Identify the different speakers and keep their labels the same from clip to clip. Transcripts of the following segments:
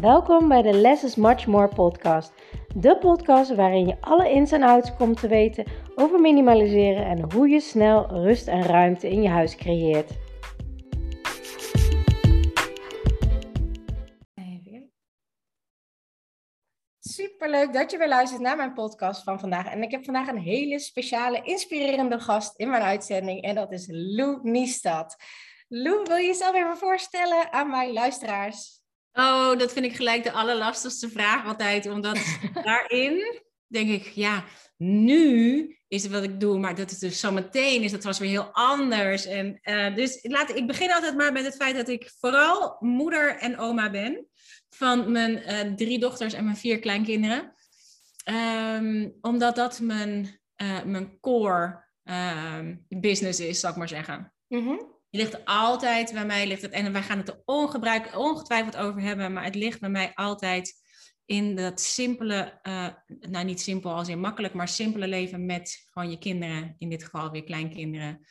Speaker 1: Welkom bij de Less is Much More podcast. De podcast waarin je alle ins en outs komt te weten over minimaliseren en hoe je snel rust en ruimte in je huis creëert. Superleuk dat je weer luistert naar mijn podcast van vandaag. En ik heb vandaag een hele speciale, inspirerende gast in mijn uitzending. En dat is Lou Niestad. Lou, wil je jezelf even voorstellen aan mijn luisteraars?
Speaker 2: Oh, dat vind ik gelijk de allerlastigste vraag altijd. Omdat daarin denk ik, ja, nu is het wat ik doe, maar dat het dus zometeen is, dat was weer heel anders. En, uh, dus laat, ik begin altijd maar met het feit dat ik vooral moeder en oma ben van mijn uh, drie dochters en mijn vier kleinkinderen. Um, omdat dat mijn, uh, mijn core business is, zal ik maar zeggen. Mm -hmm. Ligt altijd bij mij, ligt het, en wij gaan het er ongebruik, ongetwijfeld over hebben, maar het ligt bij mij altijd in dat simpele, uh, nou niet simpel als in makkelijk, maar simpele leven met gewoon je kinderen, in dit geval weer kleinkinderen.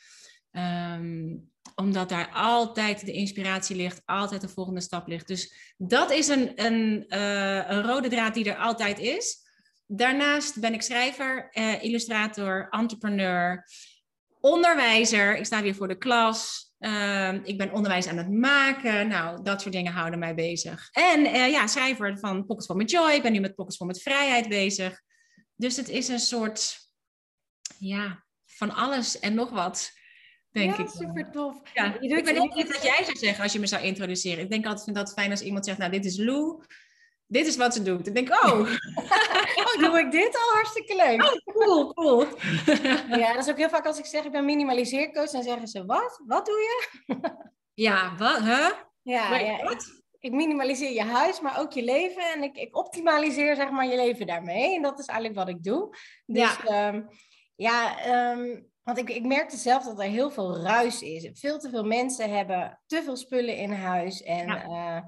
Speaker 2: Um, omdat daar altijd de inspiratie ligt, altijd de volgende stap ligt. Dus dat is een, een, uh, een rode draad die er altijd is. Daarnaast ben ik schrijver, uh, illustrator, entrepreneur, onderwijzer. Ik sta weer voor de klas. Uh, ik ben onderwijs aan het maken. Nou, dat soort dingen houden mij bezig. En uh, ja, schrijver van Pockets for My Joy. Ik ben nu met Pockets for My Vrijheid bezig. Dus het is een soort, ja, van alles en nog wat, denk
Speaker 1: ja,
Speaker 2: ik.
Speaker 1: super tof.
Speaker 2: Ja, ik ben heel blij dat jij zou zeggen als je me zou introduceren. Ik denk altijd, vind dat fijn als iemand zegt, nou, dit is Lou. Dit is wat ze doet. Dan denk ik, oh.
Speaker 1: oh, doe ik dit al? Hartstikke leuk.
Speaker 2: Oh, cool, cool.
Speaker 1: ja, dat is ook heel vaak als ik zeg, ik ben minimaliseercoach, dan zeggen ze, wat? Wat doe je?
Speaker 2: ja, wat? Huh?
Speaker 1: Ja, ja ik, ik, minimaliseer je huis, maar ook je leven. En ik, ik optimaliseer, zeg maar, je leven daarmee. En dat is eigenlijk wat ik doe. Dus ja, um, ja um, want ik, ik merkte zelf dat er heel veel ruis is. Veel te veel mensen hebben te veel spullen in huis. En ja. uh,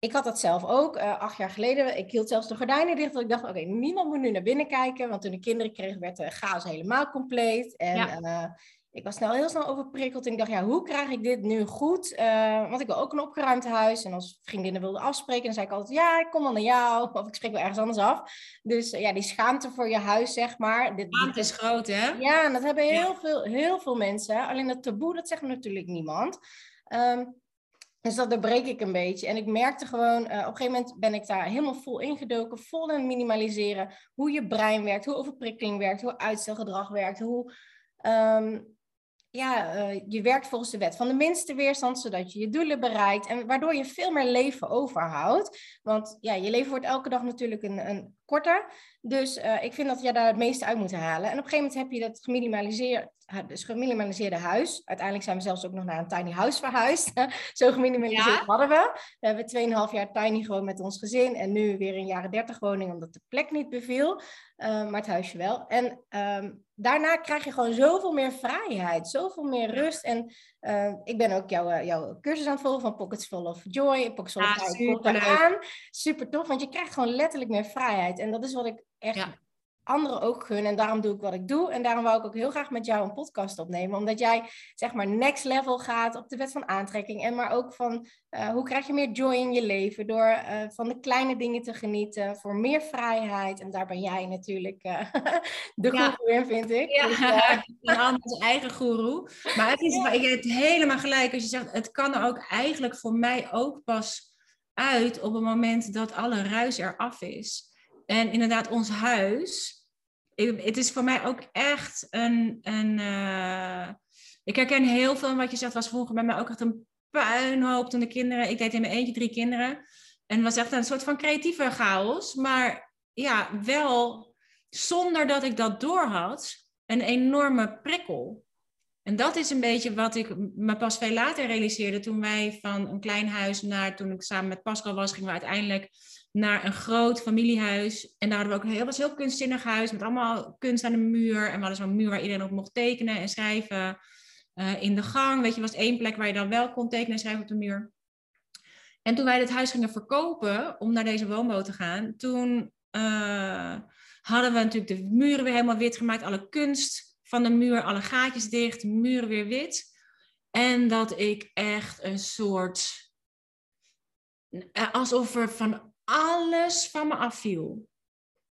Speaker 1: ik had dat zelf ook, uh, acht jaar geleden. Ik hield zelfs de gordijnen dicht, want ik dacht, oké, okay, niemand moet nu naar binnen kijken. Want toen ik kinderen kreeg, werd de chaos helemaal compleet. En ja. uh, ik was snel, heel snel overprikkeld. En ik dacht, ja, hoe krijg ik dit nu goed? Uh, want ik wil ook een opgeruimd huis. En als vriendinnen wilden afspreken, dan zei ik altijd, ja, ik kom dan naar jou. Of ik spreek wel ergens anders af. Dus ja, die schaamte voor je huis, zeg maar.
Speaker 2: Dit, schaamte is groot, hè?
Speaker 1: Ja, en dat hebben heel, ja. veel, heel veel mensen. Alleen dat taboe, dat zegt natuurlijk niemand. Um, dus dat doorbreek ik een beetje. En ik merkte gewoon, uh, op een gegeven moment ben ik daar helemaal vol ingedoken, vol in minimaliseren. Hoe je brein werkt, hoe overprikkeling werkt, hoe uitstelgedrag werkt, hoe um, ja, uh, je werkt volgens de wet van de minste weerstand, zodat je je doelen bereikt. En waardoor je veel meer leven overhoudt. Want ja, je leven wordt elke dag natuurlijk een, een korter. Dus uh, ik vind dat je daar het meeste uit moet halen. En op een gegeven moment heb je dat geminimaliseerd, dus geminimaliseerde huis. Uiteindelijk zijn we zelfs ook nog naar een tiny house verhuisd. Zo geminimaliseerd ja. hadden we. We hebben 2,5 jaar tiny gewoon met ons gezin. En nu weer een jaren 30 woning, omdat de plek niet beviel. Uh, maar het huisje wel. En um, daarna krijg je gewoon zoveel meer vrijheid. Zoveel meer rust. En uh, ik ben ook jouw, jouw cursus aan het volgen van Pockets Full of Joy. Pockets Full of
Speaker 2: ja,
Speaker 1: Joy. aan. Super tof, want je krijgt gewoon letterlijk meer vrijheid. En dat is wat ik echt ja. Anderen ook gun. En daarom doe ik wat ik doe. En daarom wou ik ook heel graag met jou een podcast opnemen. Omdat jij, zeg maar, next level gaat op de wet van aantrekking. En maar ook van, uh, hoe krijg je meer joy in je leven? Door uh, van de kleine dingen te genieten. Voor meer vrijheid. En daar ben jij natuurlijk uh, de ja. goeroe in, vind ik.
Speaker 2: Ja, dus, onze eigen goeroe. Maar het is, ja. hebt helemaal gelijk als je zegt, het kan er ook eigenlijk voor mij ook pas uit op het moment dat alle ruis eraf is. En inderdaad, ons huis. Het is voor mij ook echt een. een uh, ik herken heel veel wat je zegt. Was vroeger bij mij ook echt een puinhoop toen de kinderen. Ik deed in mijn eentje drie kinderen. En was echt een soort van creatieve chaos. Maar ja, wel zonder dat ik dat doorhad. Een enorme prikkel. En dat is een beetje wat ik me pas veel later realiseerde. Toen wij van een klein huis naar. Toen ik samen met Pascal was, gingen we uiteindelijk naar een groot familiehuis. En daar hadden we ook een heel, was heel kunstzinnig huis met allemaal kunst aan de muur. En we hadden zo'n muur waar iedereen op mocht tekenen en schrijven. Uh, in de gang, weet je, was één plek waar je dan wel kon tekenen en schrijven op de muur. En toen wij dit huis gingen verkopen om naar deze woonboot te gaan, toen uh, hadden we natuurlijk de muren weer helemaal wit gemaakt, alle kunst van de muur, alle gaatjes dicht, muren weer wit. En dat ik echt een soort eh, alsof er van alles van me afviel.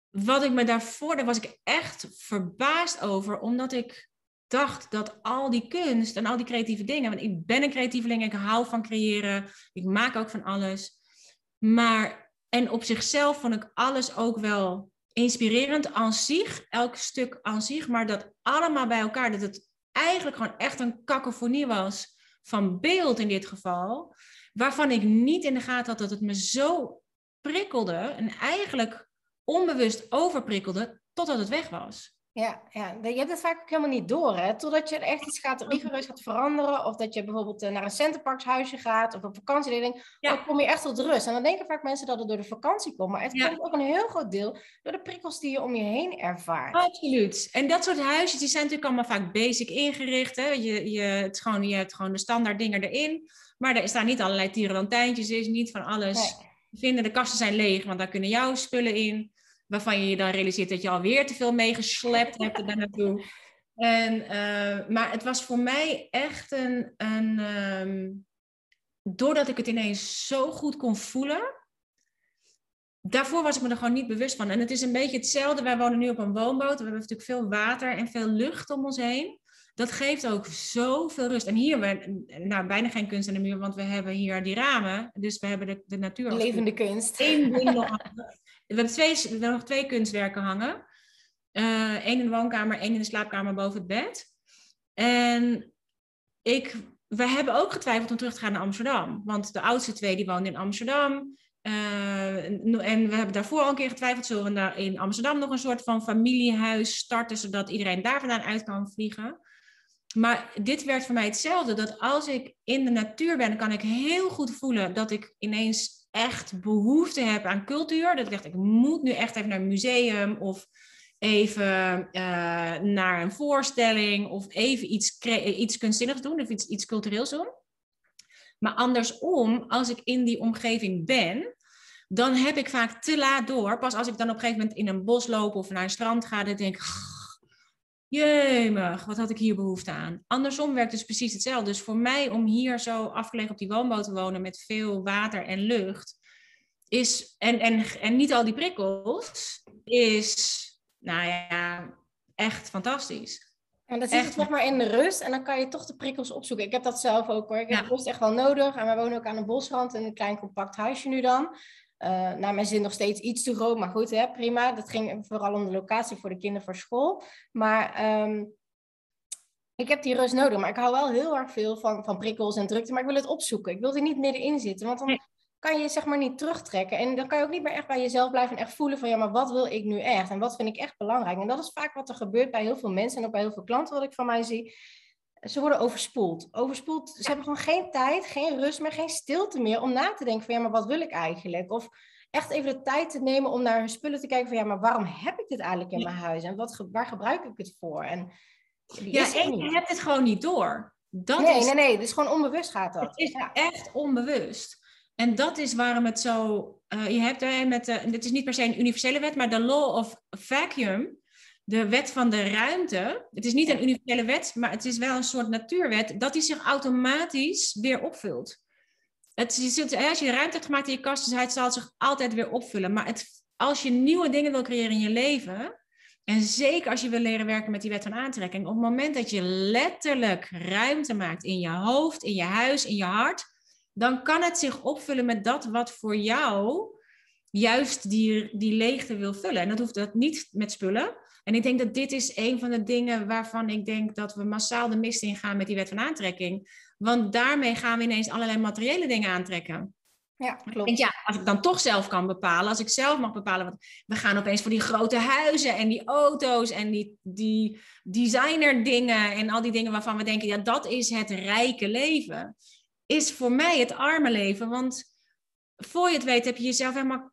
Speaker 2: Wat ik me daarvoor, daar was ik echt verbaasd over, omdat ik dacht dat al die kunst en al die creatieve dingen, want ik ben een creatieveling, ik hou van creëren, ik maak ook van alles. Maar, en op zichzelf vond ik alles ook wel inspirerend aan zich, elk stuk aan zich, maar dat allemaal bij elkaar, dat het eigenlijk gewoon echt een kakofonie was van beeld in dit geval, waarvan ik niet in de gaten had dat het me zo prikkelde en eigenlijk onbewust overprikkelde totdat het weg was.
Speaker 1: Ja, ja, je hebt het vaak ook helemaal niet door, hè? Totdat je er echt iets gaat, rigoureus gaat veranderen. Of dat je bijvoorbeeld eh, naar een centerparkshuisje gaat of op vakantie. Dan, denk, ja. dan kom je echt tot rust. En dan denken vaak mensen dat het door de vakantie komt. Maar het komt ook een heel groot deel door de prikkels die je om je heen ervaart.
Speaker 2: Absoluut. En dat soort huisjes, die zijn natuurlijk allemaal vaak basic ingericht. Hè? Je, je, het gewoon, je hebt gewoon de standaard dingen erin. Maar er staan niet allerlei tierenlantijntjes, is niet van alles. Vinden de kasten zijn leeg, want daar kunnen jouw spullen in waarvan je je dan realiseert dat je alweer te veel meegeslept hebt daar naartoe. En, uh, maar het was voor mij echt een, een um, doordat ik het ineens zo goed kon voelen, daarvoor was ik me er gewoon niet bewust van. En het is een beetje hetzelfde. Wij wonen nu op een woonboot. We hebben natuurlijk veel water en veel lucht om ons heen. Dat geeft ook zoveel rust. En hier, we, nou, bijna geen kunst in de muur, want we hebben hier die ramen. Dus we hebben de, de natuur.
Speaker 1: Levende kunst.
Speaker 2: Eén ding nog. We hebben, twee, we hebben nog twee kunstwerken hangen. Eén uh, in de woonkamer, één in de slaapkamer boven het bed. En ik, we hebben ook getwijfeld om terug te gaan naar Amsterdam. Want de oudste twee die woonden in Amsterdam. Uh, en we hebben daarvoor al een keer getwijfeld, zullen we in Amsterdam nog een soort van familiehuis starten, zodat iedereen daar vandaan uit kan vliegen. Maar dit werd voor mij hetzelfde, dat als ik in de natuur ben, kan ik heel goed voelen dat ik ineens echt behoefte heb aan cultuur. Dat ik dacht, ik moet nu echt even naar een museum of even uh, naar een voorstelling of even iets, iets kunstzinnigs doen of iets, iets cultureels doen. Maar andersom, als ik in die omgeving ben, dan heb ik vaak te laat door. Pas als ik dan op een gegeven moment in een bos loop of naar een strand ga, dan denk ik, jemig, wat had ik hier behoefte aan? Andersom werkt dus precies hetzelfde. Dus voor mij om hier zo afgelegen op die woonboot te wonen met veel water en lucht, is, en, en, en niet al die prikkels, is, nou ja, echt fantastisch.
Speaker 1: En dan zit het nog maar in de rust en dan kan je toch de prikkels opzoeken. Ik heb dat zelf ook hoor. Ik heb rust echt wel nodig. En wij wonen ook aan een bosrand in een klein compact huisje nu dan. Uh, naar mijn zin nog steeds iets te groot, maar goed, hè, prima. Dat ging vooral om de locatie voor de kinderen voor school. Maar um, ik heb die rust nodig. Maar ik hou wel heel erg veel van, van prikkels en drukte. Maar ik wil het opzoeken. Ik wil er niet middenin zitten. Want dan kan je zeg maar niet terugtrekken. En dan kan je ook niet meer echt bij jezelf blijven en echt voelen van ja, maar wat wil ik nu echt? En wat vind ik echt belangrijk? En dat is vaak wat er gebeurt bij heel veel mensen en ook bij heel veel klanten wat ik van mij zie ze worden overspoeld. Overspoeld, ze hebben gewoon geen tijd, geen rust meer, geen stilte meer om na te denken van ja, maar wat wil ik eigenlijk? Of echt even de tijd te nemen om naar hun spullen te kijken van ja, maar waarom heb ik dit eigenlijk in mijn huis? En wat, waar gebruik ik het voor? En
Speaker 2: ja, en je hebt het gewoon niet door.
Speaker 1: Dat nee, is, nee, nee, dus gewoon onbewust gaat dat.
Speaker 2: Het is echt onbewust. En dat is waarom het zo. Uh, je hebt er met de. Dit is niet per se een universele wet, maar de law of vacuum de wet van de ruimte, het is niet een universele wet, maar het is wel een soort natuurwet, dat die zich automatisch weer opvult. Het, als je ruimte hebt gemaakt in je kast, dus het zal zich altijd weer opvullen. Maar het, als je nieuwe dingen wil creëren in je leven, en zeker als je wil leren werken met die wet van aantrekking, op het moment dat je letterlijk ruimte maakt in je hoofd, in je huis, in je hart, dan kan het zich opvullen met dat wat voor jou juist die, die leegte wil vullen. En dat hoeft dat niet met spullen. En ik denk dat dit is een van de dingen waarvan ik denk dat we massaal de mist ingaan met die wet van aantrekking. Want daarmee gaan we ineens allerlei materiële dingen aantrekken.
Speaker 1: Ja, klopt.
Speaker 2: Denk, ja, als ik dan toch zelf kan bepalen, als ik zelf mag bepalen, want we gaan opeens voor die grote huizen en die auto's en die, die designer dingen en al die dingen waarvan we denken, ja, dat is het rijke leven. Is voor mij het arme leven, want voor je het weet heb je jezelf helemaal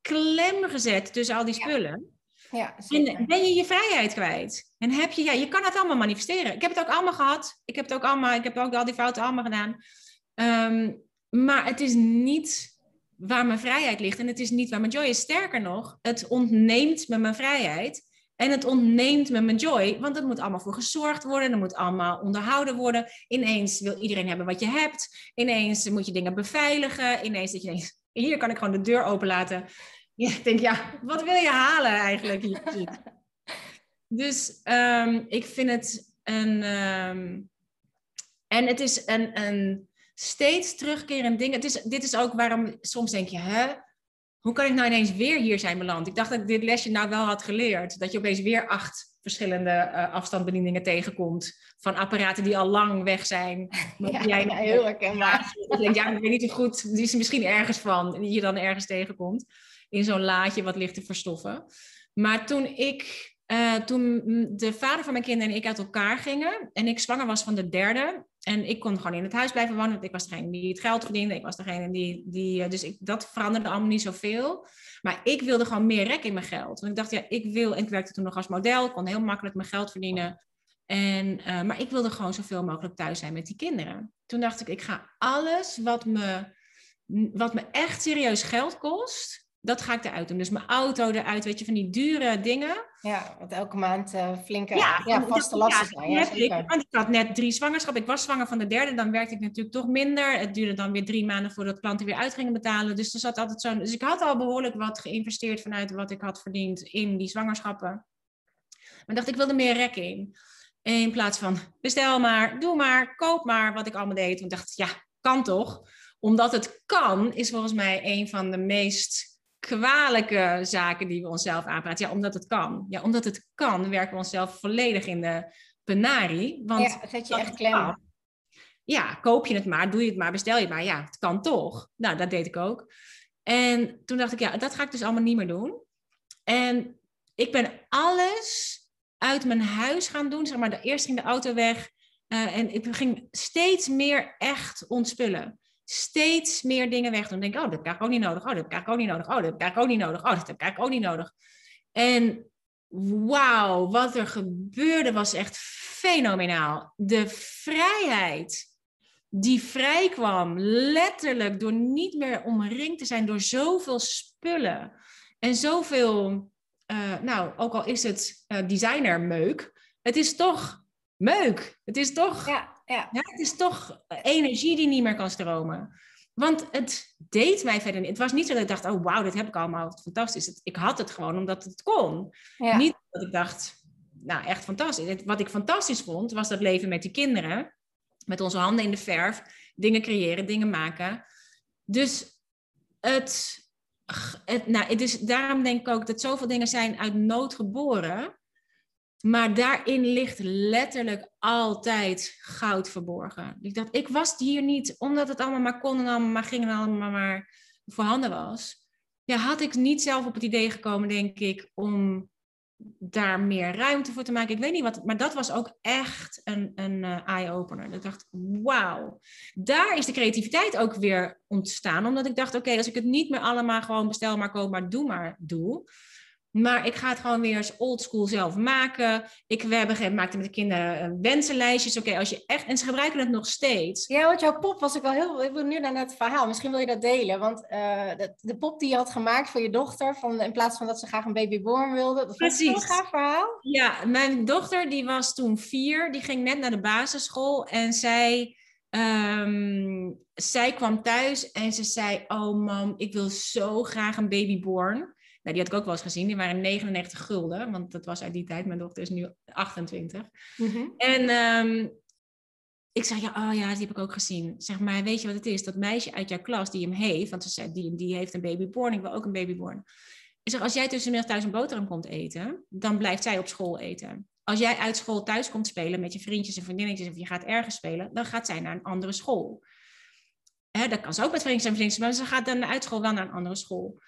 Speaker 2: klem gezet tussen al die spullen.
Speaker 1: Ja,
Speaker 2: en ben je je vrijheid kwijt. En heb je, ja, je kan het allemaal manifesteren. Ik heb het ook allemaal gehad. Ik heb het ook allemaal, ik heb ook al die fouten allemaal gedaan. Ehm, maar het is niet waar mijn vrijheid ligt. En het is niet waar mijn joy is. Sterker nog, het ontneemt me mijn vrijheid. En het ontneemt me mijn joy, want er moet allemaal voor gezorgd worden. Er moet allemaal onderhouden worden. Ineens wil iedereen hebben wat je hebt. Ineens moet je dingen beveiligen. Ineens dat je denkt, hier kan ik gewoon de deur openlaten. Ja, ik denk, ja, wat wil je halen eigenlijk? dus um, ik vind het een... Um, en het is een, een steeds terugkerend ding. Het is, dit is ook waarom soms denk je, hè? Hoe kan ik nou ineens weer hier zijn beland? Ik dacht dat ik dit lesje nou wel had geleerd. Dat je opeens weer acht verschillende uh, afstandsbedieningen tegenkomt. Van apparaten die al lang weg zijn.
Speaker 1: Ja, jij ja, heel herkenbaar.
Speaker 2: Ik denk, ja, ik weet niet zo goed. Die is er misschien ergens van. Die je dan ergens tegenkomt. In zo'n laadje wat ligt te verstoffen. Maar toen ik... Uh, toen de vader van mijn kinderen en ik uit elkaar gingen en ik zwanger was van de derde, en ik kon gewoon in het huis blijven wonen, want ik was degene die het geld verdiende. Ik was degene die, die eh, dus ik, dat veranderde allemaal niet zoveel. Maar ik wilde gewoon meer rek in mijn geld. Want ik dacht, ja, ik wil, en ik werkte toen nog als model, ik kon heel makkelijk mijn geld verdienen. En, uh, maar ik wilde gewoon zoveel mogelijk thuis zijn met die kinderen. Toen dacht ik, ik ga alles wat me, wat me echt serieus geld kost, dat ga ik eruit doen. Dus mijn auto eruit, weet je, van die dure dingen.
Speaker 1: Ja, wat elke maand uh, flinke ja, vaste lasten zijn. Ja,
Speaker 2: ik, want ik had net drie zwangerschappen. Ik was zwanger van de derde, dan werkte ik natuurlijk toch minder. Het duurde dan weer drie maanden voordat klanten weer uit gingen betalen. Dus er zat altijd zo. Dus ik had al behoorlijk wat geïnvesteerd vanuit wat ik had verdiend in die zwangerschappen. Maar dacht, ik wilde meer rek in. In plaats van bestel maar, doe maar, koop maar, wat ik allemaal deed. Toen dacht ik, ja, kan toch? Omdat het kan, is volgens mij een van de meest kwalijke zaken die we onszelf aanpraten. Ja, omdat het kan. Ja, omdat het kan, werken we onszelf volledig in de penarie. Want
Speaker 1: ja, zet je echt klem.
Speaker 2: Ja, koop je het maar, doe je het maar, bestel je het maar. Ja, het kan toch. Nou, dat deed ik ook. En toen dacht ik, ja, dat ga ik dus allemaal niet meer doen. En ik ben alles uit mijn huis gaan doen. Zeg maar, eerst ging de auto weg. Uh, en ik ging steeds meer echt ontspullen steeds meer dingen weg. Dan denk ik, oh, dat heb ik ook niet nodig. Oh, dat heb ik ook niet nodig. Oh, dat heb ik ook niet nodig. Oh, dat heb ik ook niet nodig. En wauw, wat er gebeurde was echt fenomenaal. De vrijheid die vrij kwam, letterlijk door niet meer omringd te zijn door zoveel spullen en zoveel, uh, nou, ook al is het uh, designermeuk, het is toch meuk. Het is toch
Speaker 1: ja. Ja.
Speaker 2: ja. het is toch energie die niet meer kan stromen. Want het deed mij verder niet. Het was niet zo dat ik dacht, oh wauw, dit heb ik allemaal, fantastisch. ik had het gewoon omdat het kon. Niet dat ik dacht, nou echt fantastisch. Wat ik fantastisch vond, was dat leven met die kinderen. Met onze handen in de verf. Dingen creëren, dingen maken. Dus het, het nou, het is, daarom denk ik ook dat zoveel dingen zijn uit nood geboren. Maar daarin ligt letterlijk altijd goud verborgen. Ik dacht, ik was hier niet omdat het allemaal maar kon en allemaal maar ging en allemaal maar voorhanden was. Ja, had ik niet zelf op het idee gekomen, denk ik, om daar meer ruimte voor te maken. Ik weet niet wat, maar dat was ook echt een, een uh, eye-opener. Ik dacht, wauw. Daar is de creativiteit ook weer ontstaan. Omdat ik dacht, oké, als ik het niet meer allemaal gewoon bestel maar koop maar doe maar doe maar ik ga het gewoon weer eens oldschool zelf maken. Ik, we hebben maakte met de kinderen eh, wensenlijstjes. Oké, als je echt. En ze gebruiken het nog steeds.
Speaker 1: Ja, want jouw pop was ik wel heel. Ik wil nu naar het verhaal. Misschien wil je dat delen. Want uh, de, de, pop die je had gemaakt voor je dochter. Van, in plaats van dat ze graag een babyborn wilde. Dat was een gaaf verhaal.
Speaker 2: Ja, mijn dochter die was toen vier. Die ging net naar de basisschool. En zij. Um, zij kwam thuis en ze zei: Oh, mam, ik wil zo graag een babyborn. Nou, die had ik ook wel eens gezien. Die waren 99 gulden, want dat was uit die tijd. Mijn dochter is nu 28. Mhm. En um, ik zeg, ja, oh ja, die heb ik ook gezien. Zeg maar, weet je wat het is? Dat meisje uit jouw klas die hem heeft, want ze zei, die, die heeft een babyborn, ik wil ook een babyborn. Ik zeg, als jij tussenmiddag thuis een boterham komt eten, dan blijft zij op school eten. Als jij uit school thuis komt spelen met je vriendjes en vriendinnetjes of je gaat ergens spelen, dan gaat zij naar een andere school. Hè, dat kan ze ook met vriendjes en vriendinnetjes, maar ze gaat dan uit school wel naar een andere school.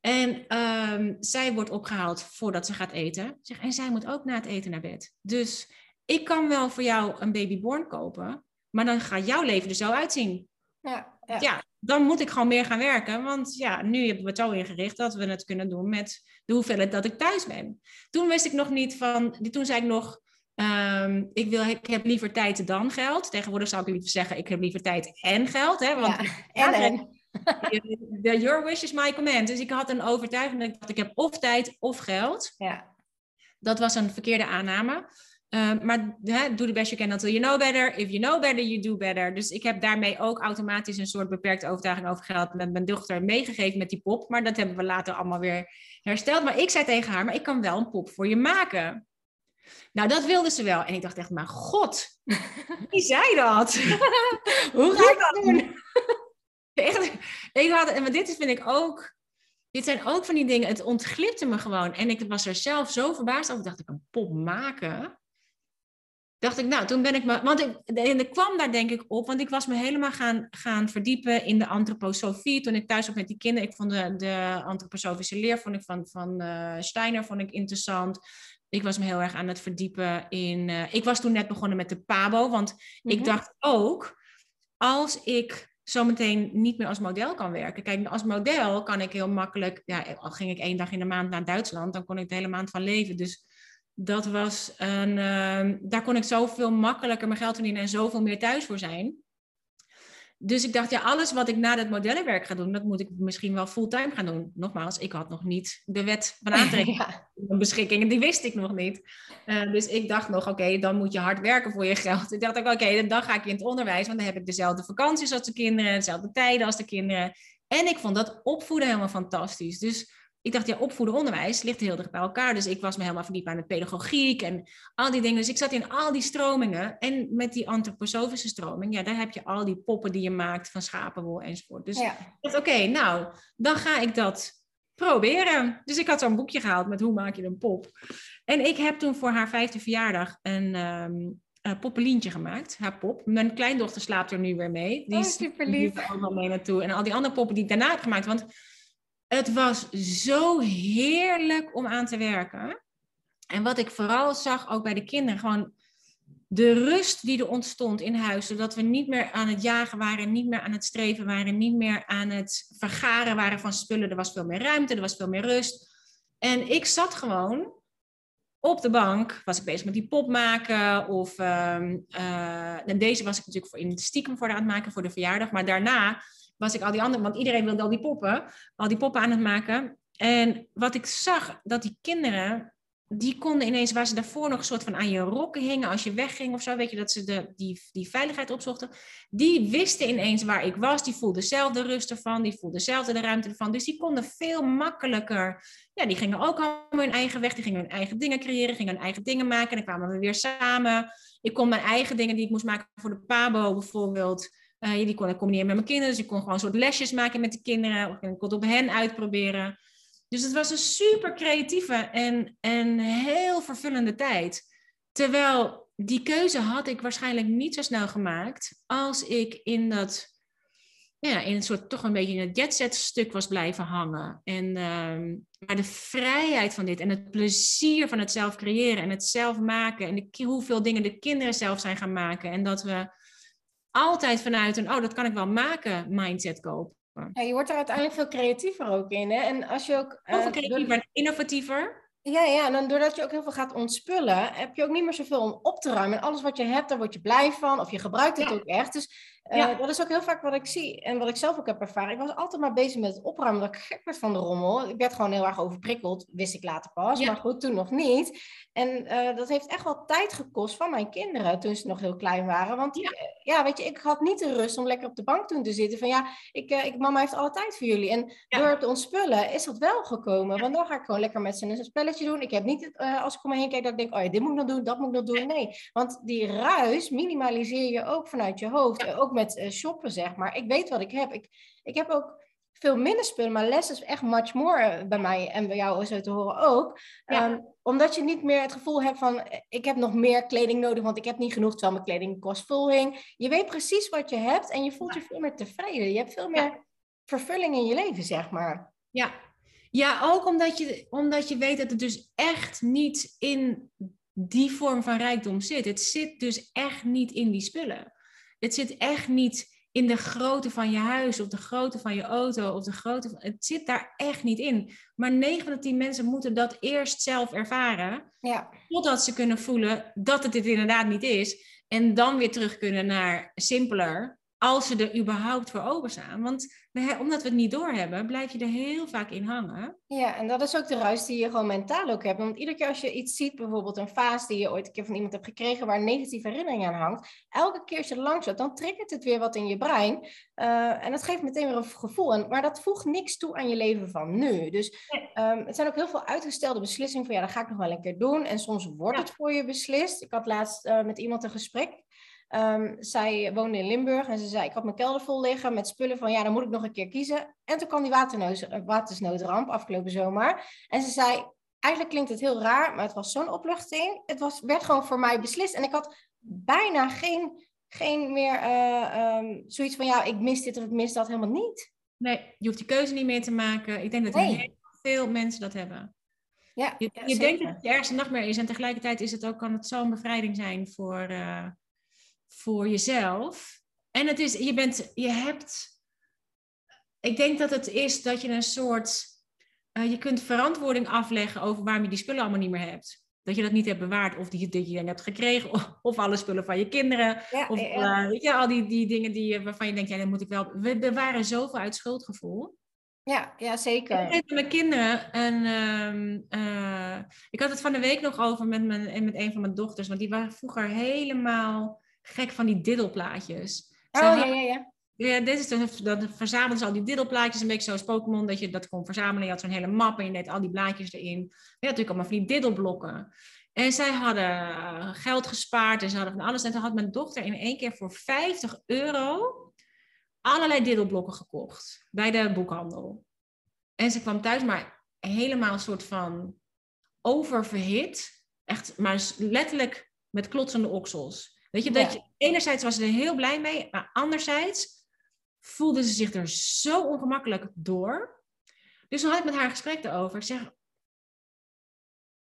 Speaker 2: En um, zij wordt opgehaald voordat ze gaat eten. Zeg, en zij moet ook na het eten naar bed. Dus ik kan wel voor jou een babyborn kopen, maar dan gaat jouw leven er zo uitzien.
Speaker 1: Ja, ja.
Speaker 2: ja, dan moet ik gewoon meer gaan werken. Want ja, nu hebben we het zo ingericht dat we het kunnen doen met de hoeveelheid dat ik thuis ben. Toen wist ik nog niet van, toen zei ik nog, um, ik, wil, ik heb liever tijd dan geld. Tegenwoordig zou ik liever zeggen, ik heb liever tijd en geld. Hè, want
Speaker 1: ja, en, en.
Speaker 2: Your wish is my command. Dus ik had een overtuiging dat ik dacht, ik heb of tijd of geld.
Speaker 1: Ja.
Speaker 2: Dat was een verkeerde aanname. Uh, maar hè, do the best you can until you know better. If you know better, you do better. Dus ik heb daarmee ook automatisch een soort beperkte overtuiging over gehad met mijn dochter meegegeven met die pop. Maar dat hebben we later allemaal weer hersteld. Maar ik zei tegen haar, maar ik kan wel een pop voor je maken. Nou, dat wilde ze wel. En ik dacht echt, maar god, wie zei dat?
Speaker 1: Hoe ga ik dat doen?
Speaker 2: Echt, ik had, en dit vind ik ook, dit zijn ook van die dingen, het ontglipte me gewoon. En ik was er zelf zo verbaasd over, dacht ik, een pop maken? dacht ik, nou, toen ben ik me. Want ik, en ik kwam daar denk ik op, want ik was me helemaal gaan, gaan verdiepen in de antroposofie. Toen ik thuis was met die kinderen, ik vond de, de antroposofische leer vond ik van, van uh, Steiner vond ik interessant. Ik was me heel erg aan het verdiepen in. Uh, ik was toen net begonnen met de Pabo, want ik
Speaker 1: Mhm.
Speaker 2: dacht ook, als ik zometeen niet meer als model kan werken. Kijk, als model kan ik heel makkelijk, ja, al ging ik één dag in de maand naar Duitsland, dan kon ik de hele maand van leven. Dus dat was een, ehm, daar kon ik zoveel makkelijker mijn geld verdienen en zoveel meer thuis voor zijn. Dus ik dacht, ja, alles wat ik na het modellenwerk ga doen, dat moet ik misschien wel fulltime gaan doen. Nogmaals, ik had nog niet de wet van aantrekking
Speaker 1: Ja.
Speaker 2: beschikking die wist ik nog niet. Eh, dus ik dacht nog, oké, dan moet je hard werken voor je geld. Ik dacht ook, oké, dan ga ik in het onderwijs, want dan heb ik dezelfde vakanties als de kinderen, dezelfde tijden als de kinderen. En ik vond dat opvoeden helemaal fantastisch. Dus ik dacht, ja, opvoeden onderwijs ligt heel dicht bij elkaar. Dus ik was me helemaal verdiept aan de pedagogiek en al die dingen. Dus ik zat in al die stromingen. En met die antroposofische stroming, ja, daar heb je al die poppen die je maakt van schapenwol enzovoort. Dus
Speaker 1: Ja.
Speaker 2: ik dacht, oké, nou, dan ga ik dat proberen. Dus ik had zo'n boekje gehaald met hoe maak je een pop. En ik heb toen voor haar vijfde verjaardag een een poppelientje gemaakt, haar pop. Mijn kleindochter slaapt er nu weer mee. Die
Speaker 1: Oh,
Speaker 2: is-
Speaker 1: superlief.
Speaker 2: die is er ook mee naartoe. En al die andere poppen die ik daarna heb gemaakt. Want het was zo heerlijk om aan te werken. En wat ik vooral zag, ook bij de kinderen, gewoon de rust die er ontstond in huis. Zodat we niet meer aan het jagen waren, niet meer aan het streven waren, niet meer aan het vergaren waren van spullen. Er was veel meer ruimte, er was veel meer rust. En ik zat gewoon op de bank, was ik bezig met die pop maken. Of ehm, eh, en deze was ik natuurlijk voor in stiekem voor aan het maken voor de verjaardag. Maar daarna was ik al die andere, want iedereen wilde al die poppen, al die poppen aan het maken. En wat ik zag, dat die kinderen, die konden ineens, waar ze daarvoor nog een soort van aan je rokken hingen als je wegging of zo, weet je, dat ze de, die, die veiligheid opzochten. Die wisten ineens waar ik was, die voelden zelf de rust ervan, die voelden zelf de ruimte ervan. Dus die konden veel makkelijker, ja, die gingen ook allemaal hun eigen weg, die gingen hun eigen dingen creëren, gingen hun eigen dingen maken. En dan kwamen we weer samen. Ik kon mijn eigen dingen die ik moest maken voor de PABO bijvoorbeeld, eh, die kon ik combineren met mijn kinderen. Dus ik kon gewoon een soort lesjes maken met de kinderen. Ik kon het op hen uitproberen. Dus het was een super creatieve en, en heel vervullende tijd. Terwijl die keuze had ik waarschijnlijk niet zo snel gemaakt als ik in dat, ja, in een soort toch een beetje in het jetset stuk was blijven hangen. En, ehm, maar de vrijheid van dit en het plezier van het zelf creëren en het zelf maken en de, hoeveel dingen de kinderen zelf zijn gaan maken. En dat we altijd vanuit een, oh, dat kan ik wel maken, mindset kopen.
Speaker 1: Ja, je wordt er uiteindelijk veel creatiever ook in. Hè? En als je ook. eh,
Speaker 2: Over creatiever en innovatiever.
Speaker 1: Ja, ja, en dan doordat je ook heel veel gaat ontspullen, heb je ook niet meer zoveel om op te ruimen. En alles wat je hebt, daar word je blij van, of je gebruikt het
Speaker 2: Ja.
Speaker 1: ook echt. Dus eh,
Speaker 2: Ja.
Speaker 1: dat is ook heel vaak wat ik zie en wat ik zelf ook heb ervaren. Ik was altijd maar bezig met het opruimen, dat ik gek werd van de rommel. Ik werd gewoon heel erg overprikkeld, wist ik later pas,
Speaker 2: Ja.
Speaker 1: maar goed, toen nog niet. En eh, dat heeft echt wel tijd gekost van mijn kinderen toen ze nog heel klein waren. Want
Speaker 2: Ja.
Speaker 1: ja. weet je, ik had niet de rust om lekker op de bank toen te zitten. Van ja, ik, eh, ik, mama heeft alle tijd voor jullie. En door te ontspullen is dat wel gekomen. Want dan ga ik gewoon lekker met ze een spelletje doen. Ik heb niet, eh, als ik om me heen kijk, dat ik denk, oh ja, dit moet ik nog doen, dat moet ik nog doen. Nee, want die ruis minimaliseer je ook vanuit je hoofd. Eh, Ook met eh, shoppen, zeg maar. Ik weet wat ik heb. Ik, ik heb ook veel minder spullen, maar les is echt much more eh, bij mij en bij jou zo te horen ook.
Speaker 2: Ja.
Speaker 1: Ehm, omdat je niet meer het gevoel hebt van, eh, ik heb nog meer kleding nodig, want ik heb niet genoeg, terwijl mijn kledingkost vol hing. Je weet precies wat je hebt en je voelt je veel meer tevreden. Je hebt veel
Speaker 2: Ja.
Speaker 1: meer vervulling in je leven, zeg maar.
Speaker 2: Ja, ja ook omdat je, omdat je weet dat het dus echt niet in die vorm van rijkdom zit. Het zit dus echt niet in die spullen. Het zit echt niet in de grootte van je huis of de grootte van je auto of de grootte van... Het zit daar echt niet in. Maar 9 van de 10 mensen moeten dat eerst zelf ervaren,
Speaker 1: Ja,
Speaker 2: totdat ze kunnen voelen dat het dit inderdaad niet is. En dan weer terug kunnen naar simpeler. Als ze er überhaupt voor openstaan. Want omdat we het niet doorhebben, blijf je er heel vaak in hangen.
Speaker 1: Ja, en dat is ook de ruis die je gewoon mentaal ook hebt. Want iedere keer als je iets ziet, bijvoorbeeld een fase die je ooit een keer van iemand hebt gekregen waar een negatieve herinnering aan hangt, elke keer als je langs zit, dan triggert het weer wat in je brein. Uh, en dat geeft meteen weer een gevoel. En, maar dat voegt niks toe aan je leven van nu. Dus um, het zijn ook heel veel uitgestelde beslissingen van ja, dat ga ik nog wel een keer doen. En soms wordt het voor je beslist. Ik had laatst uh, met iemand een gesprek. Um, zij woonde in Limburg en ze zei: Ik had mijn kelder vol liggen met spullen van ja, dan moet ik nog een keer kiezen. En toen kwam die eh, watersnoodramp afgelopen zomer. En ze zei: Eigenlijk klinkt het heel raar, maar het was zo'n opluchting. Het was, werd gewoon voor mij beslist. En ik had bijna geen, geen meer uh, um, zoiets van ja, ik mis dit of ik mis dat helemaal niet.
Speaker 2: Nee, je hoeft die keuze niet meer te maken. Ik denk dat nee. heel veel mensen dat hebben. Ja, je, je denkt dat het je ergste nachtmerrie is en tegelijkertijd is het ook, kan het zo'n bevrijding zijn voor, uh, voor jezelf. En het is, je bent, je hebt, ik denk dat het is dat je een soort, uh, je kunt verantwoording afleggen over waarom je die spullen allemaal niet meer hebt. Dat je dat niet hebt bewaard, of die, dat je dan hebt gekregen, of, of, alle spullen van je kinderen. of Uh, weet je, al die, die dingen die, waarvan je denkt, ja, dan moet ik wel. We bewaren zoveel uit schuldgevoel.
Speaker 1: Ja, ja zeker.
Speaker 2: Ik mijn kinderen en uh, ik had het van de week nog over met, mijn, met een van mijn dochters, want die waren vroeger helemaal gek van die diddelplaatjes.
Speaker 1: Oh, ja, ja, ja.
Speaker 2: Ja, dit is dan, dan verzamelden ze al die diddelplaatjes, een beetje zoals Pokémon, dat je dat kon verzamelen. Je had zo'n hele map en je deed al die blaadjes erin. Je had natuurlijk allemaal van die diddelblokken. En zij hadden eh, geld gespaard en ze hadden van alles. En toen had mijn dochter in één keer voor 50 euro allerlei diddelblokken gekocht bij de boekhandel. En ze kwam thuis, maar helemaal een soort van oververhit. Echt, maar letterlijk met klotsende oksels. Weet je, dat je, enerzijds was ze er heel blij mee, maar anderzijds voelde ze zich er zo ongemakkelijk door. Dus toen had ik met haar gesprek erover. Ik zeg,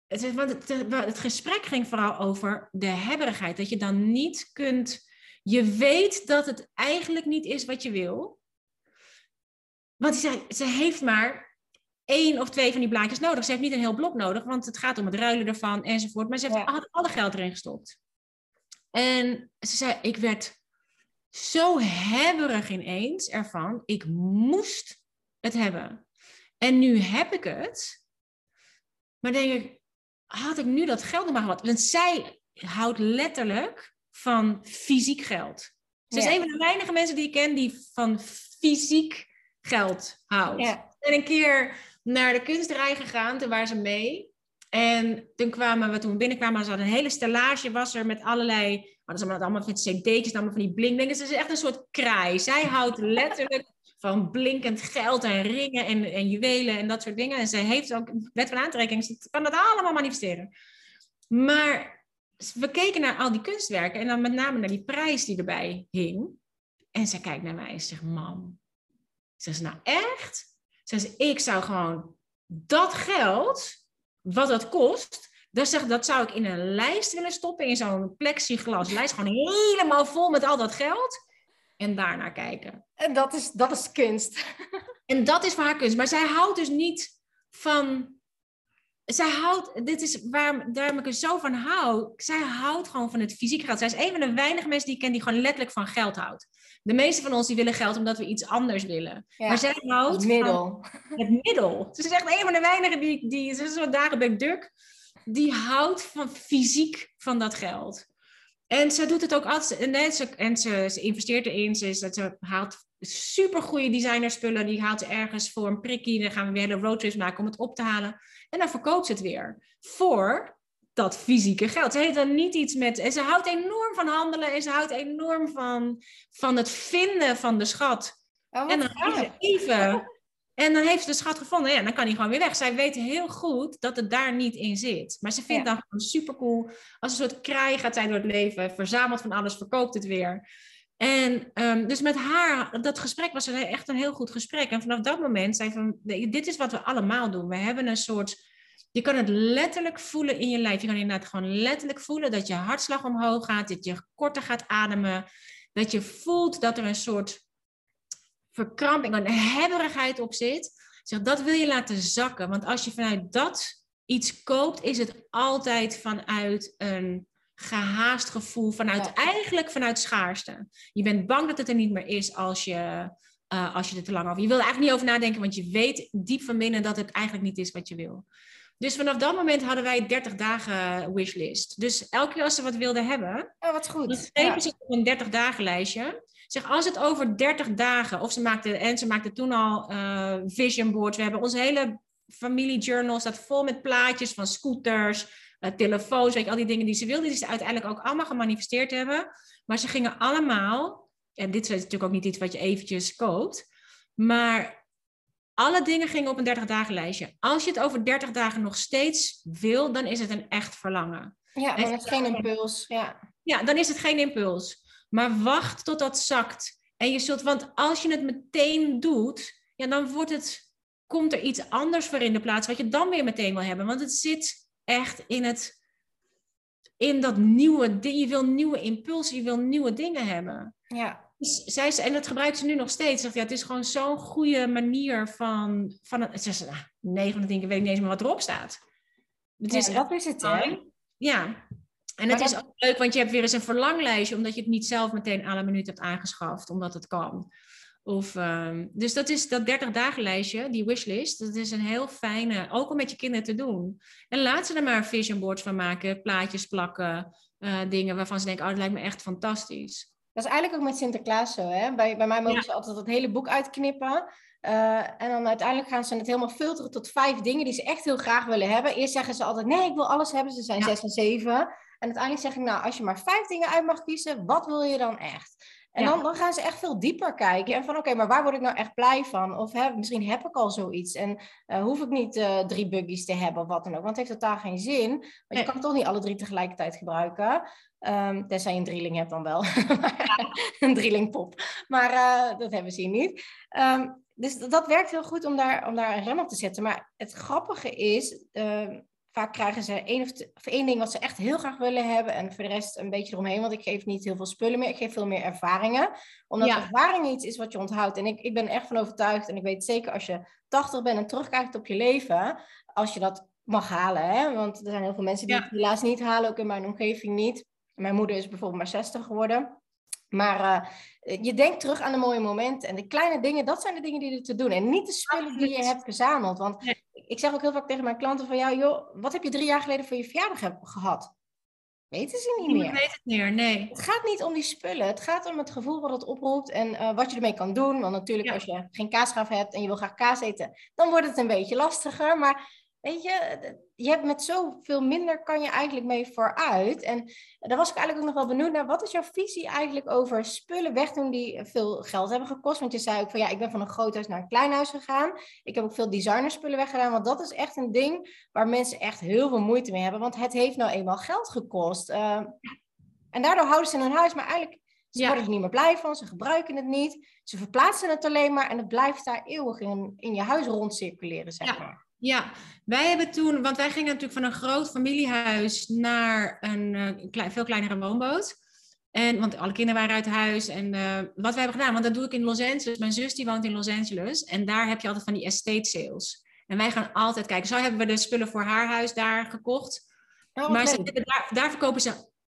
Speaker 2: het, want het, het gesprek ging vooral over de hebberigheid. Dat je dan niet kunt, je weet dat het eigenlijk niet is wat je wil. Want ze, ze heeft maar één of twee van die blaadjes nodig. Ze heeft niet een heel blok nodig, want het gaat om het ruilen ervan enzovoort. Maar ze heeft ja. alle geld erin gestopt. En ze zei, ik werd zo hebberig ineens ervan. Ik moest het hebben. En nu heb ik het. Maar denk ik, had ik nu dat geld nog maar gehad? Want zij houdt letterlijk van fysiek geld. Ze is een van de weinige mensen die ik ken die van fysiek geld houdt. Ja. En een keer naar de kunstrij gegaan, toen waren ze mee. En toen kwamen we, toen we binnenkwamen, ze hadden een hele stellage was er met allerlei, hadden ze allemaal van cd'tjes, allemaal van die blink. Dus het is echt een soort kraai. Zij houdt letterlijk van blinkend geld en ringen en, en juwelen en dat soort dingen. En ze heeft ook wet van aantrekking, ze kan dat allemaal manifesteren. Maar we keken naar al die kunstwerken en dan met name naar die prijs die erbij hing. En zij kijkt naar mij en zegt, mam, ze zegt, nou echt? Ze zegt, ik zou gewoon dat geld wat dat kost, dat, zeg, dat zou ik in een lijst willen stoppen, in zo'n plexiglas lijst, gewoon helemaal vol met al dat geld. En daarnaar kijken.
Speaker 1: En dat is, dat is kunst.
Speaker 2: En dat is voor haar kunst. Maar zij houdt dus niet van. Zij houdt, dit is waar, daarom ik er zo van hou. Zij houdt gewoon van het fysiek geld. Zij is een van de weinige mensen die ik ken die gewoon letterlijk van geld houdt. De meeste van ons die willen geld omdat we iets anders willen. maar zij houdt
Speaker 1: het middel.
Speaker 2: het middel. Ze is echt een van de weinigen die, die ze is zo'n Dagenbeck Duk, die houdt van fysiek van dat geld. En ze doet het ook altijd. En, ze, en ze, ze investeert erin. Ze, ze haalt supergoeie designerspullen. Die haalt ze ergens voor een prikkie. Dan gaan we weer hele roadtrips maken om het op te halen. En dan verkoopt ze het weer. Voor dat fysieke geld. Ze heeft dan niet iets met. En ze houdt enorm van handelen en ze houdt enorm van, van het vinden van de schat.
Speaker 1: Oh,
Speaker 2: en dan even, even. En dan heeft ze de schat gevonden. Ja, dan kan hij gewoon weer weg. Zij weet heel goed dat het daar niet in zit. Maar ze vindt ja. dan gewoon super cool. Als een soort kraai gaat zij door het leven. Verzamelt van alles, verkoopt het weer. En um, dus met haar, dat gesprek was echt een heel goed gesprek. En vanaf dat moment zei van, dit is wat we allemaal doen. We hebben een soort je kan het letterlijk voelen in je lijf. Je kan inderdaad gewoon letterlijk voelen dat je hartslag omhoog gaat, dat je korter gaat ademen, dat je voelt dat er een soort verkramping, een hebberigheid op zit. Zeg, dat wil je laten zakken, want als je vanuit dat iets koopt, is het altijd vanuit een gehaast gevoel vanuit eigenlijk vanuit schaarste. Je bent bang dat het er niet meer is als je, uh, als je er te lang over. Je wil er eigenlijk niet over nadenken, want je weet diep van binnen dat het eigenlijk niet is wat je wil. Dus vanaf dat moment hadden wij 30 dagen wishlist. Dus elke keer als ze wat wilden hebben,
Speaker 1: oh, wat goed.
Speaker 2: dan schreven ze op een 30 dagen lijstje. Zeg, als het over 30 dagen, of ze maakte, en ze maakte toen al uh, vision boards. We hebben onze hele familiejournal staat vol met plaatjes van scooters, uh, telefoons, weet je, al die dingen die ze wilden, die ze uiteindelijk ook allemaal gemanifesteerd hebben. Maar ze gingen allemaal, en dit is natuurlijk ook niet iets wat je eventjes koopt, maar alle dingen gingen op een 30 dagen lijstje. Als je het over 30 dagen nog steeds wil, dan is het een echt verlangen.
Speaker 1: Ja, dan is het geen impuls. Ja.
Speaker 2: ja, dan is het geen impuls. Maar wacht tot dat zakt. En je zult, want als je het meteen doet, ja, dan wordt het, komt er iets anders voor in de plaats wat je dan weer meteen wil hebben. Want het zit echt in het, in dat nieuwe ding. Je wil nieuwe impulsen, je wil nieuwe dingen hebben.
Speaker 1: Ja.
Speaker 2: Dus zij, en dat gebruikt ze nu nog steeds. Zegt, ja, het is gewoon zo'n goede manier van, van het, ze zegt, nou, negen van de dingen weet ik niet eens meer wat erop staat.
Speaker 1: Het is, dat is het, hè?
Speaker 2: Ja, en het is ook leuk, want je hebt weer eens een verlanglijstje, omdat je het niet zelf meteen alle minuut hebt aangeschaft, omdat het kan. Of, um, dus dat is dat 30 dagen lijstje, die wishlist. Dat is een heel fijne, ook om met je kinderen te doen. En laat ze er maar vision boards van maken, plaatjes plakken, uh, dingen waarvan ze denken, oh, dat lijkt me echt fantastisch.
Speaker 1: Dat is eigenlijk ook met Sinterklaas zo. Hè? Bij, bij mij mogen ze altijd het hele boek uitknippen. Uh, en dan uiteindelijk gaan ze het helemaal filteren tot vijf dingen die ze echt heel graag willen hebben. Eerst zeggen ze altijd, nee, ik wil alles hebben. Ze zijn ja. zes en zeven. En uiteindelijk zeg ik, nou, als je maar vijf dingen uit mag kiezen, wat wil je dan echt? En dan, dan gaan ze echt veel dieper kijken. En van, oké, maar waar word ik nou echt blij van? Of hè, misschien heb ik al zoiets. En uh, hoef ik niet uh, drie buggies te hebben of wat dan ook. Want het heeft totaal geen zin. Want je kan toch niet alle drie tegelijkertijd gebruiken. Um, tenzij je een drieling hebt dan wel. een drielingpop. Maar uh, dat hebben ze hier niet. Um, dus dat werkt heel goed om daar, om daar een rem op te zetten. Maar het grappige is, uh, vaak krijgen ze één, of, of één ding wat ze echt heel graag willen hebben. En voor de rest een beetje eromheen. Want ik geef niet heel veel spullen meer. Ik geef veel meer ervaringen. Omdat ja. ervaring iets is wat je onthoudt. En ik, ik ben echt van overtuigd. En ik weet zeker als je 80 bent en terugkijkt op je leven. Als je dat mag halen. Hè? Want er zijn heel veel mensen die ja. het helaas niet halen. Ook in mijn omgeving niet. Mijn moeder is bijvoorbeeld maar 60 geworden. Maar uh, je denkt terug aan de mooie momenten. En de kleine dingen, dat zijn de dingen die er te doen. En niet de spullen die je hebt verzameld. Want nee. ik zeg ook heel vaak tegen mijn klanten van... Ja, joh, wat heb je drie jaar geleden voor je verjaardag heb, gehad? Weten ze niet meer.
Speaker 2: Ik weet het meer, nee.
Speaker 1: Het gaat niet om die spullen. Het gaat om het gevoel wat het oproept en uh, wat je ermee kan doen. Want natuurlijk, ja. als je geen kaasgraaf hebt en je wil graag kaas eten... dan wordt het een beetje lastiger. Maar Weet je, je hebt met zoveel minder kan je eigenlijk mee vooruit. En daar was ik eigenlijk ook nog wel benieuwd naar. Wat is jouw visie eigenlijk over spullen wegdoen die veel geld hebben gekost? Want je zei ook van ja, ik ben van een groot huis naar een klein huis gegaan. Ik heb ook veel designerspullen weggedaan. Want dat is echt een ding waar mensen echt heel veel moeite mee hebben. Want het heeft nou eenmaal geld gekost. Uh, en daardoor houden ze in hun huis. Maar eigenlijk ze ja. worden er niet meer blij van. Ze gebruiken het niet. Ze verplaatsen het alleen maar. En het blijft daar eeuwig in, in je huis rondcirculeren, zeg maar.
Speaker 2: Ja, wij hebben toen, want wij gingen natuurlijk van een groot familiehuis naar een uh, klein, veel kleinere woonboot. En, want alle kinderen waren uit huis. En uh, wat wij hebben gedaan, want dat doe ik in Los Angeles. Mijn zus die woont in Los Angeles. En daar heb je altijd van die estate sales. En wij gaan altijd kijken. Zo hebben we de spullen voor haar huis daar gekocht. Oh, maar ze, daar, daar verkopen ze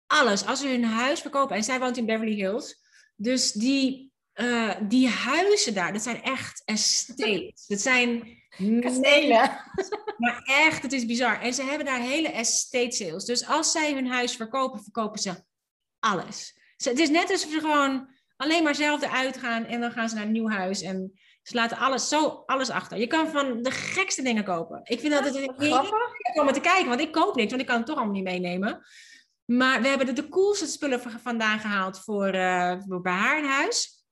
Speaker 2: alles. Als ze hun huis verkopen, en zij woont in Beverly Hills. Dus die, uh, die huizen daar, dat zijn echt estates. Dat zijn
Speaker 1: Kastelen.
Speaker 2: Maar echt, het is bizar. En ze hebben daar hele estate sales. Dus als zij hun huis verkopen, verkopen ze alles. Het is net alsof ze gewoon alleen maar zelf eruit gaan en dan gaan ze naar een nieuw huis en ze laten alles zo alles achter. Je kan van de gekste dingen kopen. Ik vind dat het heerlijk om te kijken, want ik koop niks, want ik kan het toch allemaal niet meenemen. Maar we hebben de, de coolste spullen vandaan gehaald voor, uh, voor bij haar in huis.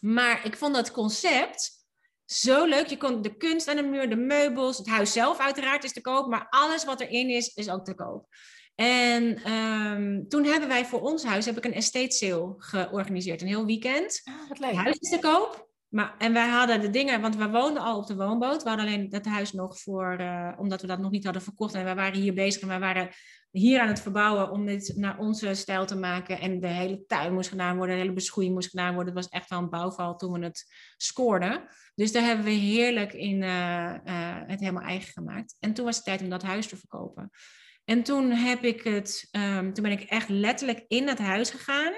Speaker 2: Maar ik vond dat concept zo leuk. Je kon de kunst aan de muur, de meubels, het huis zelf uiteraard is te koop, maar alles wat erin is, is ook te koop. En um, toen hebben wij voor ons huis heb ik een estate sale georganiseerd, een heel weekend.
Speaker 1: Ah, wat leuk.
Speaker 2: Het huis is te koop. Maar, en wij hadden de dingen, want we woonden al op de woonboot. We hadden alleen dat huis nog voor, uh, omdat we dat nog niet hadden verkocht. En we waren hier bezig en we waren hier aan het verbouwen om dit naar onze stijl te maken. En de hele tuin moest gedaan worden, de hele beschoeiing moest gedaan worden. Het was echt wel een bouwval toen we het scoorden. Dus daar hebben we heerlijk in uh, uh, het helemaal eigen gemaakt. En toen was het tijd om dat huis te verkopen. En toen heb ik het, ehm, toen ben ik echt letterlijk in het huis gegaan.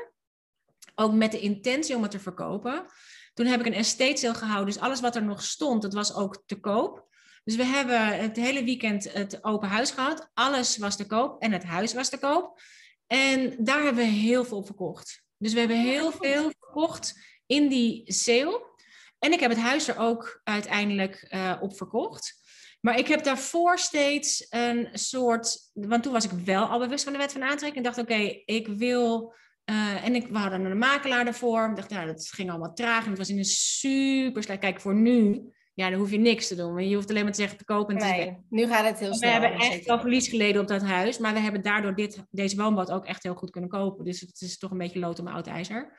Speaker 2: Ook met de intentie om het te verkopen. Toen heb ik een estate sale gehouden. Dus alles wat er nog stond, dat was ook te koop. Dus we hebben het hele weekend het open huis gehad. Alles was te koop en het huis was te koop. En daar hebben we heel veel op verkocht. Dus we hebben heel veel verkocht in die sale. En ik heb het huis er ook uiteindelijk uh, op verkocht. Maar ik heb daarvoor steeds een soort. Want toen was ik wel al bewust van de wet van aantrekking. En dacht: oké, ik wil. Uh, en ik, we hadden een makelaar daarvoor. Ik dacht, nou, dat ging allemaal traag. En het was in een super slecht. Kijk, voor nu ja, dan hoef je niks te doen. Je hoeft alleen maar te zeggen te kopen. En
Speaker 1: nee, nu gaat het heel snel.
Speaker 2: We hebben echt wel verlies geleden op dat huis. Maar we hebben daardoor dit, deze woonbad ook echt heel goed kunnen kopen. Dus het is toch een beetje lood om oud ijzer.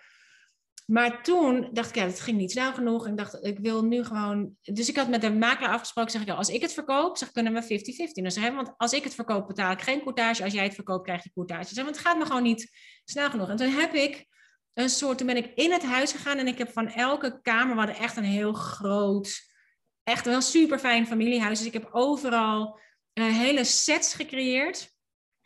Speaker 2: Maar toen dacht ik, ja, het ging niet snel genoeg. En ik dacht, ik wil nu gewoon... Dus ik had met de makelaar afgesproken, zeg ik, als ik het verkoop, zeg, kunnen we 50-50. Dus zeg, want als ik het verkoop, betaal ik geen courtage. Als jij het verkoopt, krijg je courtage. Zeg, want het gaat me gewoon niet snel genoeg. En toen heb ik een soort... Toen ben ik in het huis gegaan en ik heb van elke kamer... We hadden echt een heel groot echt wel een super fijn familiehuis. Dus ik heb overal uh, hele sets gecreëerd.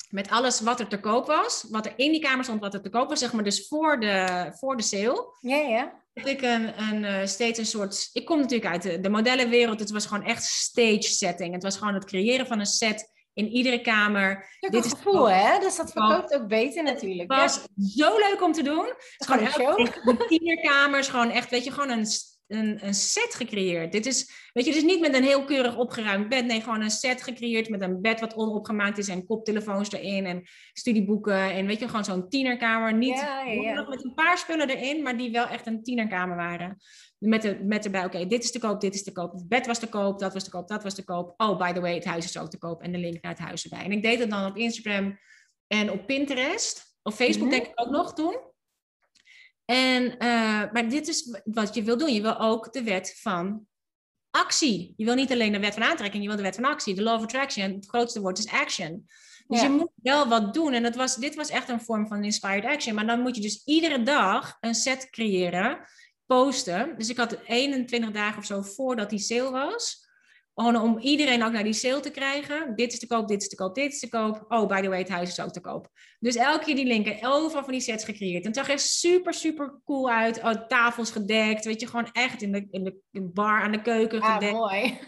Speaker 2: Met alles wat er te koop was. Wat er in die kamer stond, wat er te koop was. Zeg maar dus voor de, voor de sale.
Speaker 1: Ja, ja.
Speaker 2: Heb ik een, een, uh, steeds een soort... Ik kom natuurlijk uit de, de modellenwereld. Het was gewoon echt stage setting. Het was gewoon het creëren van een set in iedere kamer.
Speaker 1: Dit is gevoel, hè? Dus dat verkoopt ook beter natuurlijk.
Speaker 2: Het was zo leuk om te doen. Het is gewoon echt de tienerkamers, gewoon echt, weet je, gewoon een een, een set gecreëerd. Dit is, weet je, dus niet met een heel keurig opgeruimd bed. Nee, gewoon een set gecreëerd met een bed wat onopgemaakt is en koptelefoons erin en studieboeken. En weet je, gewoon zo'n tienerkamer. Niet ja, ja, met een paar spullen erin, maar die wel echt een tienerkamer waren. Met, de, met erbij, oké, dit is te koop, dit is te koop. Het bed was te koop, dat was te koop, dat was te koop. Oh, by the way, het huis is ook te koop. En de link naar het huis erbij. En ik deed het dan op Instagram en op Pinterest. Op Facebook mhm. denk ik ook nog toen. En, uh, maar dit is wat je wil doen. Je wil ook de wet van actie. Je wil niet alleen de wet van aantrekking, je wil de wet van actie. De law of attraction, het grootste woord is action. Dus je moet wel wat doen. En dat was, dit was echt een vorm van inspired action. Maar dan moet je dus iedere dag een set creëren, posten. Dus ik had 21 dagen of zo voordat die sale was. Gewoon om iedereen ook naar die sale te krijgen. Dit is te koop, dit is te koop, dit is te koop. Oh, by the way, het huis is ook te koop. Dus elke keer die linken, overal van die sets gecreëerd. En het zag er super, super cool uit. Oh, tafels gedekt. Weet je, gewoon echt in de, in de bar aan de keuken
Speaker 1: ah,
Speaker 2: gedekt.
Speaker 1: mooi.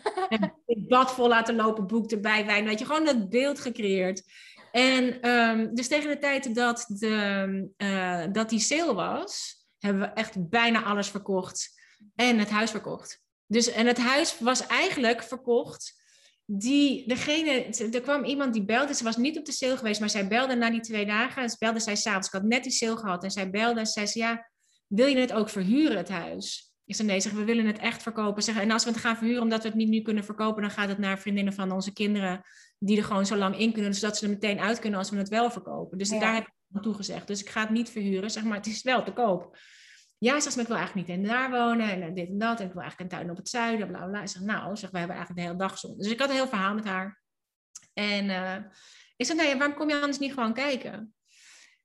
Speaker 2: het bad vol laten lopen, boek erbij, wijn. Weet je, gewoon dat beeld gecreëerd. En um, dus tegen de tijd dat, de, uh, dat die sale was, hebben we echt bijna alles verkocht. En het huis verkocht. Dus, en het huis was eigenlijk verkocht. Die, degene, er kwam iemand die belde, ze was niet op de sale geweest, maar zij belde na die twee dagen. En ze belde zij s'avonds, ik had net die sale gehad. En zij belde en zei ze, ja, wil je het ook verhuren, het huis? Ik zei, nee, zeg, we willen het echt verkopen. Zeg, en als we het gaan verhuren omdat we het niet nu kunnen verkopen, dan gaat het naar vriendinnen van onze kinderen, die er gewoon zo lang in kunnen, zodat ze er meteen uit kunnen als we het wel verkopen. Dus daar heb ik aan toegezegd. Dus ik ga het niet verhuren, zeg maar, het is wel te koop. Ja, zegt ik wil eigenlijk niet in daar wonen en eh, dit en dat. En ik wil eigenlijk een tuin op het zuiden, bla bla. Ik zeg, nou, zeg, we hebben eigenlijk de hele dag zon. Dus ik had een heel verhaal met haar. En uh, ik zei, nee, waarom kom je anders niet gewoon kijken?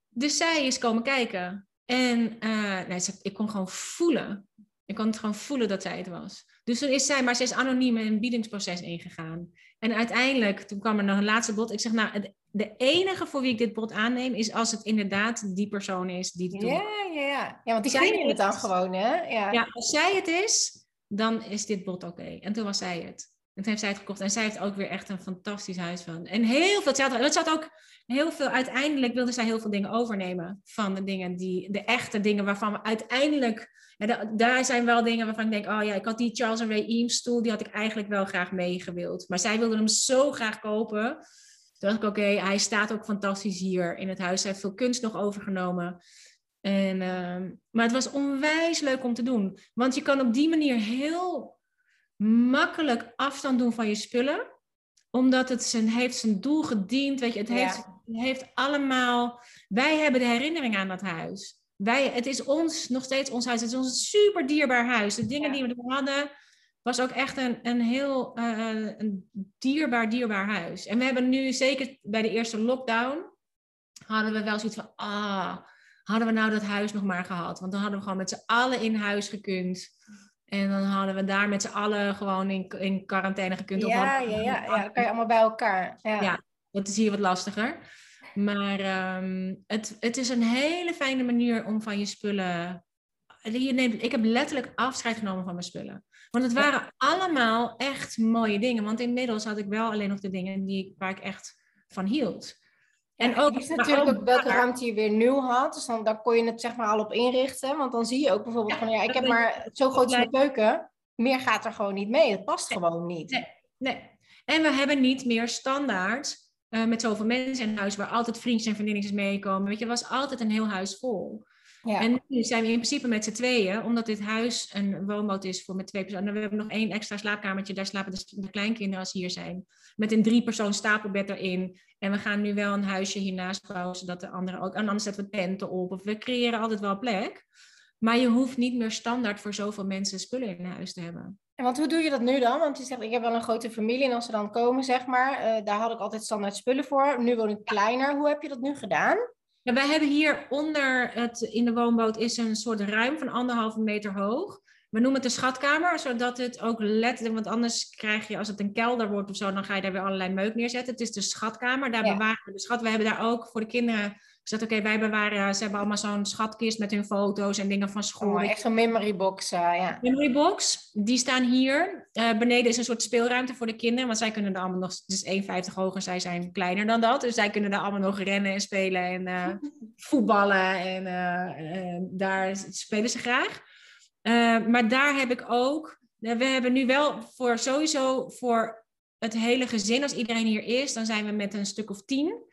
Speaker 2: Dus zij is komen kijken. En uh, nee, ze, ik kon gewoon voelen. Ik kon het gewoon voelen dat zij het was. Dus toen is zij, maar ze is anoniem in een biedingsproces ingegaan. En uiteindelijk, toen kwam er nog een laatste bod. Ik zeg, nou, de enige voor wie ik dit bod aanneem, is als het inderdaad die persoon is die het
Speaker 1: doet. Ja, ja, ja. Ja, want die zijn het dan gewoon, hè? Ja.
Speaker 2: ja, als zij het is, dan is dit bod oké. En toen was zij het. En toen heeft zij het gekocht. En zij heeft ook weer echt een fantastisch huis van. En heel veel, het zat ook heel veel, uiteindelijk wilde zij heel veel dingen overnemen. Van de dingen die, de echte dingen waarvan we uiteindelijk, daar zijn wel dingen waarvan ik denk, oh ja, ik had die Charles Ray Eames stoel, die had ik eigenlijk wel graag meegewild. Maar zij wilde hem zo graag kopen. Toen dacht ik, oké, hij staat ook fantastisch hier in het huis. Hij heeft veel kunst nog overgenomen. En, uh, maar het was onwijs leuk om te doen. Want je kan op die manier heel makkelijk afstand doen van je spullen. Omdat het zijn, heeft zijn doel gediend. Weet je, het heeft, heeft allemaal... Wij hebben de herinnering aan dat huis. Wij, het is ons, nog steeds ons huis. Het is ons super dierbaar huis. De dingen die we er hadden, was ook echt een, een heel uh, een dierbaar, dierbaar huis. En we hebben nu, zeker bij de eerste lockdown, hadden we wel zoiets van, ah, hadden we nou dat huis nog maar gehad? Want dan hadden we gewoon met z'n allen in huis gekund. En dan hadden we daar met z'n allen gewoon in, in quarantaine gekund.
Speaker 1: Ja, ja, ja, ja, dan kan je allemaal bij elkaar. Ja.
Speaker 2: ja. Dat is hier wat lastiger. Maar ehm, het, het is een hele fijne manier om van je spullen. Je neemt, ik heb letterlijk afscheid genomen van mijn spullen. Want het waren allemaal echt mooie dingen. Want inmiddels had ik wel alleen nog de dingen die, waar ik echt van hield.
Speaker 1: En ook, is natuurlijk ook, welke ruimte je weer nieuw had. Dus dan, dan kon je het zeg maar al op inrichten. Want dan zie je ook bijvoorbeeld van ja, ik heb maar zo groot als keuken. Meer gaat er gewoon niet mee. Het past gewoon niet.
Speaker 2: Nee, nee. En we hebben niet meer standaard uh, met zoveel mensen in huis waar altijd vriendjes en vriendinnetjes meekomen. Weet je, er was altijd een heel huis vol. Ja. En nu zijn we in principe met z'n tweeën, omdat dit huis een woonboot is voor met twee personen. We hebben nog één extra slaapkamertje, daar slapen de, kleinkinderen als ze hier zijn. Met een drie persoon stapelbed erin. En we gaan nu wel een huisje hiernaast bouwen, zodat de anderen ook... En anders zetten we tenten op, of we creëren altijd wel plek. Maar je hoeft niet meer standaard voor zoveel mensen spullen in huis te hebben.
Speaker 1: En want hoe doe je dat nu dan? Want je zegt, ik heb wel een grote familie en als ze dan komen, zeg maar, uh, daar had ik altijd standaard spullen voor. Nu woon ik kleiner. Hoe heb je dat nu gedaan?
Speaker 2: Ja, wij hebben hier onder het, in de woonboot is een soort ruim van anderhalve meter hoog. We noemen het de schatkamer, zodat het ook letterlijk, want anders krijg je, als het een kelder wordt of zo, dan ga je daar weer allerlei meuk neerzetten. Het is de schatkamer, daar bewaren we de schat. We hebben daar ook voor de kinderen gezegd, oké, wij bewaren, ze hebben allemaal zo'n schatkist met hun foto's en dingen van school.
Speaker 1: Oh, echt zo'n memory box, uh, ja.
Speaker 2: Memory box, die staan hier. Uh, beneden is een soort speelruimte voor de kinderen, want zij kunnen er allemaal nog, is 1,50 hoog en zij zijn kleiner dan dat. Dus zij kunnen daar allemaal nog rennen en spelen en uh, voetballen en daar spelen ze graag. maar daar heb ik ook, we hebben nu wel voor sowieso voor het hele gezin, als iedereen hier is, dan zijn we met een stuk of tien.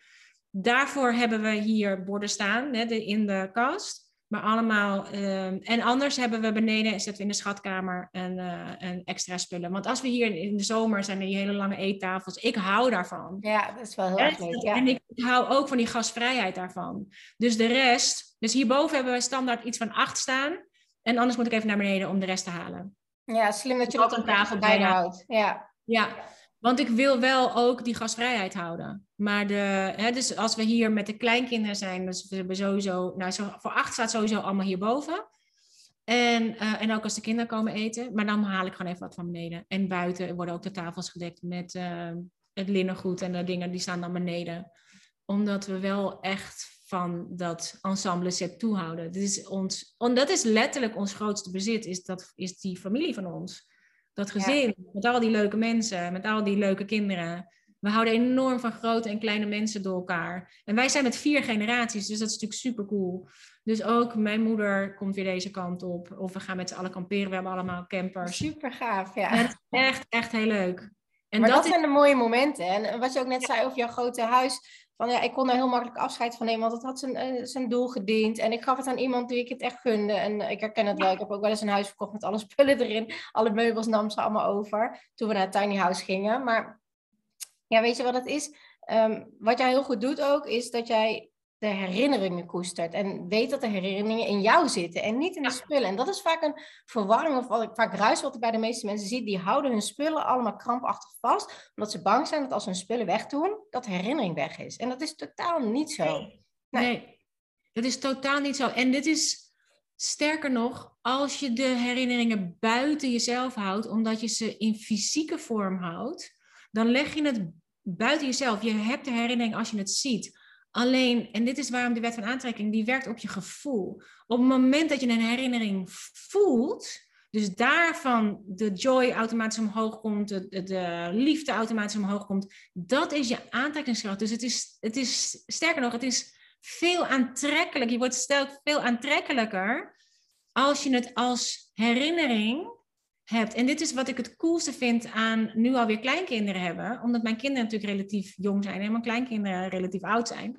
Speaker 2: Daarvoor hebben we hier borden staan hè, in de kast. Maar allemaal. Ehm, en anders hebben we beneden, zetten we in de schatkamer een, uh, een extra spullen. Want als we hier in de zomer zijn er die hele lange eettafels. Ik hou daarvan.
Speaker 1: Ja, dat is wel heel erg leuk. Ja.
Speaker 2: En ik hou ook van die gasvrijheid daarvan. Dus de rest. Dus hierboven hebben we standaard iets van acht staan. En anders moet ik even naar beneden om de rest te halen.
Speaker 1: Ja, slim dat je dat een tafel bij houdt. Ja.
Speaker 2: Ja, want ik wil wel ook die gasvrijheid houden. Maar de, hè, dus als we hier met de kleinkinderen zijn, dus we hebben sowieso, nou, zo, voor acht staat sowieso allemaal hierboven. En, uh, en ook als de kinderen komen eten. Maar dan haal ik gewoon even wat van beneden. En buiten worden ook de tafels gedekt met uh, het linnengoed en de dingen die staan dan beneden. Omdat we wel echt van dat ensemble set toehouden. Dit is ons, dat is letterlijk ons grootste bezit, is, dat, is die familie van ons. Dat gezin, met al die leuke mensen, met al die leuke kinderen. We houden enorm van grote en kleine mensen door elkaar. En wij zijn met vier generaties, dus dat is natuurlijk super cool. Dus ook mijn moeder komt weer deze kant op. Of we gaan met z'n allen kamperen. We hebben allemaal campers.
Speaker 1: Super gaaf, ja.
Speaker 2: Het is echt, echt heel leuk.
Speaker 1: En maar dat, zijn de mooie momenten. En wat je ook net zei over jouw grote huis van ja, ik kon daar heel makkelijk afscheid van nemen, want het had zijn, uh, zijn doel gediend. En ik gaf het aan iemand die ik het echt gunde. En ik herken het wel. Ik heb ook wel eens een huis verkocht met alle spullen erin. Alle meubels nam ze allemaal over toen we naar het tiny house gingen. Maar ja, weet je wat het is? Um, wat jij heel goed doet ook, is dat jij de herinneringen koestert. En weet dat de herinneringen in jou zitten en niet in de spullen. En dat is vaak een verwarring of wat ik vaak ruis wat ik bij de meeste mensen zie. Die houden hun spullen allemaal krampachtig vast. Omdat ze bang zijn dat als ze hun spullen wegdoen, dat herinnering weg is. En dat is totaal niet zo.
Speaker 2: Nee, nee. dat is totaal niet zo. En dit is sterker nog, als je de herinneringen buiten jezelf houdt, omdat je ze in fysieke vorm houdt, dan leg je het buiten jezelf. Je hebt de herinnering als je het ziet. Alleen, en dit is waarom de wet van aantrekking, die werkt op je gevoel. Op het moment dat je een herinnering voelt, dus daarvan de joy automatisch omhoog komt, de, de, liefde automatisch omhoog komt, dat is je aantrekkingskracht. Dus het is, het is, sterker nog, het is veel aantrekkelijk. Je wordt stelt veel aantrekkelijker als je het als herinnering hebt. En dit is wat ik het coolste vind aan nu alweer kleinkinderen hebben. Omdat mijn kinderen natuurlijk relatief jong zijn en mijn kleinkinderen relatief oud zijn.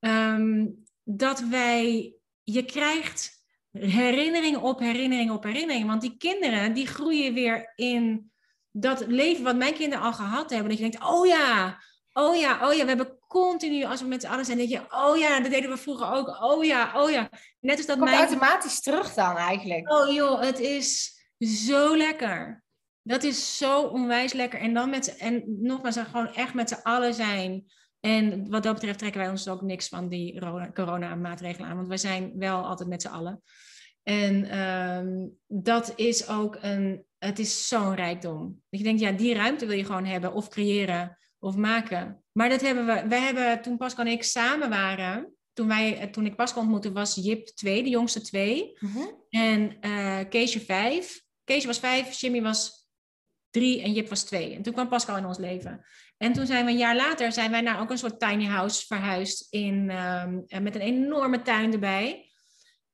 Speaker 2: Ehm, dat wij, je krijgt herinnering op herinnering op herinnering. Want die kinderen, die groeien weer in dat leven wat mijn kinderen al gehad hebben. Dat je denkt, oh ja, oh ja, oh ja. We hebben continu, als we met z'n allen zijn, denk je, oh ja, dat deden we vroeger ook. Oh ja, oh ja.
Speaker 1: Net als dat Komt mijn... automatisch terug dan eigenlijk.
Speaker 2: Oh joh, het is zo lekker. Dat is zo onwijs lekker. En dan met en nogmaals, gewoon echt met z'n allen zijn. En wat dat betreft trekken wij ons ook niks van die corona-maatregelen aan, want wij zijn wel altijd met z'n allen. En ehm, dat is ook een, het is zo'n rijkdom. Dat je denkt, ja, die ruimte wil je gewoon hebben of creëren of maken. Maar dat hebben we, wij hebben toen Pascal en ik samen waren, toen, wij, toen ik Pascal ontmoette was Jip 2, de jongste 2,
Speaker 1: mhm.
Speaker 2: en uh, Keesje 5. Kees was vijf, Jimmy was drie en Jip was twee. En toen kwam Pascal in ons leven. En toen zijn we een jaar later zijn wij naar ook een soort tiny house verhuisd in, ehm, met een enorme tuin erbij.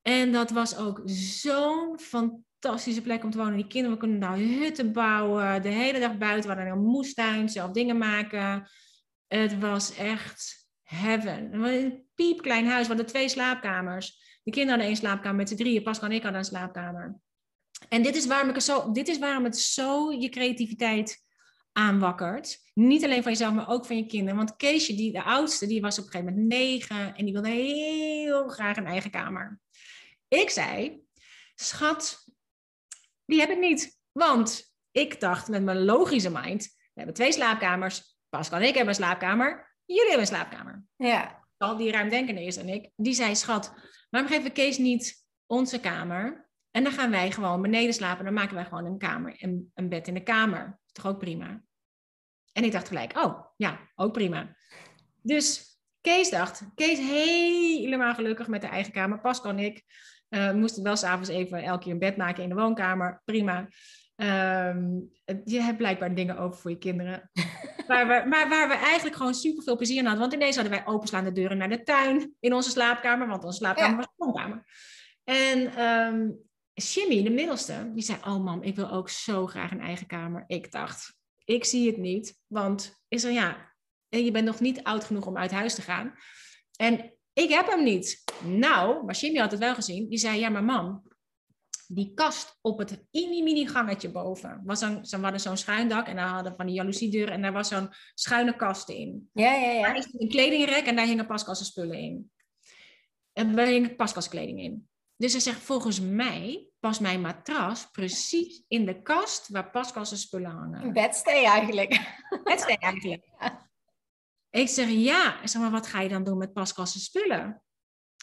Speaker 2: En dat was ook zo'n fantastische plek om te wonen. Die kinderen konden nou hutten bouwen, de hele dag buiten. We hadden een moestuin, zelf dingen maken. Het was echt heaven. Een piepklein huis, we hadden twee slaapkamers. De kinderen hadden één slaapkamer met z'n drieën. Pascal en ik hadden een slaapkamer. En dit is, waarom ik zo, dit is waarom het zo je creativiteit aanwakkert. Niet alleen van jezelf, maar ook van je kinderen. Want Keesje, die, de oudste, die was op een gegeven moment negen en die wilde heel graag een eigen kamer. Ik zei, schat, die heb ik niet. Want ik dacht met mijn logische mind, we hebben twee slaapkamers. Pascal en ik hebben een slaapkamer. Jullie hebben een slaapkamer.
Speaker 1: Ja.
Speaker 2: Al die ruimdenkende is en ik. Die zei, schat, waarom geven we Kees niet onze kamer? En dan gaan wij gewoon beneden slapen. Dan maken wij gewoon een kamer, een, een bed in de kamer. Is toch ook prima? En ik dacht gelijk, oh, ja, ook prima. Dus Kees dacht, Kees helemaal gelukkig met de eigen kamer. Pascal en ik uh, moesten wel s'avonds even elke keer een bed maken in de woonkamer. Prima. Um, je hebt blijkbaar dingen over voor je kinderen. waar we, maar waar we eigenlijk gewoon super veel plezier in hadden. Want ineens hadden wij openslaande deuren naar de tuin in onze slaapkamer. Want onze slaapkamer was een woonkamer. En um, Jimmy, de middelste, die zei: Oh, mam, ik wil ook zo graag een eigen kamer. Ik dacht: Ik zie het niet. Want is er ja, je bent nog niet oud genoeg om uit huis te gaan. En ik heb hem niet. Nou, maar Jimmy had het wel gezien. Die zei: Ja, maar mam, die kast op het mini-mini gangetje boven. Was een, ze hadden zo'n schuin dak en daar hadden van die jaloeziedeuren en daar was zo'n schuine kast in.
Speaker 1: Ja, ja, ja.
Speaker 2: Daar is een kledingrek en daar hingen Pascal's spullen in. En daar hing Pascal's kleding in. Dus hij zegt, volgens mij past mijn matras precies in de kast waar Pascal's spullen hangen.
Speaker 1: Een bedstee eigenlijk.
Speaker 2: Bedstee eigenlijk. Ik zeg, ja. Ik zeg, maar wat ga je dan doen met Pascal's spullen?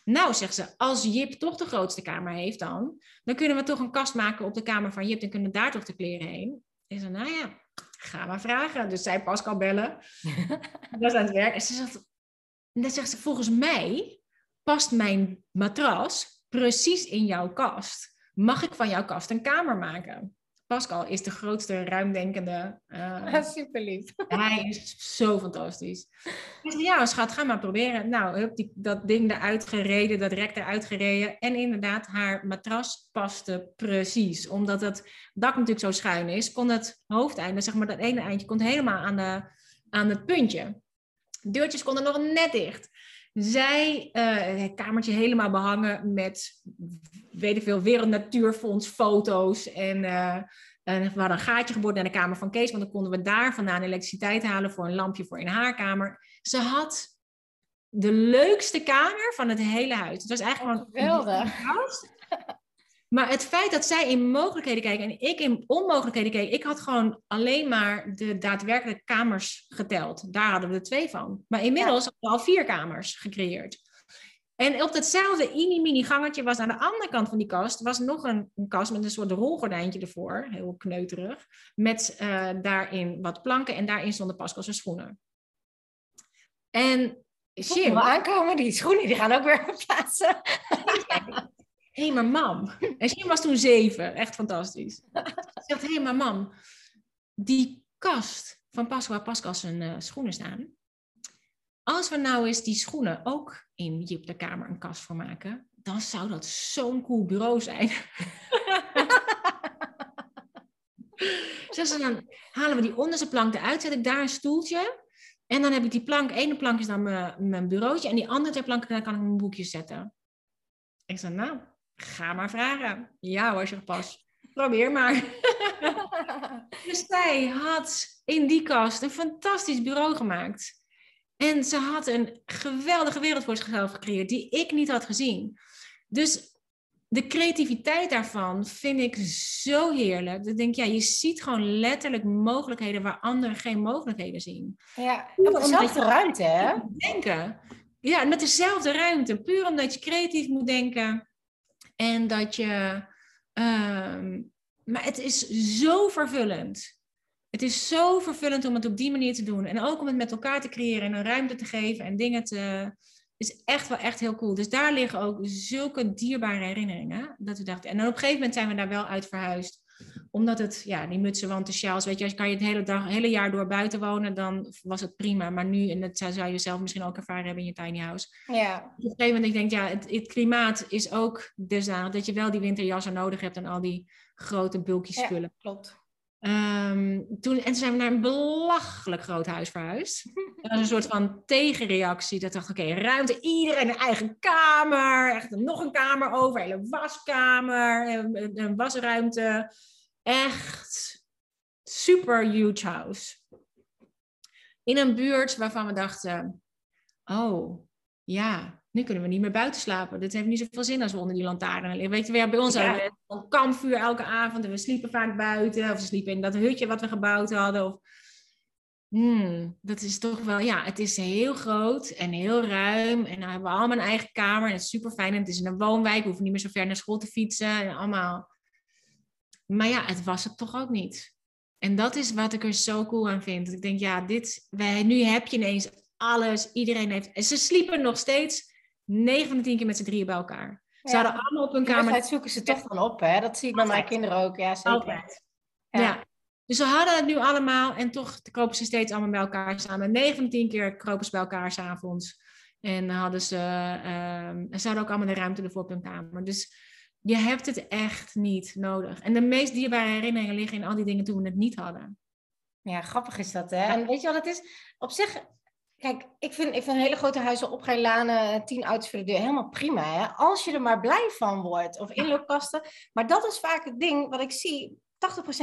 Speaker 2: Nou, zegt ze, als Jip toch de grootste kamer heeft dan, dan kunnen we toch een kast maken op de kamer van Jip en kunnen daar toch de kleren heen. Ik zeg, nou ja, ga maar vragen. Dus zij Pascal bellen. dat is aan het werk. En ze zegt, en dan zegt ze, volgens mij past mijn matras precies in jouw kast. Mag ik van jouw kast een kamer maken? Pascal is de grootste ruimdenkende. Uh,
Speaker 1: Super lief.
Speaker 2: Hij is zo fantastisch. Zei, ja, schat, ga maar proberen. Nou, heb die, dat ding eruit gereden, dat rek eruit gereden. En inderdaad, haar matras paste precies. Omdat het dak natuurlijk zo schuin is, kon het hoofdeinde, zeg maar dat ene eindje, kon helemaal aan, de, aan het puntje. Deurtjes konden nog net dicht. Zij, uh, het kamertje helemaal behangen met, weet ik veel, Wereld Natuurfonds foto's. En, uh, en we hadden een gaatje geboord naar de kamer van Kees, want dan konden we daar vandaan elektriciteit halen voor een lampje voor in haar kamer. Ze had de leukste kamer van het hele huis. Het was eigenlijk gewoon
Speaker 1: geweldig.
Speaker 2: Maar het feit dat zij in mogelijkheden kijken en ik in onmogelijkheden keek, ik had gewoon alleen maar de daadwerkelijke kamers geteld. Daar hadden we er twee van. Maar inmiddels ja. hadden we al vier kamers gecreëerd. En op datzelfde mini-mini gangetje was aan de andere kant van die kast, was nog een, een kast met een soort rolgordijntje ervoor, heel kneuterig, met uh, daarin wat planken en daarin stonden Pascal's schoenen. En
Speaker 1: Jim... aankomen, die schoenen die gaan ook weer plaatsen.
Speaker 2: Hé, hey, maar mam. En Jim was toen zeven. Echt fantastisch. Ze zegt, hé, maar mam. Die kast van Pascal, waar Pascal zijn uh, schoenen staan. Als we nou eens die schoenen ook in Jip de kamer een kast voor maken, dan zou dat zo'n cool bureau zijn. Zeg dan halen we die onderste plank eruit, zet ik daar een stoeltje. En dan heb ik die plank, ene plank is dan mijn, mijn bureautje en die andere twee planken, daar kan ik mijn boekjes zetten. Ik zei, nou, ga maar vragen. Ja als je pas. Probeer maar. dus zij had in die kast een fantastisch bureau gemaakt. En ze had een geweldige wereld voor zichzelf gecreëerd die ik niet had gezien. Dus de creativiteit daarvan vind ik zo heerlijk. Ik denk, ja, je ziet gewoon letterlijk mogelijkheden waar anderen geen mogelijkheden zien.
Speaker 1: Ja, met dezelfde ruimte, hè?
Speaker 2: Denken. Ja, met dezelfde ruimte. Puur omdat je creatief moet denken. En dat je. Um, maar het is zo vervullend. het is zo vervullend om het op die manier te doen. En ook om het met elkaar te creëren en een ruimte te geven en dingen te. is echt wel echt heel cool. Dus daar liggen ook zulke dierbare herinneringen. Dat we dachten. En dan op een gegeven moment zijn we daar wel uit verhuisd omdat het, ja, die mutsen, wanten, sjaals, weet je, als kan je het hele, dag, hele jaar door buiten wonen, dan was het prima. Maar nu, en dat zou je zelf misschien ook ervaren hebben in je tiny house.
Speaker 1: Ja.
Speaker 2: Op een gegeven moment, ik denk, ja, het, het klimaat is ook dusdanig dat je wel die winterjassen nodig hebt en al die grote bulky spullen.
Speaker 1: Ja, klopt.
Speaker 2: Um, toen, en toen zijn we naar een belachelijk groot huis verhuisd. Dat was een soort van tegenreactie. Dat dacht, oké, ruimte, iedereen een eigen kamer. Echt nog een kamer over, hele waskamer, een, een wasruimte. Echt super huge house. In een buurt waarvan we dachten, oh, ja, nu kunnen we niet meer buiten slapen. Dit heeft niet zoveel zin als we onder die lantaarn liggen. Weet je, weer bij ons ja. hadden we een kampvuur elke avond en we sliepen vaak buiten. Of we sliepen in dat hutje wat we gebouwd hadden. Of... Hmm, dat is toch wel, ja, het is heel groot en heel ruim. En dan hebben we allemaal een eigen kamer en het is super fijn. En het is in een woonwijk, we hoeven niet meer zo ver naar school te fietsen en allemaal. Maar ja, het was het toch ook niet. En dat is wat ik er zo cool aan vind. Dat ik denk, ja, dit, wij, nu heb je ineens alles. Iedereen heeft. En ze sliepen nog steeds 9 van de 10 keer met z'n drieën bij elkaar. Ze hadden allemaal op hun kamer.
Speaker 1: Dat zoeken ze toch dan op, hè? Dat zie ik bij mijn kinderen ook. Ja, zeker.
Speaker 2: Altijd. Ja. ja. Dus ze hadden het nu allemaal en toch kropen ze steeds allemaal bij elkaar samen. 9 van de 10 keer kropen ze bij elkaar s'avonds. En hadden ze, uh, ze hadden ook allemaal de ruimte ervoor op hun kamer. Dus je hebt het echt niet nodig. En de meest dierbare herinneringen liggen in al die dingen toen we het niet hadden.
Speaker 1: Ja, grappig is dat, hè? En weet je wat het is? Op zich Kijk, ik vind, ik vind hele grote huizen, oprijlanen, tien auto's voor de deur, helemaal prima. Hè? Als je er maar blij van wordt. Of inloopkasten. Maar dat is vaak het ding wat ik zie.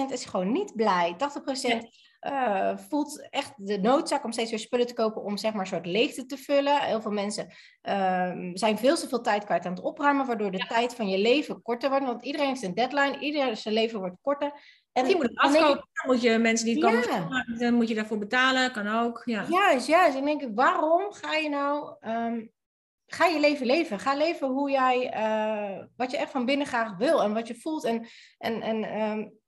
Speaker 1: 80% is gewoon niet blij. 80% uh, voelt echt de noodzaak om steeds weer spullen te kopen om zeg maar een soort leegte te vullen. Heel veel mensen uh, zijn veel te veel tijd kwijt aan het opruimen, waardoor de tijd van je leven korter wordt. Want iedereen heeft een deadline, iedereen zijn leven wordt korter.
Speaker 2: En je moet het afkopen, dan moet je mensen die komen, ja. dan moet je daarvoor betalen, kan ook. Ja.
Speaker 1: Juist, juist. Ik denk, waarom ga je nou, um, ga je leven leven? Ga leven hoe jij, uh, wat je echt van binnen graag wil en wat je voelt. En, en, en um,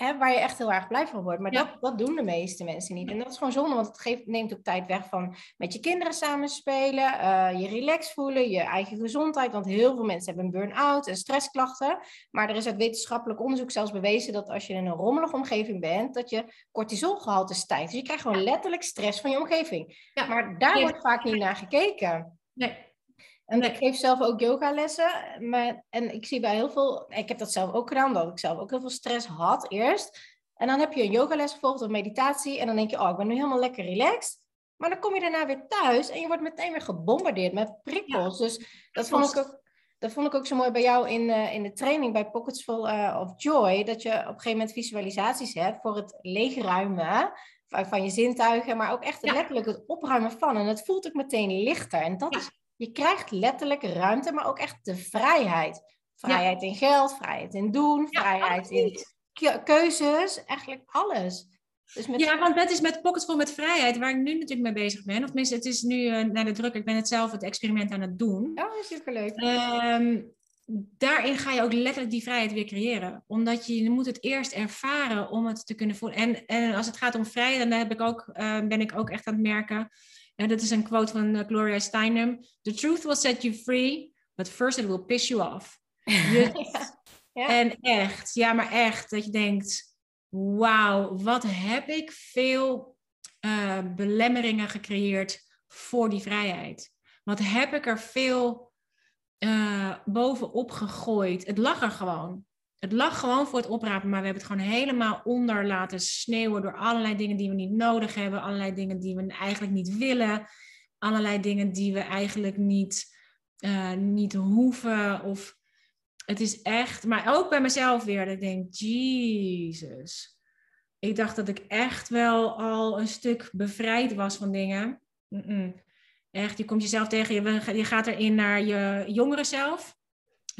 Speaker 1: hè, waar je echt heel erg blij van wordt. Maar dat, dat doen de meeste mensen niet. En dat is gewoon zonde, want het geeft, neemt ook tijd weg van met je kinderen samen spelen, uh, je relax voelen, je eigen gezondheid. Want heel veel mensen hebben een burn-out en stressklachten. Maar er is uit wetenschappelijk onderzoek zelfs bewezen dat als je in een rommelige omgeving bent, dat je cortisolgehalte stijgt. Dus je krijgt gewoon letterlijk stress van je omgeving. Ja. Maar daar wordt vaak niet naar gekeken.
Speaker 2: Nee.
Speaker 1: En ik geef zelf ook yogalessen. Maar, en ik zie bij heel veel, ik heb dat zelf ook gedaan, dat ik zelf ook heel veel stress had eerst. En dan heb je een yogales gevolgd of meditatie. En dan denk je, oh, ik ben nu helemaal lekker relaxed. Maar dan kom je daarna weer thuis en je wordt meteen weer gebombardeerd met prikkels. dus dat vond, ik ook, dat vond ik ook zo mooi bij jou in, uh, in de training bij Pockets Full uh, of Joy. Dat je op een gegeven moment visualisaties hebt voor het leegruimen van, van je zintuigen. Maar ook echt ja. letterlijk het opruimen van. En het voelt ook meteen lichter. En dat ja. is je krijgt letterlijk ruimte, maar ook echt de vrijheid. Vrijheid ja. in geld, vrijheid in doen, vrijheid in keuzes, eigenlijk alles.
Speaker 2: Dus met... Ja, want dat is met Pocketful met vrijheid, waar ik nu natuurlijk mee bezig ben. Of tenminste, het is nu uh, naar de druk. Ik ben het zelf het experiment aan het doen.
Speaker 1: Oh, superleuk.
Speaker 2: Um, daarin ga je ook letterlijk die vrijheid weer creëren. Omdat je, je moet het eerst ervaren om het te kunnen voelen. En, en als het gaat om vrijheid, dan heb ik ook, uh, ben ik ook echt aan het merken en dat is een quote van uh, Gloria Steinem. The truth will set you free, but first it will piss you off. ja. Ja. En echt, ja, maar echt, dat je denkt, wauw, wat heb ik veel uh, belemmeringen gecreëerd voor die vrijheid. Wat heb ik er veel uh, bovenop gegooid. Het lag er gewoon. Het lag gewoon voor het oprapen, maar we hebben het gewoon helemaal onder laten sneeuwen door allerlei dingen die we niet nodig hebben, allerlei dingen die we eigenlijk niet willen, allerlei dingen die we eigenlijk niet, uh, niet hoeven. Of het is echt, maar ook bij mezelf weer, dat ik denk, Jezus. Ik dacht dat ik echt wel al een stuk bevrijd was van dingen. Echt, je komt jezelf tegen, je, je gaat erin naar je jongere zelf.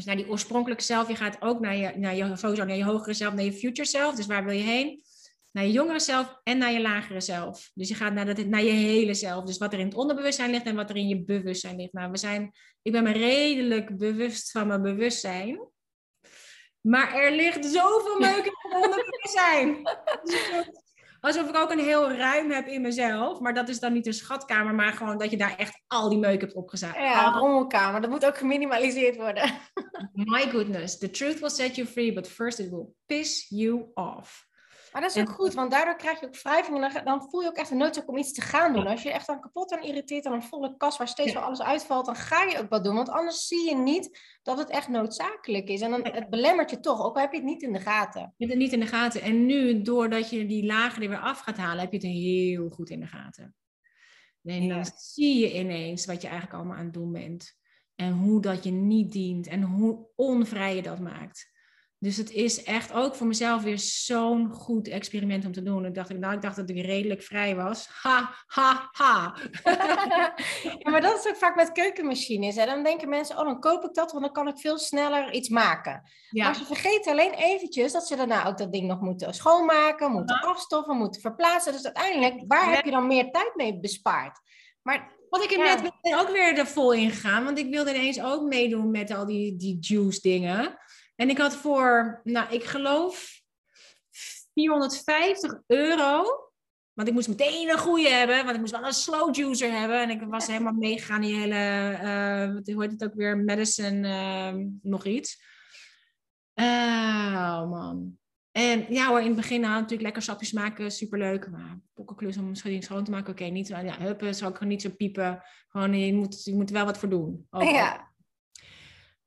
Speaker 2: Dus naar die oorspronkelijke zelf. Je gaat ook naar je, naar je, sowieso naar je hogere zelf, naar je future zelf. Dus waar wil je heen? Naar je jongere zelf en naar je lagere zelf. Dus je gaat naar, dat, naar je hele zelf. Dus wat er in het onderbewustzijn ligt en wat er in je bewustzijn ligt. Nou, we zijn, ik ben me redelijk bewust van mijn bewustzijn. Maar er ligt zoveel meuk in het onderbewustzijn. Alsof ik ook een heel ruim heb in mezelf. Maar dat is dan niet een schatkamer, maar gewoon dat je daar echt al die meuk hebt opgezet.
Speaker 1: Ja, een rommelkamer. Dat moet ook geminimaliseerd worden.
Speaker 2: My goodness, the truth will set you free, but first it will piss you off.
Speaker 1: Maar dat is ook goed, want daardoor krijg je ook wrijving en dan, dan voel je ook echt een noodzaak om iets te gaan doen. Als je echt dan kapot en irriteert aan een volle kast waar steeds wel alles uitvalt, dan ga je ook wat doen. Want anders zie je niet dat het echt noodzakelijk is. En dan het belemmert je toch, ook al heb je het niet in de gaten. Je
Speaker 2: hebt het niet in de gaten. En nu, doordat je die lagen er weer af gaat halen, heb je het heel goed in de gaten. En dan zie je ineens wat je eigenlijk allemaal aan het doen bent. En hoe dat je niet dient en hoe onvrij je dat maakt. Dus het is echt ook voor mezelf weer zo'n goed experiment om te doen. Ik dacht, nou, ik dacht dat ik redelijk vrij was. Ha, ha, ha.
Speaker 1: ja, maar dat is ook vaak met keukenmachines. Hè? Dan denken mensen, oh, dan koop ik dat, want dan kan ik veel sneller iets maken. Ja. Maar ze vergeten alleen eventjes dat ze daarna ook dat ding nog moeten schoonmaken, moeten afstoffen, moeten verplaatsen. Dus uiteindelijk, waar heb je dan meer tijd mee bespaard?
Speaker 2: Maar want ik heb net ook weer er vol in gegaan, want ik wilde ineens ook meedoen met al die, die juice dingen. En ik had voor, nou, ik geloof 450 euro. Want ik moest meteen een goede hebben, want ik moest wel een slow juicer hebben. En ik was helemaal meegegaan die hele, uh, hoe heet het ook weer, medicine, uh, nog iets. oh man. En ja hoor, in het begin nou, natuurlijk lekker sapjes maken, superleuk. Maar pokkenklus om misschien schoon te maken, oké, niet. Ja, huppen, zou ik gewoon niet zo piepen. Gewoon, je moet, je moet er wel wat voor doen.
Speaker 1: Ja.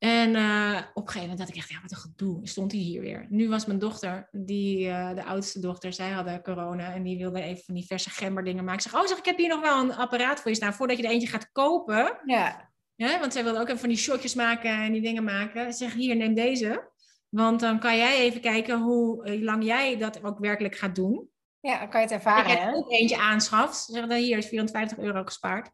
Speaker 2: En uh, op een gegeven moment dacht ik echt, ja, wat een gedoe. Stond hij hier weer. Nu was mijn dochter, die, uh, de oudste dochter, zij hadden corona. En die wilde even van die verse gemberdingen maken. Ik zeg, oh zeg, ik heb hier nog wel een apparaat voor je staan. Voordat je er eentje gaat kopen.
Speaker 1: Ja.
Speaker 2: ja want zij wilde ook even van die shotjes maken en die dingen maken. Ik zeg, hier, neem deze. Want dan kan jij even kijken hoe eh, lang jij dat ook werkelijk gaat doen.
Speaker 1: Ja, dan kan je het ervaren,
Speaker 2: Ik heb ook eentje aanschaft. Zeg, dan hier is 450 euro gespaard.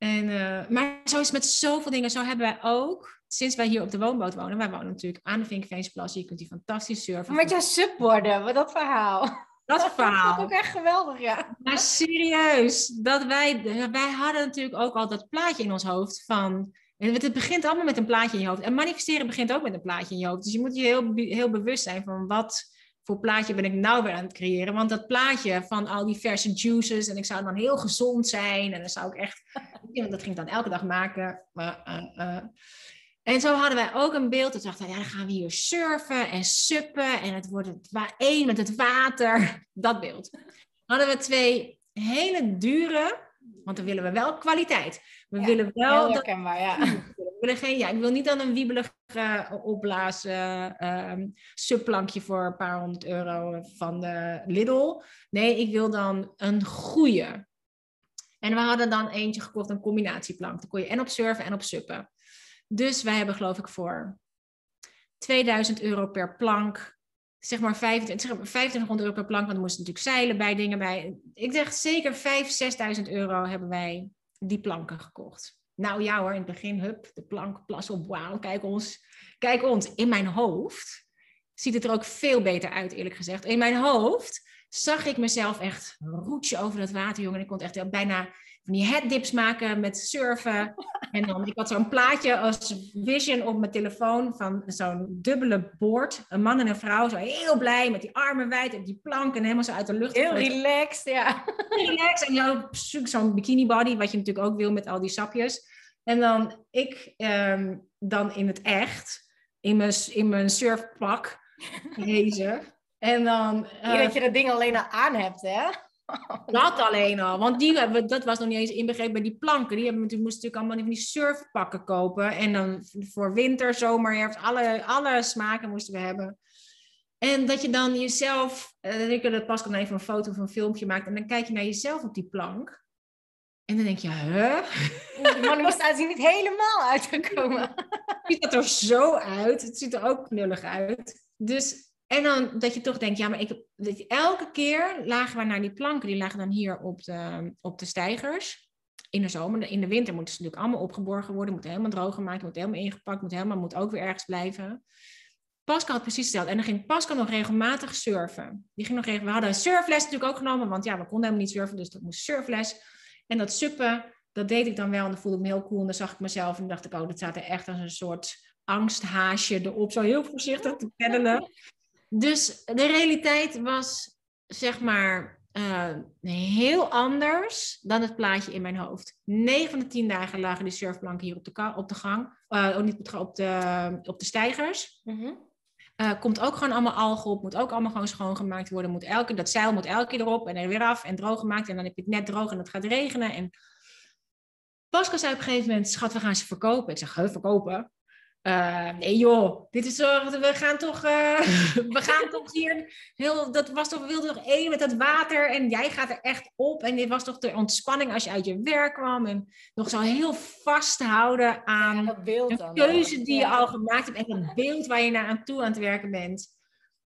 Speaker 2: En, maar zo is het met zoveel dingen. Zo hebben wij ook sinds wij hier op de woonboot wonen, wij wonen natuurlijk aan de Vinkenveensplas, je kunt die fantastisch surfen.
Speaker 1: Met jouw sub worden, wat dat verhaal.
Speaker 2: Dat verhaal.
Speaker 1: Dat ook echt geweldig, ja.
Speaker 2: Maar serieus, dat wij, wij hadden natuurlijk ook al dat plaatje in ons hoofd van... En het begint allemaal met een plaatje in je hoofd. En manifesteren begint ook met een plaatje in je hoofd. Dus je moet je heel, heel bewust zijn van wat voor plaatje ben ik nou weer aan het creëren. Want dat plaatje van al die verse juices en ik zou dan heel gezond zijn. En dan zou ik echt... Dat ging ik dan elke dag maken. Maar, uh, uh, en zo hadden wij ook een beeld. Toen dachten we, ja, dan gaan we hier surfen en suppen. En het wordt het één met het water. Dat beeld. hadden we twee hele dure, want dan willen we wel kwaliteit. We willen wel.
Speaker 1: Heel herkenbaar,
Speaker 2: ja. Ik wil niet dan een wiebelig uh, opblazen uh, subplankje voor een paar honderd euro van de Lidl. Nee, ik wil dan een goede. En we hadden dan eentje gekocht, een combinatieplank. Dan kon je en op surfen en op suppen. Dus wij hebben geloof ik voor 2000 euro per plank, zeg maar 2500 euro per plank, want er moesten natuurlijk zeilen bij, dingen bij. Ik zeg zeker 5.000, 6.000 euro hebben wij die planken gekocht. Nou ja hoor, in het begin, hup, de plank, plas op, wauw, kijk ons. Kijk ons, in mijn hoofd ziet het er ook veel beter uit, eerlijk gezegd. In mijn hoofd zag ik mezelf echt roetje over dat water, jongen. Ik kon echt bijna van die headdips maken met surfen. En dan, ik had zo'n plaatje als vision op mijn telefoon van zo'n dubbele boord. Een man en een vrouw, zo heel blij met die armen wijd op die plank en helemaal zo uit de lucht.
Speaker 1: Heel relaxed, ja.
Speaker 2: Relaxed en zo'n bikini body, wat je natuurlijk ook wil met al die sapjes. En dan ik ehm, dan in het echt, in mijn, in mijn surfpak, deze. En dan...
Speaker 1: Uh, dat je dat ding alleen al aan hebt, hè?
Speaker 2: Dat alleen al. Want die, hebben, dat was nog niet eens inbegrepen bij die planken. Die hebben, moesten natuurlijk allemaal van die surfpakken kopen. En dan voor winter, zomer, herfst, alle, alle smaken moesten we hebben. En dat je dan jezelf, uh, ik dat pas kan even een foto of een filmpje maakt. En dan kijk je naar jezelf op die plank. En dan denk je, huh?
Speaker 1: De manifestatie niet helemaal uitgekomen.
Speaker 2: Het ziet er zo uit. Het ziet er ook knullig uit. Dus en dan dat je toch denkt, ja, maar ik, elke keer lagen we naar die planken, die lagen dan hier op de, op de stijgers. In de zomer, in de winter moeten ze natuurlijk allemaal opgeborgen worden, moeten helemaal droog gemaakt, moeten helemaal ingepakt, moet helemaal, moet ook weer ergens blijven. Pascal had precies hetzelfde. En dan ging Pascal nog regelmatig surfen. Die ging nog regel... We hadden een surfles natuurlijk ook genomen, want ja, we konden helemaal niet surfen, dus dat moest surfles. En dat suppen, dat deed ik dan wel en dan voelde ik me heel cool. En dan zag ik mezelf en dacht ik, oh, dat staat er echt als een soort angsthaasje erop, zo heel voorzichtig te peddelen. Dus de realiteit was, zeg maar, eh, heel anders dan het plaatje in mijn hoofd. 9 van de 10 dagen lagen die surfplanken hier op de, op de gang. Uh, niet op de, op de, op de stijgers. Mm komt ook gewoon allemaal algen op. Moet ook allemaal gewoon schoongemaakt worden. Moet elke, dat zeil moet elke keer erop en er weer af en droog gemaakt. En dan heb je het net droog en het gaat regenen. En Pascal zei op een gegeven moment, schat, we gaan ze verkopen. Ik zeg, verkopen? Uh, nee joh, dit is zo, we gaan toch, uh, we gaan toch hier, heel, dat was toch, we wilden toch één met dat water en jij gaat er echt op. En dit was toch de ontspanning als je uit je werk kwam en nog zo heel vasthouden aan ja, beeld de keuze die je al gemaakt hebt en het beeld waar je naar aan toe aan het werken bent.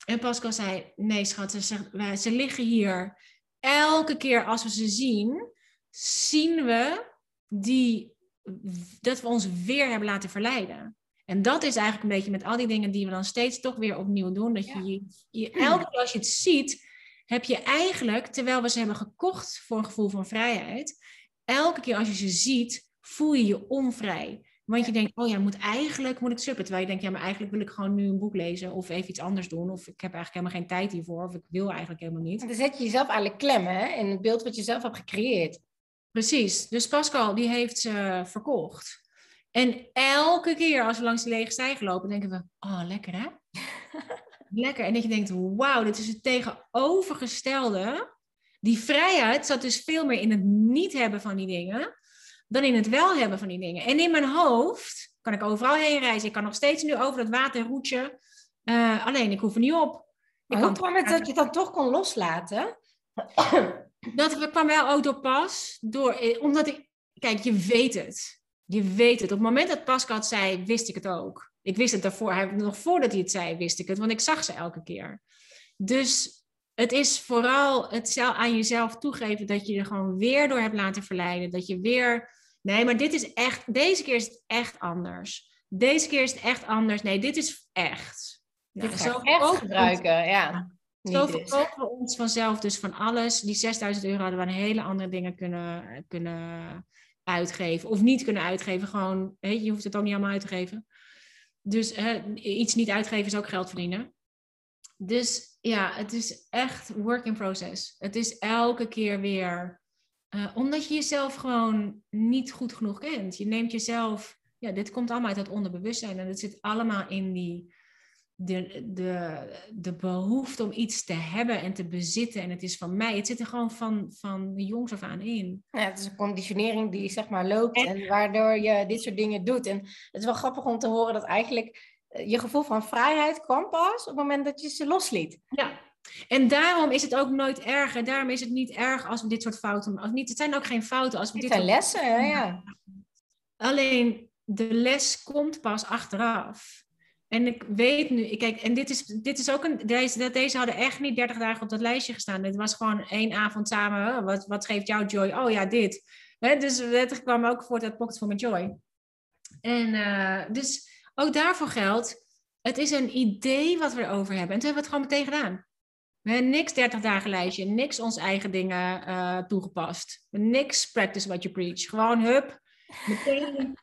Speaker 2: En Pascal zei, nee schat, ze, ze liggen hier. Elke keer als we ze zien, zien we die, dat we ons weer hebben laten verleiden. En dat is eigenlijk een beetje met al die dingen die we dan steeds toch weer opnieuw doen. Dat je, je, elke keer als je het ziet, heb je eigenlijk, terwijl we ze hebben gekocht voor een gevoel van vrijheid, elke keer als je ze ziet, voel je je onvrij. Want je denkt, oh ja, moet eigenlijk moet ik suppen. Terwijl je denkt, ja, maar eigenlijk wil ik gewoon nu een boek lezen of even iets anders doen. Of ik heb eigenlijk helemaal geen tijd hiervoor. Of ik wil eigenlijk helemaal niet.
Speaker 1: Dan zet je jezelf eigenlijk klem hè, in het beeld wat je zelf hebt gecreëerd.
Speaker 2: Precies. Dus Pascal, die heeft ze verkocht. En elke keer als we langs de lege stijger lopen, denken we, oh, lekker hè? lekker. En dat je denkt, wauw, dit is het tegenovergestelde. Die vrijheid zat dus veel meer in het niet hebben van die dingen, dan in het wel hebben van die dingen. En in mijn hoofd kan ik overal heen reizen. Ik kan nog steeds nu over dat waterroetje. Uh, alleen, ik hoef er niet op.
Speaker 1: Ik hoe kwam het dat je het dan toch kon loslaten?
Speaker 2: Dat kwam wel autopas door, eh, omdat ik, kijk, je weet het je weet het. Op het moment dat Pascal het zei, wist ik het ook. Ik wist het daarvoor. Hij, nog voordat hij het zei, wist ik het. Want ik zag ze elke keer. Dus het is vooral het aan jezelf toegeven dat je er gewoon weer door hebt laten verleiden. Dat je weer. Nee, maar dit is echt. Deze keer is het echt anders. Deze keer is het echt anders. Nee, dit is echt.
Speaker 1: Dit zo echt gebruiken, ja.
Speaker 2: Zo verkopen we ons vanzelf dus van alles. Die 6000 euro hadden we aan hele andere dingen kunnen, kunnen uitgeven. Of niet kunnen uitgeven. Gewoon, je hoeft het ook niet allemaal uit te geven. Dus hè, iets niet uitgeven is ook geld verdienen. Dus ja, het is echt work in process. Het is elke keer weer. Uh, omdat je jezelf gewoon niet goed genoeg kent. Je neemt jezelf. Ja, dit komt allemaal uit het onderbewustzijn. En het zit allemaal in die de, de, de behoefte om iets te hebben en te bezitten. En het is van mij. Het zit er gewoon van, van de jongs af aan in.
Speaker 1: Ja, het is een conditionering die zeg maar loopt en, waardoor je dit soort dingen doet. En het is wel grappig om te horen dat eigenlijk eh, je gevoel van vrijheid kwam pas op het moment dat je ze losliet.
Speaker 2: Ja, en daarom is het ook nooit erg. En daarom is het niet erg als we dit soort fouten... Als niet, het zijn ook geen fouten. Als we
Speaker 1: dit zijn lessen, ja.
Speaker 2: Alleen de les komt pas achteraf. En ik weet nu, kijk, en dit is, dit is ook een, deze, deze hadden echt niet 30 dagen op dat lijstje gestaan. Dit was gewoon één avond samen. Wat, wat geeft jou joy? Oh ja, dit. Dus het kwam ook voort uit Pocket for My Joy. En uh, dus ook daarvoor geldt, het is een idee wat we erover hebben. En toen hebben we het gewoon meteen gedaan. We hebben niks 30 dagen lijstje, niks ons eigen dingen uh, toegepast. Niks practice what you preach. Gewoon hup, meteen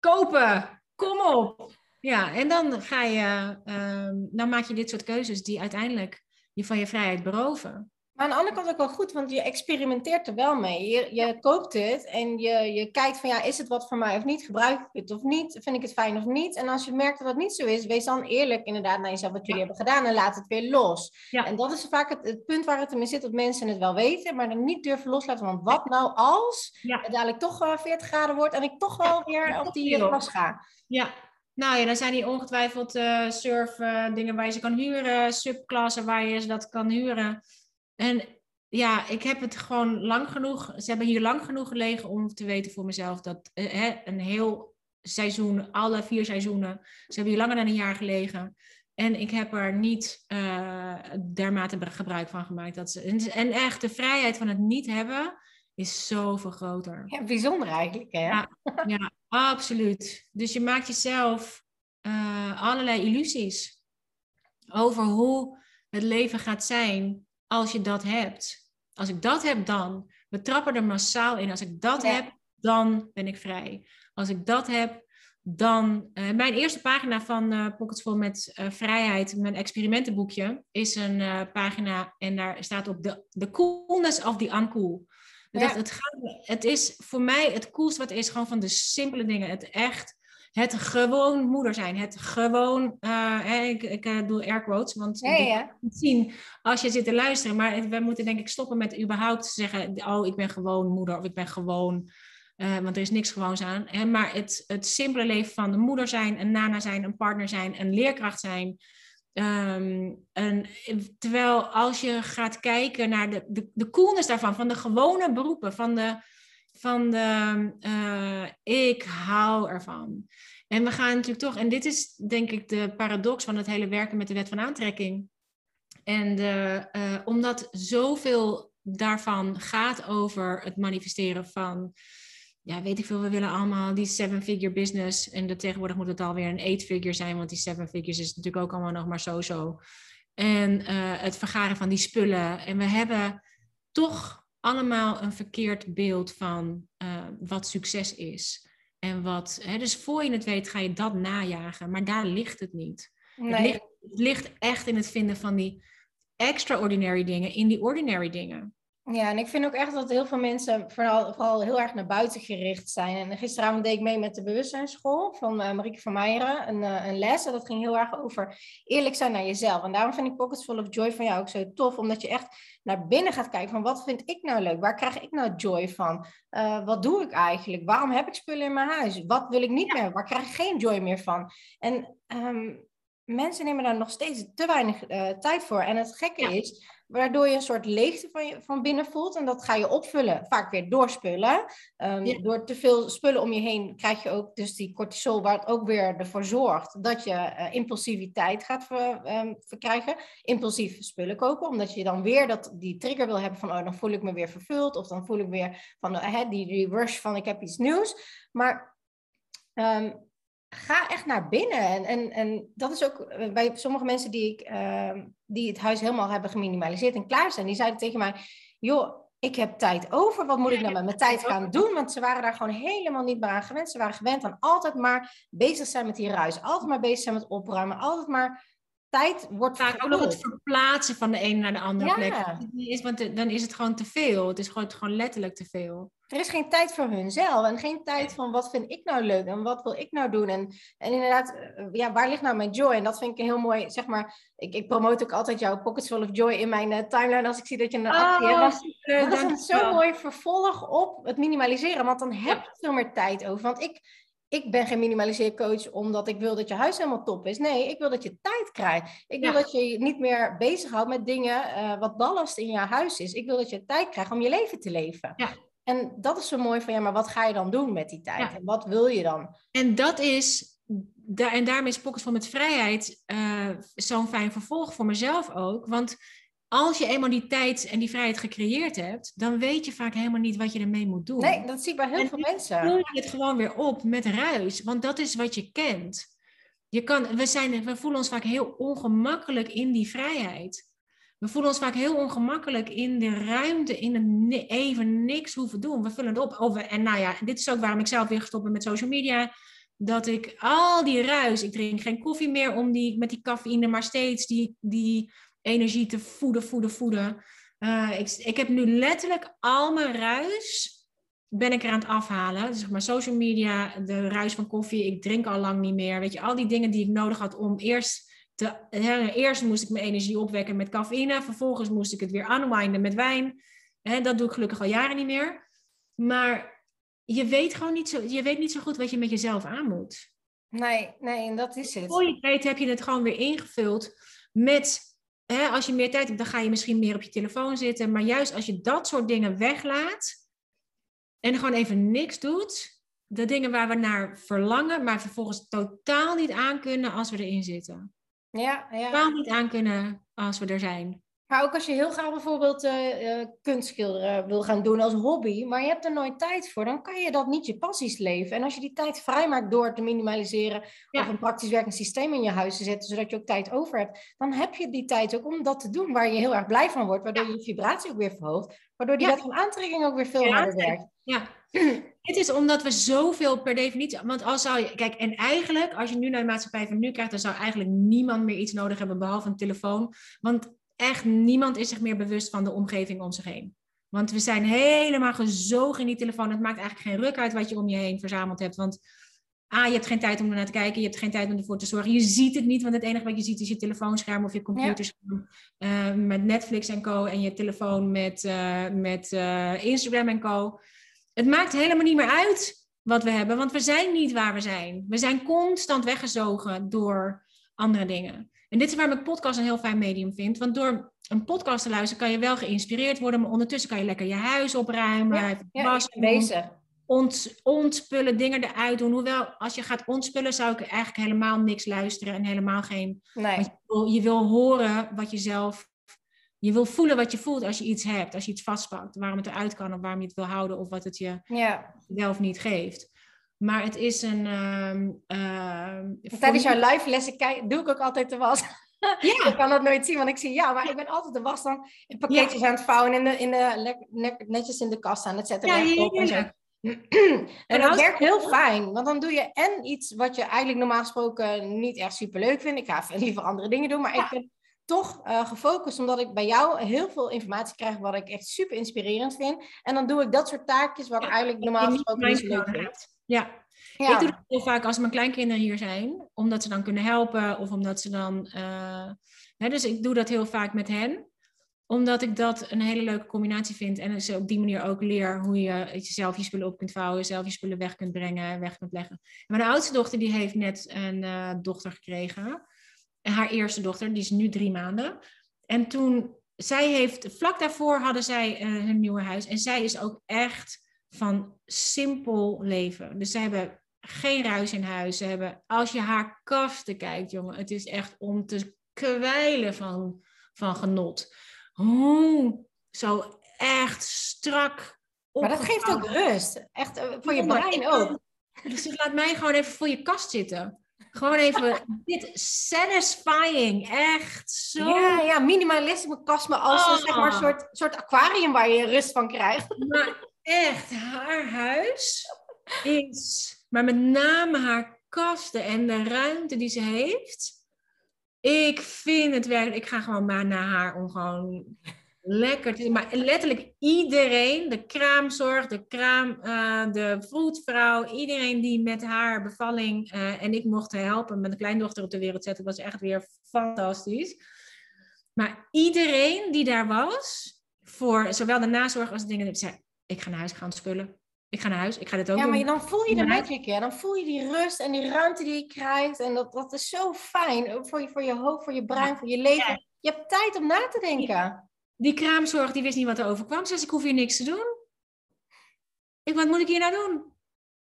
Speaker 2: kopen. Kom op. Ja, en dan ga je, uh, dan maak je dit soort keuzes die uiteindelijk je van je vrijheid beroven.
Speaker 1: Maar aan de andere kant ook wel goed, want je experimenteert er wel mee. Je, je koopt het en je, je kijkt van ja, is het wat voor mij of niet? Gebruik ik het of niet? Vind ik het fijn of niet? En als je merkt dat dat niet zo is, wees dan eerlijk inderdaad naar jezelf wat jullie hebben gedaan en laat het weer los. Ja. En dat is vaak het, het punt waar het in zit, dat mensen het wel weten, maar dan niet durven loslaten. Want wat nou als het dadelijk toch uh, 40 graden wordt en ik toch wel weer op die glas ga?
Speaker 2: Ja, nou ja, dan zijn die ongetwijfeld uh, surf dingen waar je ze kan huren, subklassen waar je ze dat kan huren. En ja, ik heb het gewoon lang genoeg, ze hebben hier lang genoeg gelegen om te weten voor mezelf dat uh, hè, een heel seizoen, alle vier seizoenen, ze hebben hier langer dan een jaar gelegen. En ik heb er niet uh, dermate gebruik van gemaakt. Dat ze, en echt de vrijheid van het niet hebben is zoveel groter.
Speaker 1: Ja, bijzonder eigenlijk, hè?
Speaker 2: Ja, ja absoluut. Dus je maakt jezelf uh, allerlei illusies over hoe het leven gaat zijn als je dat hebt. Als ik dat heb, dan. We trappen er massaal in. Als ik dat heb, dan ben ik vrij. Als ik dat heb, dan uh, mijn eerste pagina van uh, Pockets Vol met uh, Vrijheid, mijn experimentenboekje, is een pagina en daar staat op de, the coolness of the uncool. Ja. Het, gaat, het is voor mij het coolste wat is gewoon van de simpele dingen. Het echt, het gewoon moeder zijn. Het gewoon, ik, ik doe air quotes, want
Speaker 1: ja, ja.
Speaker 2: je zien als je zit te luisteren. Maar we moeten denk ik stoppen met überhaupt te zeggen, oh ik ben gewoon moeder of ik ben gewoon uh, want er is niks gewoons aan. Hè? Maar het, het simpele leven van de moeder zijn, een nana zijn, een partner zijn, een leerkracht zijn. Um, een, terwijl als je gaat kijken naar de, de, de coolness daarvan, van de gewone beroepen, van de, van de uh, ik hou ervan. En we gaan natuurlijk toch, en dit is denk ik de paradox van het hele werken met de wet van aantrekking. En de, uh, omdat zoveel daarvan gaat over het manifesteren van ja, weet ik veel, we willen allemaal die seven-figure business. En de, tegenwoordig moet het alweer een eight-figure zijn, want die seven figures is natuurlijk ook allemaal nog maar zo-zo. En uh, het vergaren van die spullen. En we hebben toch allemaal een verkeerd beeld van uh, wat succes is. En wat, hè, dus voor je het weet ga je dat najagen, maar daar ligt het niet. Nee. Het, ligt, het ligt echt in het vinden van die extraordinary dingen in die ordinary dingen.
Speaker 1: Ja, en ik vind ook echt dat heel veel mensen vooral, vooral heel erg naar buiten gericht zijn. En gisteravond deed ik mee met de bewustzijnsschool van uh, Marieke van Meijeren, een, uh, een les. En dat ging heel erg over eerlijk zijn naar jezelf. En daarom vind ik Pockets Full of Joy van jou ook zo tof, omdat je echt naar binnen gaat kijken van wat vind ik nou leuk? Waar krijg ik nou joy van? Uh, wat doe ik eigenlijk? Waarom heb ik spullen in mijn huis? Wat wil ik niet meer? Waar krijg ik geen joy meer van? En um, mensen nemen daar nog steeds te weinig tijd voor. En het gekke ja. is waardoor je een soort leegte van, je, van binnen voelt. En dat ga je opvullen, vaak weer door spullen. Um, Door te veel spullen om je heen krijg je ook dus die cortisol, waar het ook weer ervoor zorgt dat je uh, impulsiviteit gaat ver, um, verkrijgen. Impulsief spullen kopen, omdat je dan weer dat, die trigger wil hebben van, oh, dan voel ik me weer vervuld. Of dan voel ik weer van, uh, die, die rush van, ik heb iets nieuws. Maar um, ga echt naar binnen. En, en, en dat is ook eh, bij sommige mensen die, ik, uh, die het huis helemaal hebben geminimaliseerd en klaar zijn. Die zeiden tegen mij, joh, ik heb tijd over. Wat moet ik nou met mijn tijd gaan doen? Want ze waren daar gewoon helemaal niet meer aan gewend. Ze waren gewend aan altijd maar bezig zijn met die ruis. Altijd maar bezig zijn met opruimen. Altijd maar tijd wordt
Speaker 2: vaak ook nog het verplaatsen van de ene naar de andere ja. plek. Is, want dan is het gewoon te veel. Het is gewoon, gewoon letterlijk te veel.
Speaker 1: Er is geen tijd voor hunzelf en geen tijd van wat vind ik nou leuk en wat wil ik nou doen. En, en inderdaad, eh, ja, waar ligt nou mijn joy? En dat vind ik een heel mooi, zeg maar, ik, ik promote ook altijd jouw Pockets Full of Joy in mijn uh, timeline als ik zie dat je een actie oh, hebt. Dat, dat is een zo mooi vervolg op het minimaliseren, want dan heb je veel meer tijd over. Want ik, ik ben geen minimaliseercoach omdat ik wil dat je huis helemaal top is. Nee, ik wil dat je tijd krijgt. Ik wil dat je je niet meer bezighoudt met dingen uh, wat ballast in je huis is. Ik wil dat je tijd krijgt om je leven te leven.
Speaker 2: Ja.
Speaker 1: En dat is zo mooi van ja, maar wat ga je dan doen met die tijd? Ja. En wat wil je dan?
Speaker 2: En dat is, en daarmee is Pockets van met Vrijheid uh, zo'n fijn vervolg voor mezelf ook. Want als je eenmaal die tijd en die vrijheid gecreëerd hebt, dan weet je vaak helemaal niet wat je ermee moet doen.
Speaker 1: Nee, dat zie ik bij heel en veel mensen.
Speaker 2: Dan je het gewoon weer op met ruis, want dat is wat je kent. Je kan, we, zijn, we voelen ons vaak heel ongemakkelijk in die vrijheid. We voelen ons vaak heel ongemakkelijk in de ruimte, in een even niks hoeven doen. We vullen het op. Of, en nou ja, dit is ook waarom ik zelf weer gestopt ben met social media. Dat ik al die ruis, ik drink geen koffie meer om die, met die cafeïne, maar steeds die, die energie te voeden, voeden, voeden. Uh, ik, ik heb nu letterlijk al mijn ruis ben ik er aan het afhalen. Dus zeg maar social media, de ruis van koffie, ik drink al lang niet meer. Weet je, al die dingen die ik nodig had om eerst te... Hè, eerst moest ik mijn energie opwekken met cafeïne. Vervolgens moest ik het weer unwinden met wijn. Hè, dat doe ik gelukkig al jaren niet meer. Maar je weet gewoon niet zo, je weet niet zo goed wat je met jezelf aan moet.
Speaker 1: Nee, nee, en dat is het.
Speaker 2: Voor je weet heb je het gewoon weer ingevuld met hè, als je meer tijd hebt, dan ga je misschien meer op je telefoon zitten. Maar juist als je dat soort dingen weglaat en gewoon even niks doet, de dingen waar we naar verlangen, maar vervolgens totaal niet aankunnen als we erin zitten.
Speaker 1: Ja, ja.
Speaker 2: Totaal niet aankunnen als we er zijn.
Speaker 1: Maar ook als je heel graag bijvoorbeeld uh, kunstschilderen wil gaan doen als hobby, maar je hebt er nooit tijd voor, dan kan je dat niet je passies leven. En als je die tijd vrijmaakt door te minimaliseren of een praktisch werkend systeem in je huis te zetten, zodat je ook tijd over hebt, dan heb je die tijd ook om dat te doen waar je heel erg blij van wordt, waardoor je je vibratie ook weer verhoogt, waardoor die wet van aantrekking ook weer veel harder werkt.
Speaker 2: Ja, het is omdat we zoveel per definitie. Want als zou je. Kijk, en eigenlijk, als je nu naar de maatschappij van nu kijkt, dan zou eigenlijk niemand meer iets nodig hebben behalve een telefoon. Want echt niemand is zich meer bewust van de omgeving om zich heen. Want we zijn helemaal gezogen in die telefoon. Het maakt eigenlijk geen ruk uit wat je om je heen verzameld hebt. Want A, je hebt geen tijd om er naar te kijken. Je hebt geen tijd om ervoor te zorgen. Je ziet het niet, want het enige wat je ziet is je telefoonscherm of je computerscherm. Uh, met Netflix en co. En je telefoon met, uh, met uh, Instagram en co. Het maakt helemaal niet meer uit wat we hebben, want we zijn niet waar we zijn. We zijn constant weggezogen door andere dingen. En dit is waarom ik podcast een heel fijn medium vind. Want door een podcast te luisteren kan je wel geïnspireerd worden, maar ondertussen kan je lekker je huis opruimen, ja,
Speaker 1: ja, bezig.
Speaker 2: Ont, ontspullen, dingen eruit doen. Hoewel, als je gaat ontspullen, zou ik eigenlijk helemaal niks luisteren en helemaal geen.
Speaker 1: Nee.
Speaker 2: Je wil, je wil horen wat je zelf. Je wil voelen wat je voelt als je iets hebt, als je iets vastpakt. Waarom het eruit kan of waarom je het wil houden of wat het je
Speaker 1: ja.
Speaker 2: wel of niet geeft. Maar het is een.
Speaker 1: Uh, Tijdens jouw live lessen kijk, doe ik ook altijd de was. Ja. ik kan dat nooit zien, want ik zie ja, maar ik ben altijd de was dan in pakketjes aan het vouwen en in de, in de, netjes in de kast aan het zetten. Ja, ja, en, zo. en dat werkt heel fijn, want dan doe je en iets wat je eigenlijk normaal gesproken niet echt super leuk vindt. Ik ga liever andere dingen doen, maar ik ben toch uh, gefocust, omdat ik bij jou heel veel informatie krijg wat ik echt super inspirerend vind. En dan doe ik dat soort taakjes wat ik eigenlijk normaal gesproken niet zo leuk vind.
Speaker 2: Ja. ja. ik doe het heel vaak als mijn kleinkinderen hier zijn, omdat ze dan kunnen helpen of omdat ze dan. Uh, hè, dus ik doe dat heel vaak met hen omdat ik dat een hele leuke combinatie vind. En ze op die manier ook leer hoe je jezelf je spullen op kunt vouwen, zelf je spullen weg kunt brengen, weg kunt leggen. En mijn oudste dochter die heeft net een uh, dochter gekregen. En haar eerste dochter, die is nu drie maanden. En toen, zij heeft, vlak daarvoor hadden zij uh, hun nieuwe huis. En zij is ook echt van simpel leven. Dus ze hebben geen ruis in huis. Ze hebben, als je haar kasten kijkt, jongen, het is echt om te kwijlen van, van genot. Hoe zo echt strak.
Speaker 1: Maar dat geeft ook rust. Echt eh, voor je brein ook.
Speaker 2: Dus laat mij gewoon even voor je kast zitten. Gewoon even, dit satisfying, echt zo.
Speaker 1: Ja, ja minimalisme kast me als een zeg maar, ah. soort, soort aquarium waar je rust van krijgt.
Speaker 2: Maar echt, haar huis is, maar met name haar kasten en de ruimte die ze heeft. Ik vind het werkelijk, ik ga gewoon maar naar haar om gewoon lekker te Maar letterlijk iedereen, de kraamzorg, de kraam, uh, de vroedvrouw, iedereen die met haar bevalling uh, en ik mocht helpen met een kleindochter op de wereld zetten, was echt weer fantastisch. Maar iedereen die daar was, voor zowel de nazorg als de dingen, zei, ik ga naar huis gaan spullen. Ik ga naar huis, ik ga dit ook
Speaker 1: ja,
Speaker 2: doen.
Speaker 1: Ja, maar dan voel je de magic. Dan voel je die rust en die ruimte die je krijgt. En dat, dat is zo fijn. Voor je, voor je hoofd, voor je brein, voor je leven. Je hebt tijd om na te denken.
Speaker 2: Die kraamzorg, die wist niet wat er overkwam. Ze zei, ik hoef hier niks te doen. Ik, wat moet ik hier nou doen?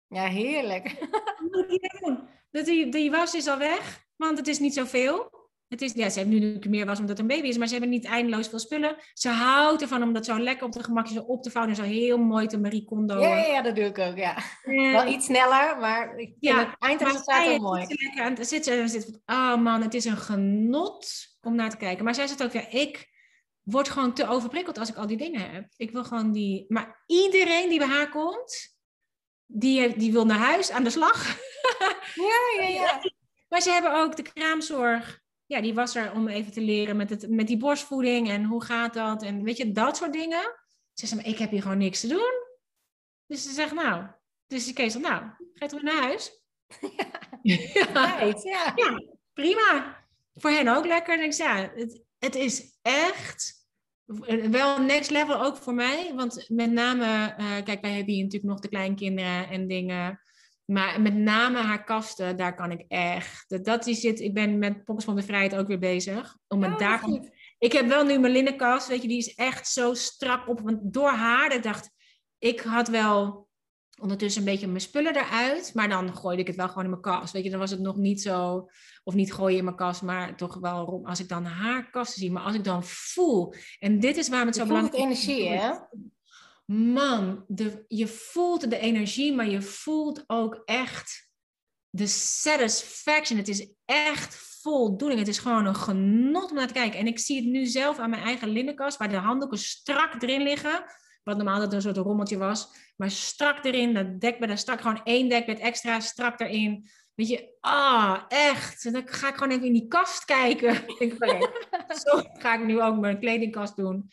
Speaker 1: Ja, heerlijk.
Speaker 2: Wat moet ik hier nou doen? Die, die was is al weg, want het is niet zoveel. Het is, ja, ze hebben nu natuurlijk meer was omdat het een baby is, maar ze hebben niet eindeloos veel spullen. Ze houdt ervan om dat zo lekker op de gemakje zo op te vouwen en zo heel mooi te Marie Kondo.
Speaker 1: Ja, ja, dat doe ik ook, ja. Wel iets sneller, maar ik ja, het eindresultaat heel mooi.
Speaker 2: Lekker aan het zitten en zit oh man, het is een genot om naar te kijken. Maar zij zegt ook, ja, ik word gewoon te overprikkeld als ik al die dingen heb. Ik wil gewoon die... Maar iedereen die bij haar komt, die, die wil naar huis, aan de slag.
Speaker 1: Ja, ja, ja.
Speaker 2: Maar ze hebben ook de kraamzorg ja, die was er om even te leren met, het, met die borstvoeding en hoe gaat dat en weet je, dat soort dingen. Ze zei, ik heb hier gewoon niks te doen. Dus ze zegt, nou, dus Kees zegt, nou, ga je terug naar huis?
Speaker 1: Ja, ja.
Speaker 2: ja. prima. Voor hen ook lekker. denk ik, ja, het, het is echt wel next level ook voor mij. Want met name, uh, kijk, wij hebben hier natuurlijk nog de kleinkinderen en dingen. Maar met name haar kasten, daar kan ik echt. Dat die zit, ik ben met Poppers van de Vrijheid ook weer bezig. Om het oh, daar. Ik heb wel nu mijn linnenkast, weet je, die is echt zo strak op. Want door haar, ik dacht, ik had wel ondertussen een beetje mijn spullen eruit. Maar dan gooide ik het wel gewoon in mijn kast. Weet je, dan was het nog niet zo, of niet gooien in mijn kast, maar toch wel rond. Als ik dan haar kasten zie, maar als ik dan voel. En dit is waarom het zo belangrijk
Speaker 1: is. energie, hè?
Speaker 2: Man, de, je voelt de energie, maar je voelt ook echt de satisfaction. Het is echt voldoening. Het is gewoon een genot om naar te kijken. En ik zie het nu zelf aan mijn eigen linnenkast, waar de handdoeken strak erin liggen. Wat normaal dat een soort rommeltje was. Maar strak erin, dat dekbed, daar strak gewoon één dekbed extra strak erin. Weet je, ah, echt. Dan ga ik gewoon even in die kast kijken. Zo ga ik nu ook mijn kledingkast doen.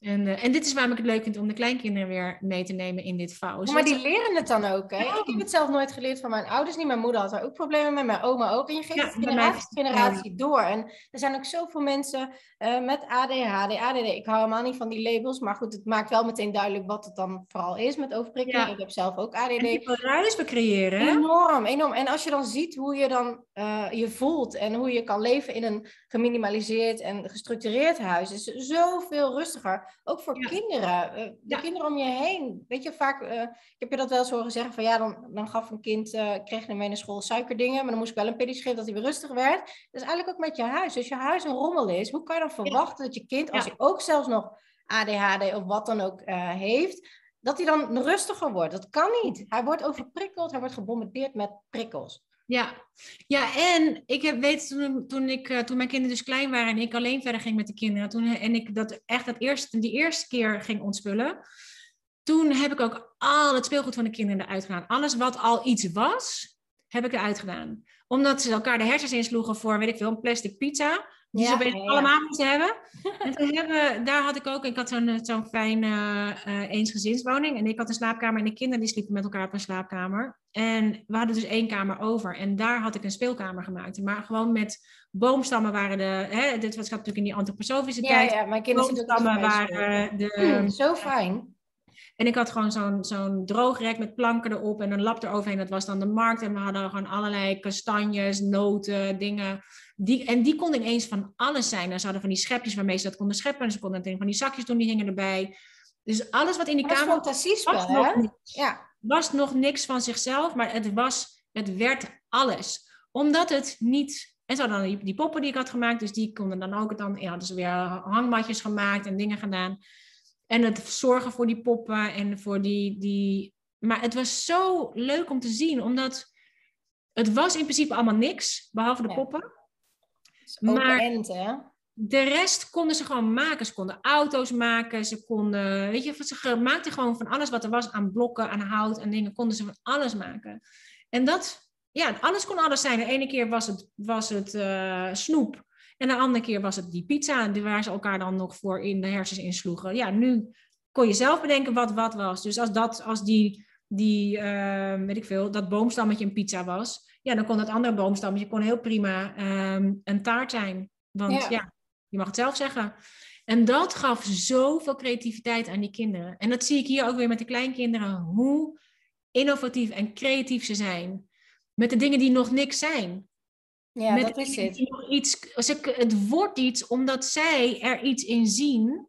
Speaker 2: En, uh, en dit is waarom ik het leuk vind om de kleinkinderen weer mee te nemen in dit vouwen.
Speaker 1: Maar die leren het dan ook, hè? Ik heb het zelf nooit geleerd van mijn ouders niet. Mijn moeder had er ook problemen mee, mijn oma ook. En je geeft het generatie, generatie door. En er zijn ook zoveel mensen uh, met ADHD, ADD. Ik hou helemaal niet van die labels, maar goed, het maakt wel meteen duidelijk wat het dan vooral is met overprikkeling. Ik heb zelf ook ADD. En
Speaker 2: die ruis creëren.
Speaker 1: Enorm, enorm. En als je dan ziet hoe je dan uh, je voelt en hoe je kan leven in een geminimaliseerd en gestructureerd huis, is zoveel rustiger. Ook voor kinderen, uh, de kinderen om je heen. Weet je, vaak, ik heb je dat wel eens horen zeggen van ja, dan, dan gaf een kind, kreeg naar naar school suikerdingen, maar dan moest ik wel een pilletjes geven dat hij weer rustig werd. Dat is eigenlijk ook met je huis. Als je huis een rommel is, hoe kan je dan verwachten dat je kind, als hij ook zelfs nog ADHD of wat dan ook uh, heeft, dat hij dan rustiger wordt. Dat kan niet. Hij wordt overprikkeld, hij wordt gebombardeerd met prikkels.
Speaker 2: Ja, ja en ik heb, weet toen, toen, ik, uh, toen mijn kinderen dus klein waren en ik alleen verder ging met de kinderen, toen, en ik dat echt dat eerste, die eerste keer ging ontspullen, toen heb ik ook al het speelgoed van de kinderen eruit gedaan. Alles wat al iets was, heb ik eruit gedaan. Omdat ze elkaar de hersens insloegen voor, weet ik veel, een plastic pizza. Die ja, ze ja, allemaal moeten hebben. En toen hebben, daar had ik ook, ik had zo'n zo'n fijne uh, eensgezinswoning. En ik had een slaapkamer en de kinderen die sliepen met elkaar op een slaapkamer. En we hadden dus één kamer over. En daar had ik een speelkamer gemaakt. Maar gewoon met boomstammen waren de, hè, dit was natuurlijk in die antroposofische tijd.
Speaker 1: Ja, mijn kinderen
Speaker 2: boomstammen waren de...
Speaker 1: Mm, zo fijn.
Speaker 2: En ik had gewoon zo'n zo'n droogrek met planken erop en een lap eroverheen. Dat was dan de markt. En we hadden gewoon allerlei kastanjes, noten, dingen. Die, en die konden ineens van alles zijn. En ze hadden van die schepjes waarmee ze dat konden scheppen. En ze konden het van die zakjes doen, die hingen erbij. Dus alles wat in die kamer
Speaker 1: was, was, nog niks,
Speaker 2: ja. was nog niks van zichzelf. Maar het, was, het werd alles. Omdat het niet... En zo dan die, die poppen die ik had gemaakt. Dus die konden dan ook... Dan ja, hadden ze weer hangmatjes gemaakt en dingen gedaan. En het zorgen voor die poppen en voor die, die... Maar het was zo leuk om te zien, omdat het was in principe allemaal niks, behalve de poppen.
Speaker 1: Maar end, hè?
Speaker 2: de rest konden ze gewoon maken. Ze konden auto's maken, ze konden, weet je, ze maakten gewoon van alles wat er was aan blokken, aan hout en dingen, konden ze van alles maken. En dat, ja, alles kon alles zijn. De ene keer was het, was het uh, snoep. En de andere keer was het die pizza, waar ze elkaar dan nog voor in de hersens insloegen. Ja, nu kon je zelf bedenken wat wat was. Dus als, dat, als die, die uh, weet ik veel, dat boomstammetje een pizza was, ja, dan kon dat andere boomstammetje kon heel prima um, een taart zijn. Want ja. ja, je mag het zelf zeggen. En dat gaf zoveel creativiteit aan die kinderen. En dat zie ik hier ook weer met de kleinkinderen, hoe innovatief en creatief ze zijn. Met de dingen die nog niks zijn.
Speaker 1: Ja, met dat is het.
Speaker 2: Iets, het wordt iets omdat zij er iets in zien.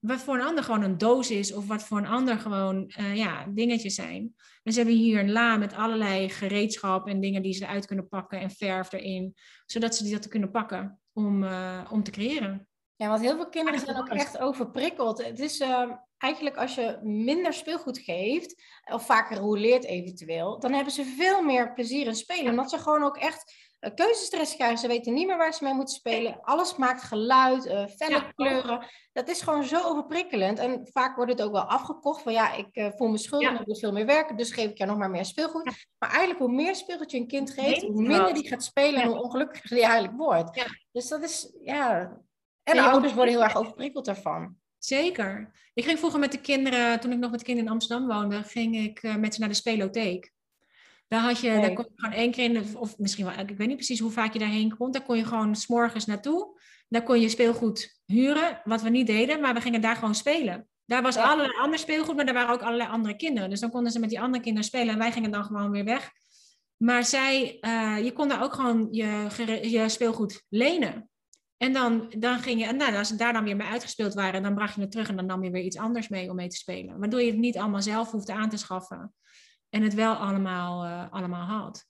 Speaker 2: Wat voor een ander gewoon een doos is, of wat voor een ander gewoon uh, ja, dingetjes zijn. En ze hebben hier een la met allerlei gereedschap en dingen die ze eruit kunnen pakken en verf erin, zodat ze die dat kunnen pakken om, uh, om te creëren.
Speaker 1: Ja, want heel veel kinderen zijn ook echt overprikkeld. Het is uh, eigenlijk als je minder speelgoed geeft, of vaker rouleert eventueel, dan hebben ze veel meer plezier in spelen. Omdat ze gewoon ook echt keuzestress krijgen. Ze weten niet meer waar ze mee moeten spelen. Alles maakt geluid, uh, felle kleuren. Dat is gewoon zo overprikkelend. En vaak wordt het ook wel afgekocht van ja, ik uh, voel me schuldig, ja. ik moet veel meer werken, dus geef ik jou nog maar meer speelgoed. Maar eigenlijk hoe meer speelgoed je een kind geeft, hoe minder die gaat spelen en hoe ongelukkiger die eigenlijk wordt. Dus dat is, ja... En de ouders worden heel erg overprikkeld daarvan.
Speaker 2: Zeker. Ik ging vroeger met de kinderen, toen ik nog met de kinderen in Amsterdam woonde, ging ik met ze naar de spelotheek. Daar, had je, daar kon je gewoon één keer in, de, of misschien wel, ik weet niet precies hoe vaak je daarheen komt. Daar kon je gewoon s'morgens naartoe. Daar kon je speelgoed huren, wat we niet deden, maar we gingen daar gewoon spelen. Daar was allerlei ander speelgoed, maar daar waren ook allerlei andere kinderen. Dus dan konden ze met die andere kinderen spelen en wij gingen dan gewoon weer weg. Maar zij, uh, je kon daar ook gewoon je, je speelgoed lenen. En dan, dan ging je, nou, als ze daar dan weer mee uitgespeeld waren, dan bracht je het terug en dan nam je weer iets anders mee om mee te spelen. Waardoor je het niet allemaal zelf hoefde aan te schaffen. En het wel allemaal, uh, allemaal had.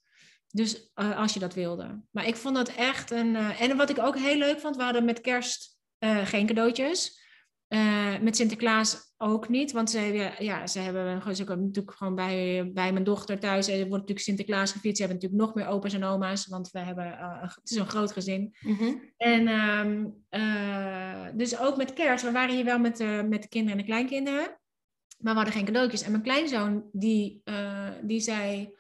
Speaker 2: Dus uh, als je dat wilde. Maar ik vond dat echt een. Uh, en wat ik ook heel leuk vond, we hadden met kerst geen cadeautjes. Met Sinterklaas ook niet, want ze, ja, ze hebben ze natuurlijk gewoon bij, bij mijn dochter thuis. Er wordt natuurlijk Sinterklaas gevierd. Ze hebben natuurlijk nog meer opa's en oma's, want we hebben, het is een groot gezin.
Speaker 1: Mm-hmm.
Speaker 2: En um, uh, dus ook met kerst, we waren hier wel met, met de kinderen en de kleinkinderen, maar we hadden geen cadeautjes. En mijn kleinzoon, die, die zei,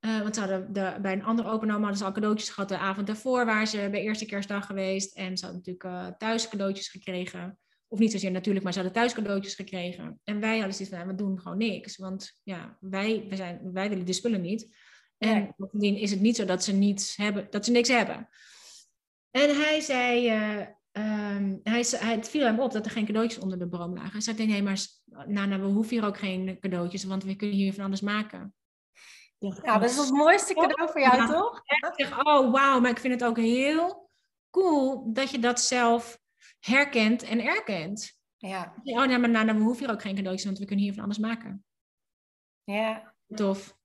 Speaker 2: want ze hadden de, bij een andere opa en oma hadden ze al cadeautjes gehad de avond daarvoor, waren ze bij eerste kerstdag geweest. En ze hadden natuurlijk thuis cadeautjes gekregen. Of niet zozeer natuurlijk, maar ze hadden thuis cadeautjes gekregen. En wij hadden zoiets van, we doen gewoon niks. Want ja, wij, wij, zijn, wij willen de spullen niet. En bovendien is het niet zo dat ze, niets hebben, dat ze niks hebben. En hij zei, uh, um, hij, hij, het viel hem op dat er geen cadeautjes onder de boom lagen. Hij zei, nee, maar nou, nou, we hoeven hier ook geen cadeautjes, want we kunnen hier van alles maken.
Speaker 1: Ja, dat is het mooiste cadeau voor jou, ja, toch?
Speaker 2: Ik zeg, oh wauw, maar ik vind het ook heel cool dat je dat zelf herkent en erkent.
Speaker 1: Ja.
Speaker 2: Oh, nee, maar nou, nou, we hoeven hier ook geen cadeautjes, want we kunnen hier van alles maken.
Speaker 1: Ja.
Speaker 2: Tof.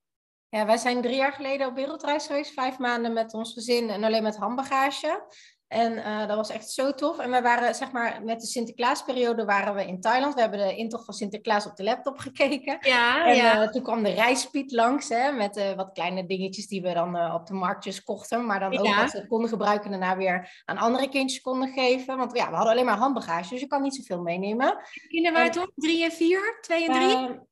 Speaker 1: Ja, wij zijn drie jaar geleden op wereldreis geweest, vijf maanden met ons gezin en alleen met handbagage. En uh, dat was echt zo tof. En we waren, zeg maar, met de Sinterklaasperiode waren we in Thailand. We hebben de intocht van Sinterklaas op de laptop gekeken.
Speaker 2: Ja,
Speaker 1: en
Speaker 2: ja.
Speaker 1: Uh, toen kwam de reispiet langs, hè, met uh, wat kleine dingetjes die we dan op de marktjes kochten. Maar dan ook
Speaker 2: Ja.
Speaker 1: we konden gebruiken, daarna weer aan andere kindjes konden geven. Want ja, we hadden alleen maar handbagage, dus je kan niet zoveel meenemen.
Speaker 2: Kinderen waren toen drie en vier, twee en drie?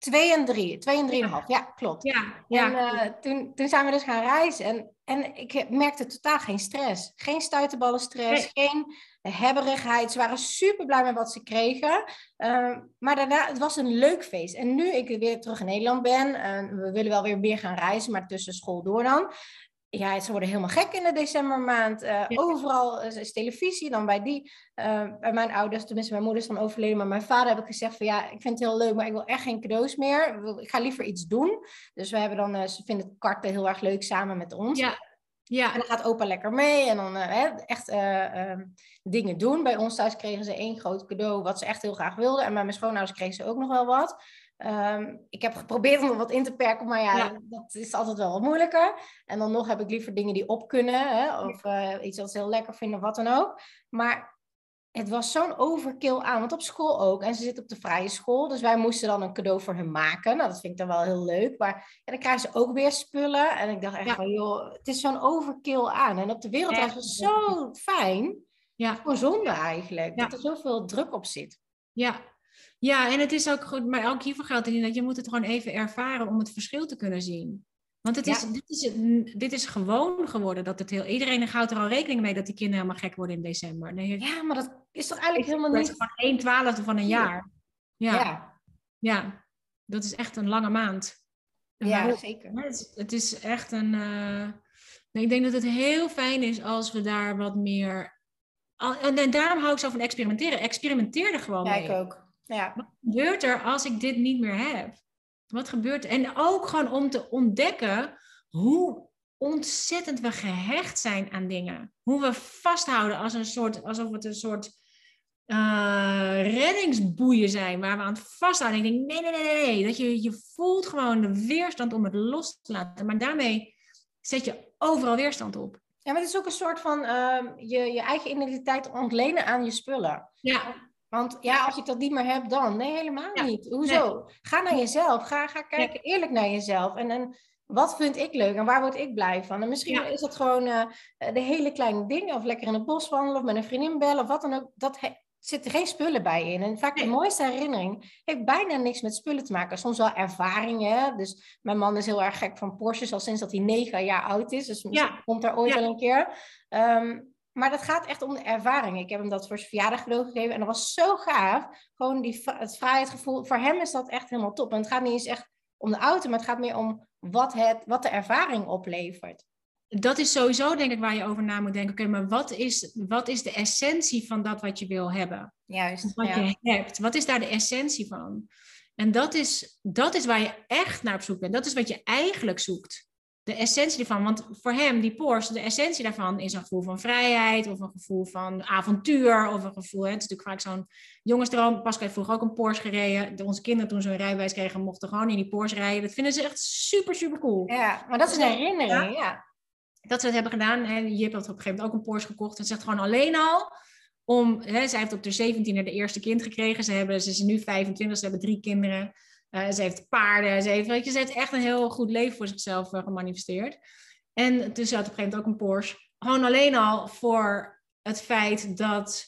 Speaker 1: Ehm, twee en drie, twee en drieënhalf, ja, klopt.
Speaker 2: ja,
Speaker 1: En
Speaker 2: ja.
Speaker 1: eh, toen, toen zijn we dus gaan reizen. En, en ik merkte totaal geen stress. Geen stuiterballenstress, geen hebberigheid. Ze waren super blij met wat ze kregen. Uh, maar daarna, het was een leuk feest. En nu ik weer terug in Nederland ben, en we willen wel weer meer gaan reizen, maar tussen school door dan. Ja, ze worden helemaal gek in de decembermaand. Uh,
Speaker 2: Ja.
Speaker 1: Overal is televisie. Dan bij die, uh, bij mijn ouders, tenminste mijn moeder is dan overleden, maar mijn vader heb ik gezegd van ja, ik vind het heel leuk, maar ik wil echt geen cadeaus meer. Ik ga liever iets doen. Dus we hebben dan, uh, ze vinden het karten heel erg leuk samen met ons.
Speaker 2: Ja. Ja.
Speaker 1: En dan gaat opa lekker mee en dan echt ehm, dingen doen. Bij ons thuis kregen ze één groot cadeau wat ze echt heel graag wilden. En bij mijn schoonouders kregen ze ook nog wel wat. Um, ik heb geprobeerd om er wat in te perken, maar ja,
Speaker 2: Ja.
Speaker 1: dat is altijd wel wat moeilijker. En dan nog heb ik liever dingen die op kunnen, hè, of uh, iets wat ze heel lekker vinden, wat dan ook. Maar het was zo'n overkill aan, want op school ook. En ze zitten op de vrije school, dus wij moesten dan een cadeau voor hun maken. Nou, dat vind ik dan wel heel leuk. Maar ja, dan krijgen ze ook weer spullen. En ik dacht echt
Speaker 2: Ja.
Speaker 1: van, joh, het is zo'n overkill aan. En op de wereldreis was zo fijn.
Speaker 2: Ja.
Speaker 1: Gewoon zonde eigenlijk, dat er zoveel druk op zit.
Speaker 2: Ja. Ja, en het is ook goed, maar ook hiervoor geldt het dat je moet het gewoon even ervaren om het verschil te kunnen zien. Want het is,
Speaker 1: Ja.
Speaker 2: dit, is, het- dit is gewoon geworden dat het heel. Iedereen houdt er al rekening mee dat die kinderen helemaal gek worden in december. Nee,
Speaker 1: Ja, maar dat is toch eigenlijk helemaal
Speaker 2: is
Speaker 1: niet...
Speaker 2: gewoon 1 twaalfde van een jaar. Ja, ja.
Speaker 1: Ja,
Speaker 2: dat is echt een lange maand.
Speaker 1: Ja, zeker.
Speaker 2: Het is, het is echt een. eh, nee, ik denk dat het heel fijn is als we daar wat meer. en daarom hou ik zo van experimenteren. Experimenteer er gewoon
Speaker 1: Ja,
Speaker 2: mee.
Speaker 1: ik ook. Ja.
Speaker 2: Wat gebeurt er als ik dit niet meer heb? Wat gebeurt er? En ook gewoon om te ontdekken hoe ontzettend we gehecht zijn aan dingen. Hoe we vasthouden als een soort, alsof het een soort eh, reddingsboeien zijn waar we aan het vasthouden. En ik denk, nee, nee, nee, nee. Dat je, je voelt gewoon de weerstand om het los te laten. Maar daarmee zet je overal weerstand op.
Speaker 1: Ja, maar het is ook een soort van ehm, je, je eigen identiteit ontlenen aan je spullen.
Speaker 2: Ja,
Speaker 1: Want ja, als ik dat niet meer heb, dan? Nee, helemaal
Speaker 2: Ja,
Speaker 1: niet. Hoezo? Ga naar jezelf. Ga, ga kijken eerlijk naar jezelf. En, en wat vind ik leuk en waar word ik blij van? En misschien
Speaker 2: Ja.
Speaker 1: is dat gewoon eh, de hele kleine dingen. Of lekker in het bos wandelen of met een vriendin bellen of wat dan ook. Dat he- zitten geen spullen bij in. En vaak de mooiste herinnering heeft bijna niks met spullen te maken. Soms wel ervaringen. Dus mijn man is heel erg gek van Porsches al sinds dat hij negen jaar oud is. Dus misschien
Speaker 2: Ja.
Speaker 1: komt daar ooit wel een keer. Ehm, maar dat gaat echt om de ervaring. Ik heb hem dat voor zijn verjaardag cadeau gegeven. En dat was zo gaaf. Gewoon die, het vrijheidsgevoel. Voor hem is dat echt helemaal top. En het gaat niet eens echt om de auto. Maar het gaat meer om wat, het, wat de ervaring oplevert.
Speaker 2: dat is sowieso denk ik waar je over na moet denken. Oké, maar wat is, wat is de essentie van dat wat je wil hebben?
Speaker 1: Juist.
Speaker 2: Wat
Speaker 1: ja.
Speaker 2: je hebt. Wat is daar de essentie van? En dat is, dat is waar je echt naar op zoek bent. Dat is wat je eigenlijk zoekt. De essentie ervan. Want voor hem, die Porsche, de essentie daarvan is een gevoel van vrijheid of een gevoel van avontuur of een gevoel. Hè, het is natuurlijk vaak zo'n jongensdroom. Pascal heeft vroeger ook een Porsche gereden. onze kinderen toen ze een rijbewijs kregen, mochten gewoon in die Porsche rijden. Dat vinden ze echt super, super cool.
Speaker 1: Ja, maar dat is een herinnering, ja.
Speaker 2: Dat ze het hebben gedaan. En Jip had op een gegeven moment ook een Porsche gekocht. En zegt gewoon alleen al om, hè, zij heeft op de 17e de eerste kind gekregen. Ze, hebben, ze is nu 25, ze hebben drie kinderen. Uh, ze heeft paarden. Ze heeft, weet je, ze heeft echt een heel goed leven voor zichzelf uh, gemanifesteerd. En dus ze had op een gegeven moment ook een Porsche. Gewoon alleen al voor het feit dat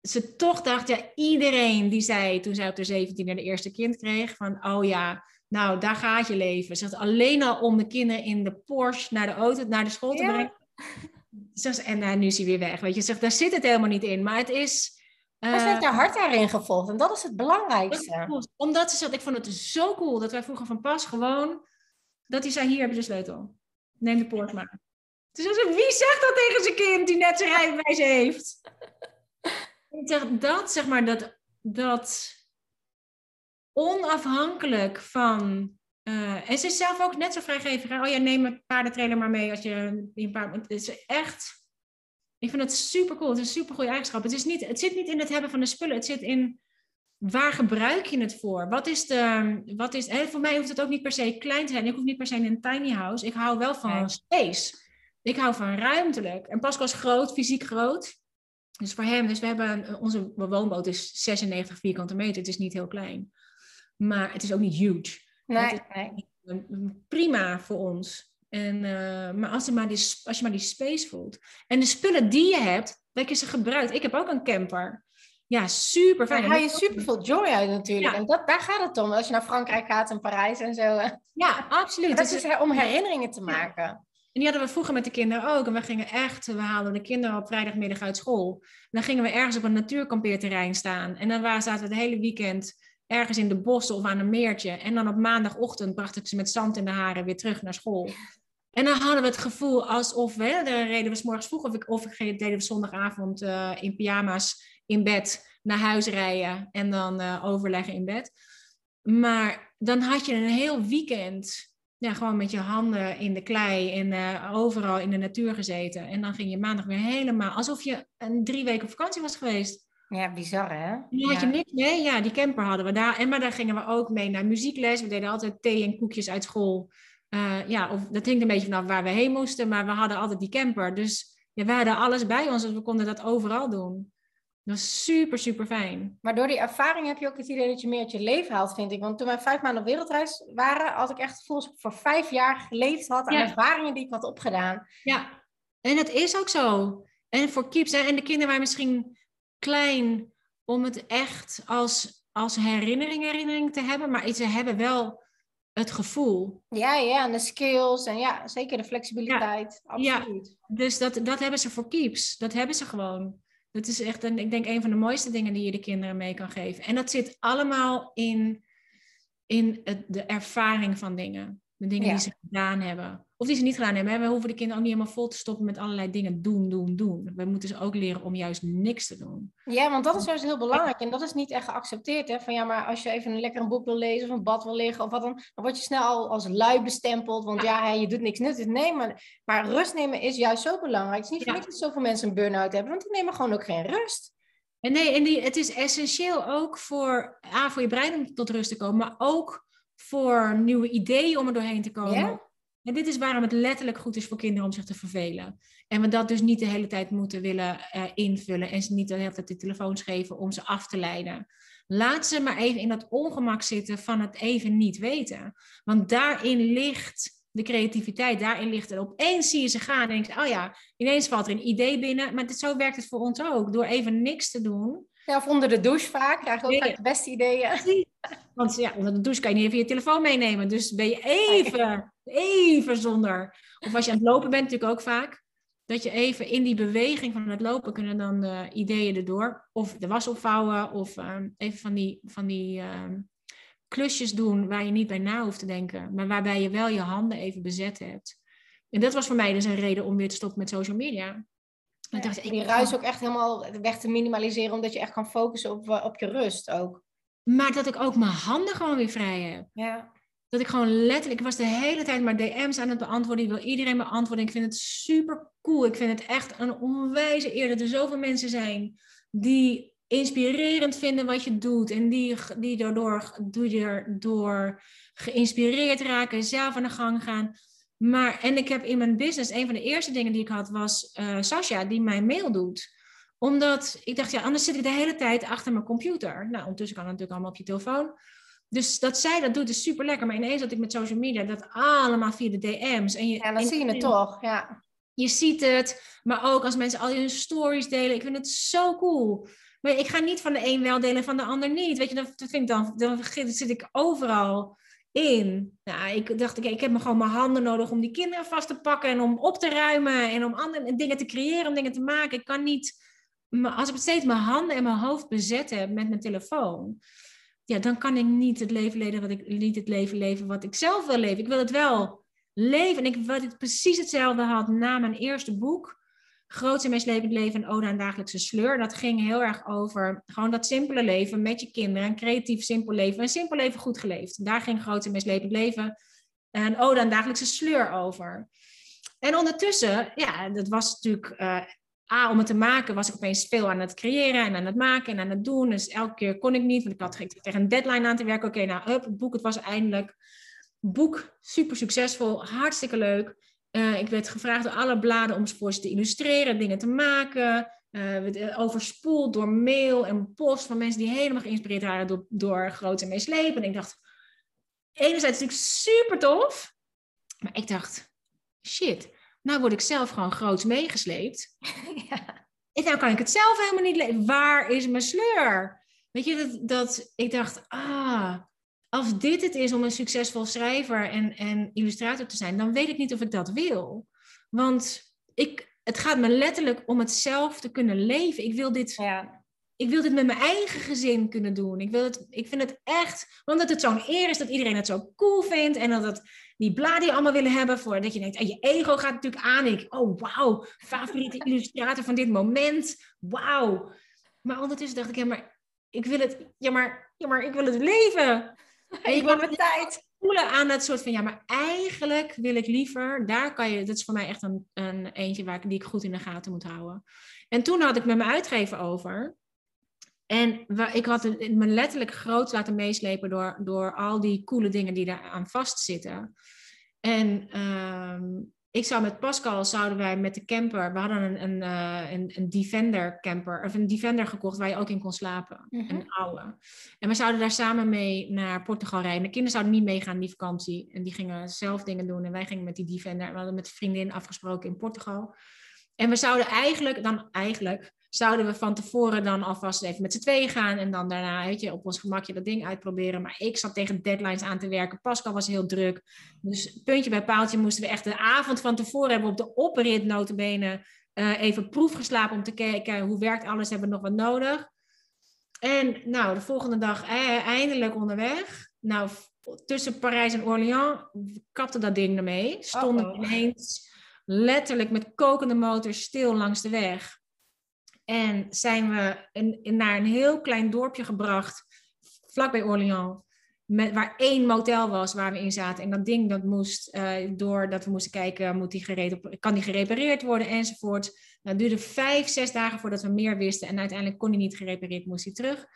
Speaker 2: ze toch dacht, ja, iedereen die zei toen zij op de 17e de eerste kind kreeg, van oh ja, nou daar gaat je leven. Ze had alleen al om de kinderen in de Porsche naar de auto, naar de school te brengen. Zegt, en uh, nu is hij weer weg. Weet je, zegt, daar zit het helemaal niet in. Maar het is.
Speaker 1: Maar ze heeft haar hart daarin gevolgd. En dat is het belangrijkste.
Speaker 2: Omdat ze zegt, ik vond het zo cool dat wij vroeger van pas gewoon. Dat hij zei: Hier heb je de sleutel. Neem de poort maar. Dus ze, wie zegt dat tegen zijn kind die net zijn rijbewijs heeft? ik zeg, dat, zeg maar, dat, dat onafhankelijk van uh, en ze is zelf ook net zo vrijgevig. Oh ja, neem een paardentrailer maar mee als je een paar. Het is echt. Ik vind het super cool. Het is een super goede eigenschap. Het, is niet, het zit niet in het hebben van de spullen. Het zit in waar gebruik je het voor? Wat is de. Wat is, hè, voor mij hoeft het ook niet per se klein te zijn. Ik hoef niet per se in een tiny house. Ik hou wel van space. Ik hou van ruimtelijk. En Pascal is groot, fysiek groot. Dus voor hem, dus we hebben onze woonboot is 96 vierkante meter. Het is niet heel klein. Maar het is ook niet huge.
Speaker 1: Nee,
Speaker 2: Prima voor ons. En, uh, maar, als, maar die, als je maar die space voelt. En de spullen die je hebt, welke je ze gebruikt. Ik heb ook een camper. Ja, super fijn.
Speaker 1: Daar haal je super veel joy uit natuurlijk. En dat, daar gaat het om. Als je naar Frankrijk gaat en Parijs en zo.
Speaker 2: Ja, absoluut.
Speaker 1: Dat is om herinneringen te maken.
Speaker 2: En die hadden we vroeger met de kinderen ook. En we gingen echt, we haalden de kinderen op vrijdagmiddag uit school. En dan gingen we ergens op een natuurkampeerterrein staan. En dan waren, zaten we het hele weekend ergens in de bossen of aan een meertje. En dan op maandagochtend bracht ik ze met zand in de haren weer terug naar school. En dan hadden we het gevoel alsof we, reden we s morgens vroeg of ik, of ik deden we zondagavond uh, in pyjama's in bed naar huis rijden en dan uh, overleggen in bed. Maar dan had je een heel weekend ja, gewoon met je handen in de klei en uh, overal in de natuur gezeten. En dan ging je maandag weer helemaal alsof je een drie weken op vakantie was geweest.
Speaker 1: Ja, bizar hè?
Speaker 2: Had je niks mee. Ja, die camper hadden we daar. En maar daar gingen we ook mee naar muziekles. We deden altijd thee en koekjes uit school. Uh, ja, of, dat hing een beetje vanaf waar we heen moesten. Maar we hadden altijd die camper. Dus ja, we hadden alles bij ons. Dus we konden dat overal doen. Dat was super, super fijn.
Speaker 1: Maar door die ervaring heb je ook het idee dat je meer uit je leven haalt, vind ik. Want toen wij vijf maanden op wereldreis waren, had ik echt het gevoel voor vijf jaar geleefd had aan ervaringen die ik had opgedaan.
Speaker 2: Ja, en dat is ook zo. En voor keeps, en de kinderen waren misschien klein om het echt als, als herinnering, herinnering te hebben, maar ze hebben wel het gevoel.
Speaker 1: Ja, ja, en de skills en ja, zeker de flexibiliteit. Ja, absoluut.
Speaker 2: Ja, dus dat, dat hebben ze voor keeps. Dat hebben ze gewoon. Dat is echt, een, ik denk, een van de mooiste dingen die je de kinderen mee kan geven. En dat zit allemaal in, in het, de ervaring van dingen. De dingen die ze gedaan hebben. Of die ze niet gedaan hebben. We hoeven de kinderen ook niet helemaal vol te stoppen met allerlei dingen doen, doen, doen. We moeten ze ook leren om juist niks te doen.
Speaker 1: Ja, want dat is juist heel belangrijk. En dat is niet echt geaccepteerd. Hè? Van ja, maar als je even een lekker een boek wil lezen of een bad wil liggen of wat dan, dan word je snel als lui bestempeld. Want ja, je doet niks nuttigs. Nee, maar, maar rust nemen is juist zo belangrijk. Het is niet voor niks dat zoveel mensen een burn-out hebben, want die nemen gewoon ook geen rust.
Speaker 2: En nee, en die, het is essentieel ook voor, A, voor je brein om tot rust te komen, maar ook voor nieuwe ideeën om er doorheen te komen. Ja? En dit is waarom het letterlijk goed is voor kinderen om zich te vervelen. En we dat dus niet de hele tijd moeten willen uh, invullen en ze niet de hele tijd de telefoons geven om ze af te leiden. Laat ze maar even in dat ongemak zitten van het even niet weten. Want daarin ligt de creativiteit, daarin ligt het. Opeens zie je ze gaan en denk je, oh ja, ineens valt er een idee binnen. Maar dit, zo werkt het voor ons ook. Door even niks te doen.
Speaker 1: Ja, of onder de douche vaak, krijg je ook nee. de beste ideeën.
Speaker 2: Want ja, onder de douche kan je niet even je telefoon meenemen. Dus ben je even, even zonder. Of als je aan het lopen bent, natuurlijk ook vaak. Dat je even in die beweging van het lopen kunnen dan de ideeën erdoor. Of de was opvouwen. Of um, even van die, van die um, klusjes doen waar je niet bij na hoeft te denken. Maar waarbij je wel je handen even bezet hebt. En dat was voor mij dus een reden om weer te stoppen met social media.
Speaker 1: Ja, dacht, ik die ruis ook echt helemaal weg te minimaliseren, omdat je echt kan focussen op, op je rust ook.
Speaker 2: Maar dat ik ook mijn handen gewoon weer vrij heb.
Speaker 1: Ja.
Speaker 2: Dat ik gewoon letterlijk, ik was de hele tijd maar DM's aan het beantwoorden. Ik wil iedereen beantwoorden. Ik vind het super cool. Ik vind het echt een onwijze eer dat er zoveel mensen zijn die inspirerend vinden wat je doet. En die, die daardoor, door, door geïnspireerd raken, zelf aan de gang gaan. Maar, en ik heb in mijn business, een van de eerste dingen die ik had, was uh, Sasha, die mijn mail doet omdat ik dacht, ja, anders zit ik de hele tijd achter mijn computer. Nou, ondertussen kan het natuurlijk allemaal op je telefoon. Dus dat zij dat doet is super lekker. Maar ineens dat ik met social media dat allemaal via de DM's. En je,
Speaker 1: ja, dan zie je het toch, ja.
Speaker 2: Je ziet het, maar ook als mensen al hun stories delen. Ik vind het zo cool. Maar ik ga niet van de een wel delen van de ander niet. Weet je, dat vind ik dan, dan zit ik overal in. Nou, ik dacht, ik, ik heb me gewoon mijn handen nodig om die kinderen vast te pakken en om op te ruimen en om andere dingen te creëren, om dingen te maken. Ik kan niet, als ik steeds mijn handen en mijn hoofd bezet heb met mijn telefoon, ja, dan kan ik niet het leven leven wat ik niet het leven leven wat ik zelf wil leven. Ik wil het wel leven. En ik wil het precies hetzelfde had na mijn eerste boek. Grootste meest levend leven en Ode aan dagelijkse sleur. Dat ging heel erg over gewoon dat simpele leven met je kinderen. Een creatief simpel leven. Een simpel leven goed geleefd. Daar ging Grootste meest levend leven en Ode aan dagelijkse sleur over. En ondertussen, ja, dat was natuurlijk uh, A, om het te maken was ik opeens veel aan het creëren en aan het maken en aan het doen. Dus elke keer kon ik niet, want ik had tegen een deadline aan te werken. Oké, nou, up, het boek, het was eindelijk. Boek, super succesvol, hartstikke leuk. Uh, ik werd gevraagd door alle bladen om voor ze te illustreren, dingen te maken. Uh, overspoeld door mail en post van mensen die helemaal geïnspireerd waren door, door Groot en Meeslepen. En ik dacht, enerzijds natuurlijk super tof. Maar ik dacht, shit, nou word ik zelf gewoon groots meegesleept. ja. En nou kan ik het zelf helemaal niet leven. Waar is mijn sleur? Weet je, dat, dat ik dacht, ah, als dit het is om een succesvol schrijver en, en illustrator te zijn, dan weet ik niet of ik dat wil. Want ik, het gaat me letterlijk om het zelf te kunnen leven. Ik wil dit, ja. ik wil dit met mijn eigen gezin kunnen doen. Ik, wil het, ik vind het echt, omdat het zo'n eer is dat iedereen het zo cool vindt en dat het die bladen allemaal willen hebben. Voor, dat je denkt, en je ego gaat natuurlijk aan. Ik, oh wauw, favoriete illustrator van dit moment. Wauw. Maar ondertussen dacht ik, ja maar ik wil het, ja maar, ja maar ik wil het leven.
Speaker 1: En ik wil mijn tijd.
Speaker 2: Voelen aan dat soort van, ja maar eigenlijk wil ik liever, daar kan je, dat is voor mij echt een, een eentje waar ik, die ik goed in de gaten moet houden. En toen had ik met mijn uitgever over. En ik had me letterlijk groot laten meeslepen door, door al die coole dingen die daar aan vastzitten. En ehm, ik zou met Pascal, zouden wij met de camper, we hadden een, een, uh, een, een, Defender camper, of een Defender gekocht waar je ook in kon slapen. Mhm. Een oude. En we zouden daar samen mee naar Portugal rijden. De kinderen zouden niet meegaan die vakantie. En die gingen zelf dingen doen. En wij gingen met die Defender. We hadden met vriendin afgesproken in Portugal. En we zouden eigenlijk, dan eigenlijk, zouden we van tevoren dan alvast even met z'n tweeën gaan en dan daarna weet je, op ons gemakje dat ding uitproberen. Maar ik zat tegen deadlines aan te werken. Pascal was heel druk. Dus puntje bij paaltje moesten we echt de avond van tevoren hebben op de oprit notenbenen uh, even proef geslapen om te kijken hoe werkt alles, hebben we nog wat nodig. En nou, de volgende dag eh, eindelijk onderweg. Nou, tussen Parijs en Orléans kapte dat ding ermee. Stonden oh, ineens letterlijk met kokende motor stil langs de weg. En zijn we naar een heel klein dorpje gebracht, vlakbij Orléans. Met, waar één motel was waar we in zaten. En dat ding dat moest, uh, doordat we moesten kijken, moet die gered, kan die gerepareerd worden enzovoort. Nou, het duurde vijf, zes dagen voordat we meer wisten. En uiteindelijk kon hij niet gerepareerd, moest hij terug.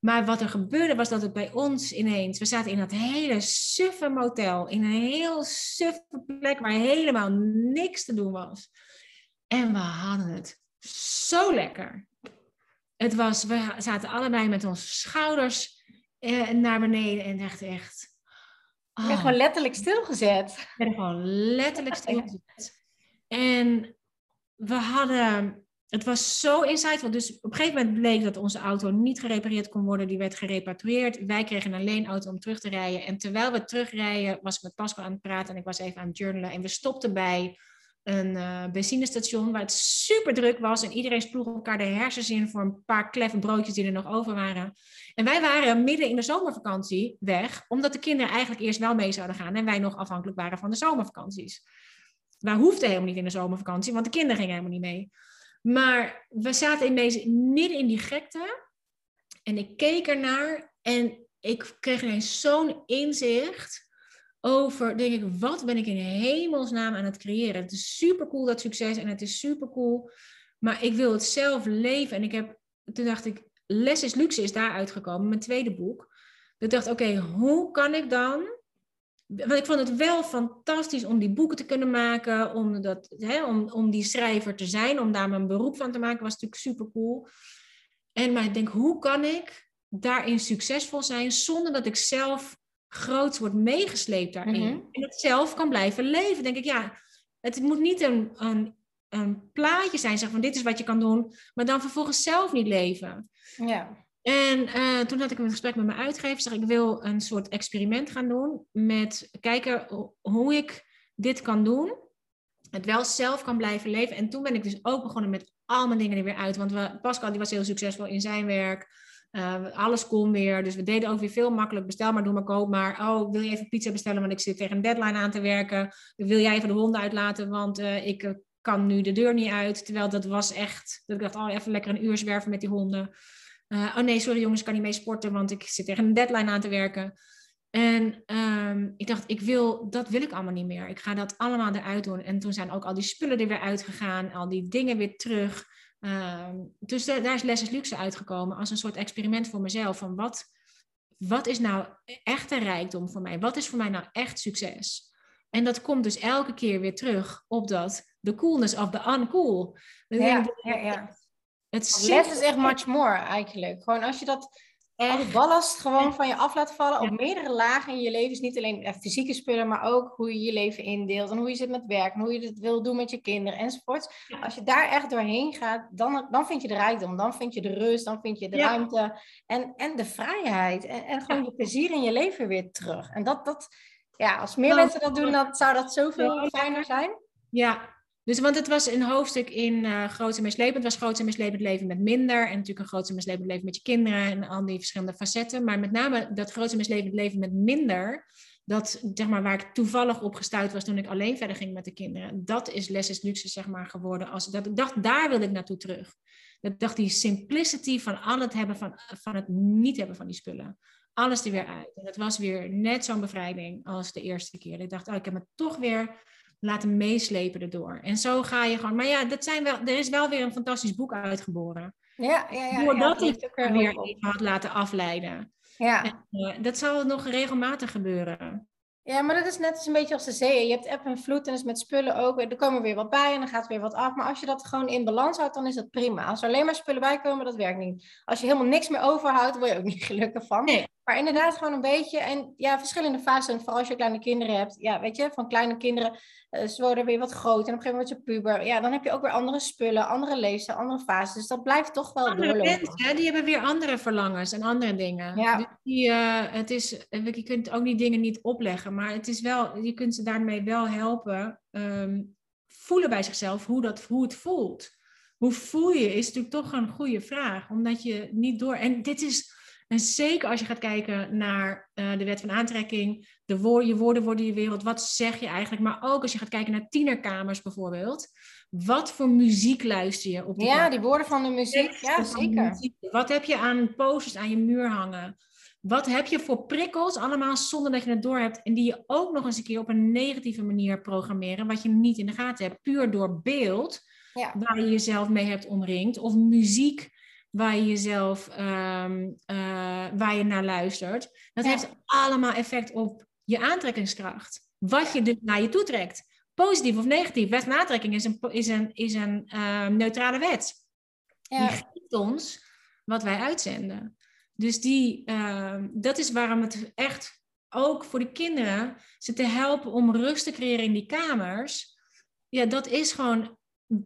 Speaker 2: Maar wat er gebeurde was dat het bij ons ineens, we zaten in dat hele suffe motel, in een heel suffe plek waar helemaal niks te doen was. En we hadden het zo lekker. Het was, we zaten allebei met onze schouders eh, naar beneden en dachten echt.
Speaker 1: Oh, ben gewoon letterlijk stilgezet.
Speaker 2: Ik ben gewoon letterlijk stilgezet. En we hadden, het was zo insightful. Dus op een gegeven moment bleek dat onze auto niet gerepareerd kon worden. Die werd gerepatrieerd. Wij kregen een leenauto om terug te rijden. En terwijl we terugrijden, was ik met Pascal aan het praten en ik was even aan het journalen. En we stopten bij een uh, benzinestation waar het super druk was en iedereen sloeg elkaar de hersens in voor een paar kleffe broodjes die er nog over waren. En wij waren midden in de zomervakantie weg, omdat de kinderen eigenlijk eerst wel mee zouden gaan en wij nog afhankelijk waren van de zomervakanties. Wij hoefden helemaal niet in de zomervakantie, want de kinderen gingen helemaal niet mee. Maar we zaten in deze, midden in die gekte en ik keek ernaar en ik kreeg ineens zo'n inzicht over, denk ik, wat ben ik in hemelsnaam aan het creëren? Het is super cool dat succes en het is super cool, maar ik wil het zelf leven. En ik heb, toen dacht ik, Les is Luxe is daar uitgekomen, mijn tweede boek. Ik dacht, oké, hoe kan ik dan want ik vond het wel fantastisch om die boeken te kunnen maken, om, dat, hè, om, om die schrijver te zijn, om daar mijn beroep van te maken, was natuurlijk super cool. En maar ik denk, hoe kan ik daarin succesvol zijn zonder dat ik zelf groots word meegesleept daarin? Mhm. En het zelf kan blijven leven. Denk ik, ja, het moet niet een, een, een plaatje zijn, zeg van dit is wat je kan doen, maar dan vervolgens zelf niet leven.
Speaker 1: Ja.
Speaker 2: En uh, toen had ik een gesprek met mijn uitgever. Zeg ik wil een soort experiment gaan doen. Met kijken hoe ik dit kan doen. Het wel zelf kan blijven leven. En toen ben ik dus ook begonnen met al mijn dingen er weer uit. Want we, Pascal die was heel succesvol in zijn werk. Uh, alles kon weer. Dus we deden ook weer veel makkelijk. Bestel maar, doe maar, koop maar. Oh, wil je even pizza bestellen? Want ik zit tegen een deadline aan te werken. Wil jij even de honden uitlaten? Want uh, ik kan nu de deur niet uit. Terwijl dat was echt... Dat ik dacht, oh, even lekker een uur zwerven met die honden. Oh nee, sorry jongens, ik kan niet mee sporten, want ik zit tegen een deadline aan te werken. En um, ik dacht, ik wil, dat wil ik allemaal niet meer. Ik ga dat allemaal eruit doen. En toen zijn ook al die spullen er weer uitgegaan, al die dingen weer terug. Um, dus de, daar is Lessons Luxe uitgekomen als een soort experiment voor mezelf. Van wat, wat is nou echt een rijkdom voor mij? Wat is voor mij nou echt succes? En dat komt dus elke keer weer terug op dat the coolness of the uncool.
Speaker 1: Ja, ja, ja. Het Les is echt much more eigenlijk. Gewoon als je dat echt ballast gewoon van je af laat vallen op meerdere lagen in je leven. Is niet alleen fysieke spullen, maar ook hoe je je leven indeelt. En hoe je zit met werk. En hoe je het wil doen met je kinderen enzovoort. Als je daar echt doorheen gaat, dan, dan vind je de rijkdom. Dan vind je de rust. Dan vind je de ruimte. En, en de vrijheid. En, en gewoon je plezier in je leven weer terug. En dat, dat ja, als meer mensen dat doen, dan zou dat zoveel fijner zijn.
Speaker 2: Ja, dus, want het was een hoofdstuk in uh, Groot en Mislepend. Het was Groot en Mislepend leven met minder. En natuurlijk een Groot en Mislepend leven met je kinderen. En al die verschillende facetten. Maar met name dat Groot en Mislepend leven met minder. Dat, zeg maar, waar ik toevallig op gestuurd was toen ik alleen verder ging met de kinderen. Dat is Les is Luxe, zeg maar, geworden. Als, dat, dacht, daar wil ik naartoe terug. Dat dacht, die simplicity van al het hebben, van, van het niet hebben van die spullen. Alles er weer uit. En dat was weer net zo'n bevrijding als de eerste keer. Ik dacht, oh, ik heb me toch weer laten meeslepen erdoor. En zo ga je gewoon. Maar ja, dat zijn wel, er is wel weer een fantastisch boek uitgeboren.
Speaker 1: Ja, ja, ja.
Speaker 2: Doordat ja, ik er weer even had laten afleiden. Ja. En, uh, dat zal nog regelmatig gebeuren.
Speaker 1: Ja, maar dat is net een beetje als de zee. Je hebt eb en vloed en is met spullen ook. Er komen weer wat bij en dan gaat weer wat af. Maar als je dat gewoon in balans houdt, dan is dat prima. Als er alleen maar spullen bij komen, dat werkt niet. Als je helemaal niks meer overhoudt, word je ook niet gelukkig van. Nee. Maar inderdaad gewoon een beetje. En ja, verschillende fasen. Vooral als je kleine kinderen hebt. Ja, weet je, van kleine kinderen. Uh, ze worden weer wat groter. En op een gegeven moment wordt je puber. Ja, dan heb je ook weer andere spullen, andere leefstijl, andere fases. Dus dat blijft toch wel andere doorlopen.
Speaker 2: Mensen, die hebben weer andere verlangens en andere dingen. Ja. Dus die, uh, het is, je kunt ook die dingen niet opleggen. Maar het is wel, je kunt ze daarmee wel helpen. Um, voelen bij zichzelf hoe, dat, hoe het voelt. Hoe voel je is natuurlijk toch een goede vraag. Omdat je niet door... En dit is en zeker als je gaat kijken naar uh, de wet van aantrekking, de woord, je woorden worden je wereld, wat zeg je eigenlijk? Maar ook als je gaat kijken naar tienerkamers bijvoorbeeld. Wat voor muziek luister je op
Speaker 1: die Ja, die woorden van de muziek, ja zeker. Muziek.
Speaker 2: Wat heb je aan posters aan je muur hangen? Wat heb je voor prikkels, allemaal zonder dat je het door hebt, en die je ook nog eens een keer op een negatieve manier programmeren, wat je niet in de gaten hebt, puur door beeld, ja. waar je jezelf mee hebt omringd, of muziek waar je jezelf, um, waar je naar luistert. Dat heeft allemaal effect op je aantrekkingskracht. Wat je dus naar je toe trekt. Positief of negatief. Wet van aantrekking is een, is een, is een uh, neutrale wet. Ja. Die geeft ons wat wij uitzenden. Dus die, uh, dat is waarom het echt ook voor de kinderen ze te helpen om rust te creëren in die kamers. Ja, dat is gewoon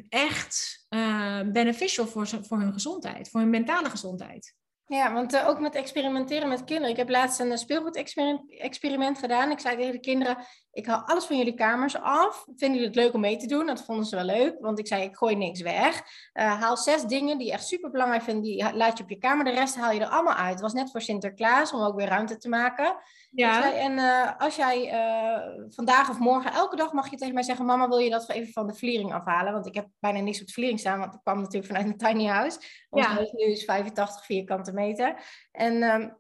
Speaker 2: echt uh, beneficial voor, voor hun gezondheid, voor hun mentale gezondheid.
Speaker 1: Ja, want uh, ook met experimenteren met kinderen. Ik heb laatst een speelgoed-experiment gedaan. Ik zei tegen de kinderen: Ik haal alles van jullie kamers af. Vinden jullie het leuk om mee te doen? Dat vonden ze wel leuk, want ik zei: Ik gooi niks weg. Haal zes dingen die je echt super belangrijk vindt, die laat je op je kamer. De rest haal je er allemaal uit. Het was net voor Sinterklaas om ook weer ruimte te maken. Ja. Zei, en uh, als jij uh, vandaag of morgen, elke dag mag je tegen mij zeggen: Mama, wil je dat even van de vliering afhalen? Want ik heb bijna niks op de vliering staan, want ik kwam natuurlijk vanuit een tiny house. Ons ja. huis nu is 85 vierkante meter. En um,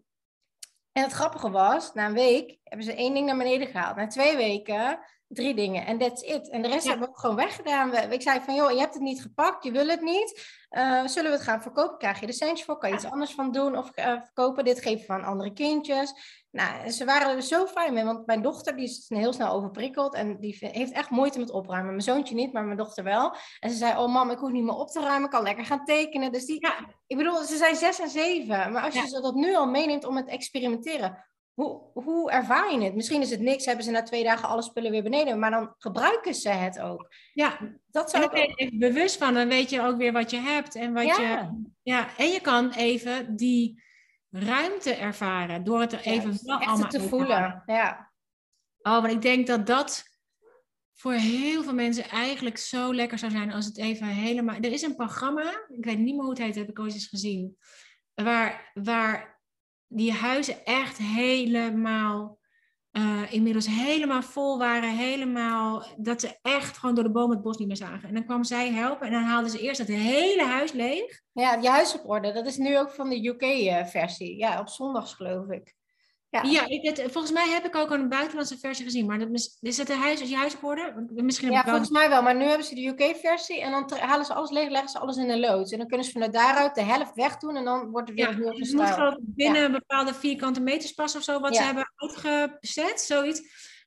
Speaker 1: En het grappige was, na een week hebben ze één ding naar beneden gehaald. Na twee weken drie dingen en that's it. En de rest hebben we ook gewoon weggedaan. We, ik zei van, joh, je hebt het niet gepakt, je wil het niet. Uh, zullen we het gaan verkopen? Krijg je de centjes voor? Kan je iets anders van doen of uh, verkopen? Dit geven van andere kindjes. Nou, ze waren er zo fijn mee, want mijn dochter die is heel snel overprikkeld en die heeft echt moeite met opruimen. Mijn zoontje niet, maar mijn dochter wel. En ze zei, oh mam, ik hoef niet meer op te ruimen, ik kan lekker gaan tekenen. Dus die, ja. ik bedoel, ze zijn zes en zeven. Maar als je dat nu al meeneemt om het experimenteren, hoe, hoe ervaar je het? Misschien is het niks, hebben ze na twee dagen alle spullen weer beneden, maar dan gebruiken ze het ook.
Speaker 2: Ja, dat zou en ik even bewust van, dan weet je ook weer wat je hebt en wat je. Ja, en je kan even die ruimte ervaren door het er even
Speaker 1: wel allemaal te voelen. Ja.
Speaker 2: Oh, want ik denk dat dat voor heel veel mensen eigenlijk zo lekker zou zijn als het even helemaal. Er is een programma, ik weet niet meer hoe het heet, heb ik ooit eens gezien, waar, waar die huizen echt helemaal, uh, inmiddels helemaal vol waren. Helemaal, dat ze echt gewoon door de boom het bos niet meer zagen. En dan kwam zij helpen en dan haalden ze eerst het hele huis leeg.
Speaker 1: Ja, op orde. Dat is nu ook van de UK-versie. Ja, op zondags geloof ik.
Speaker 2: Ja, ja ik, het, volgens mij heb ik ook een buitenlandse versie gezien. Maar dat, is het huis, als je huis op Misschien
Speaker 1: ja, volgens mij wel. Maar nu hebben ze de UK-versie. En dan halen ze alles leeg, leggen ze alles in een loods. En dan kunnen ze vanuit daaruit de helft wegdoen. En dan wordt het weer ja, Het moet
Speaker 2: gewoon binnen een bepaalde vierkante meters passen of zo. Wat ze hebben uitgezet, zoiets.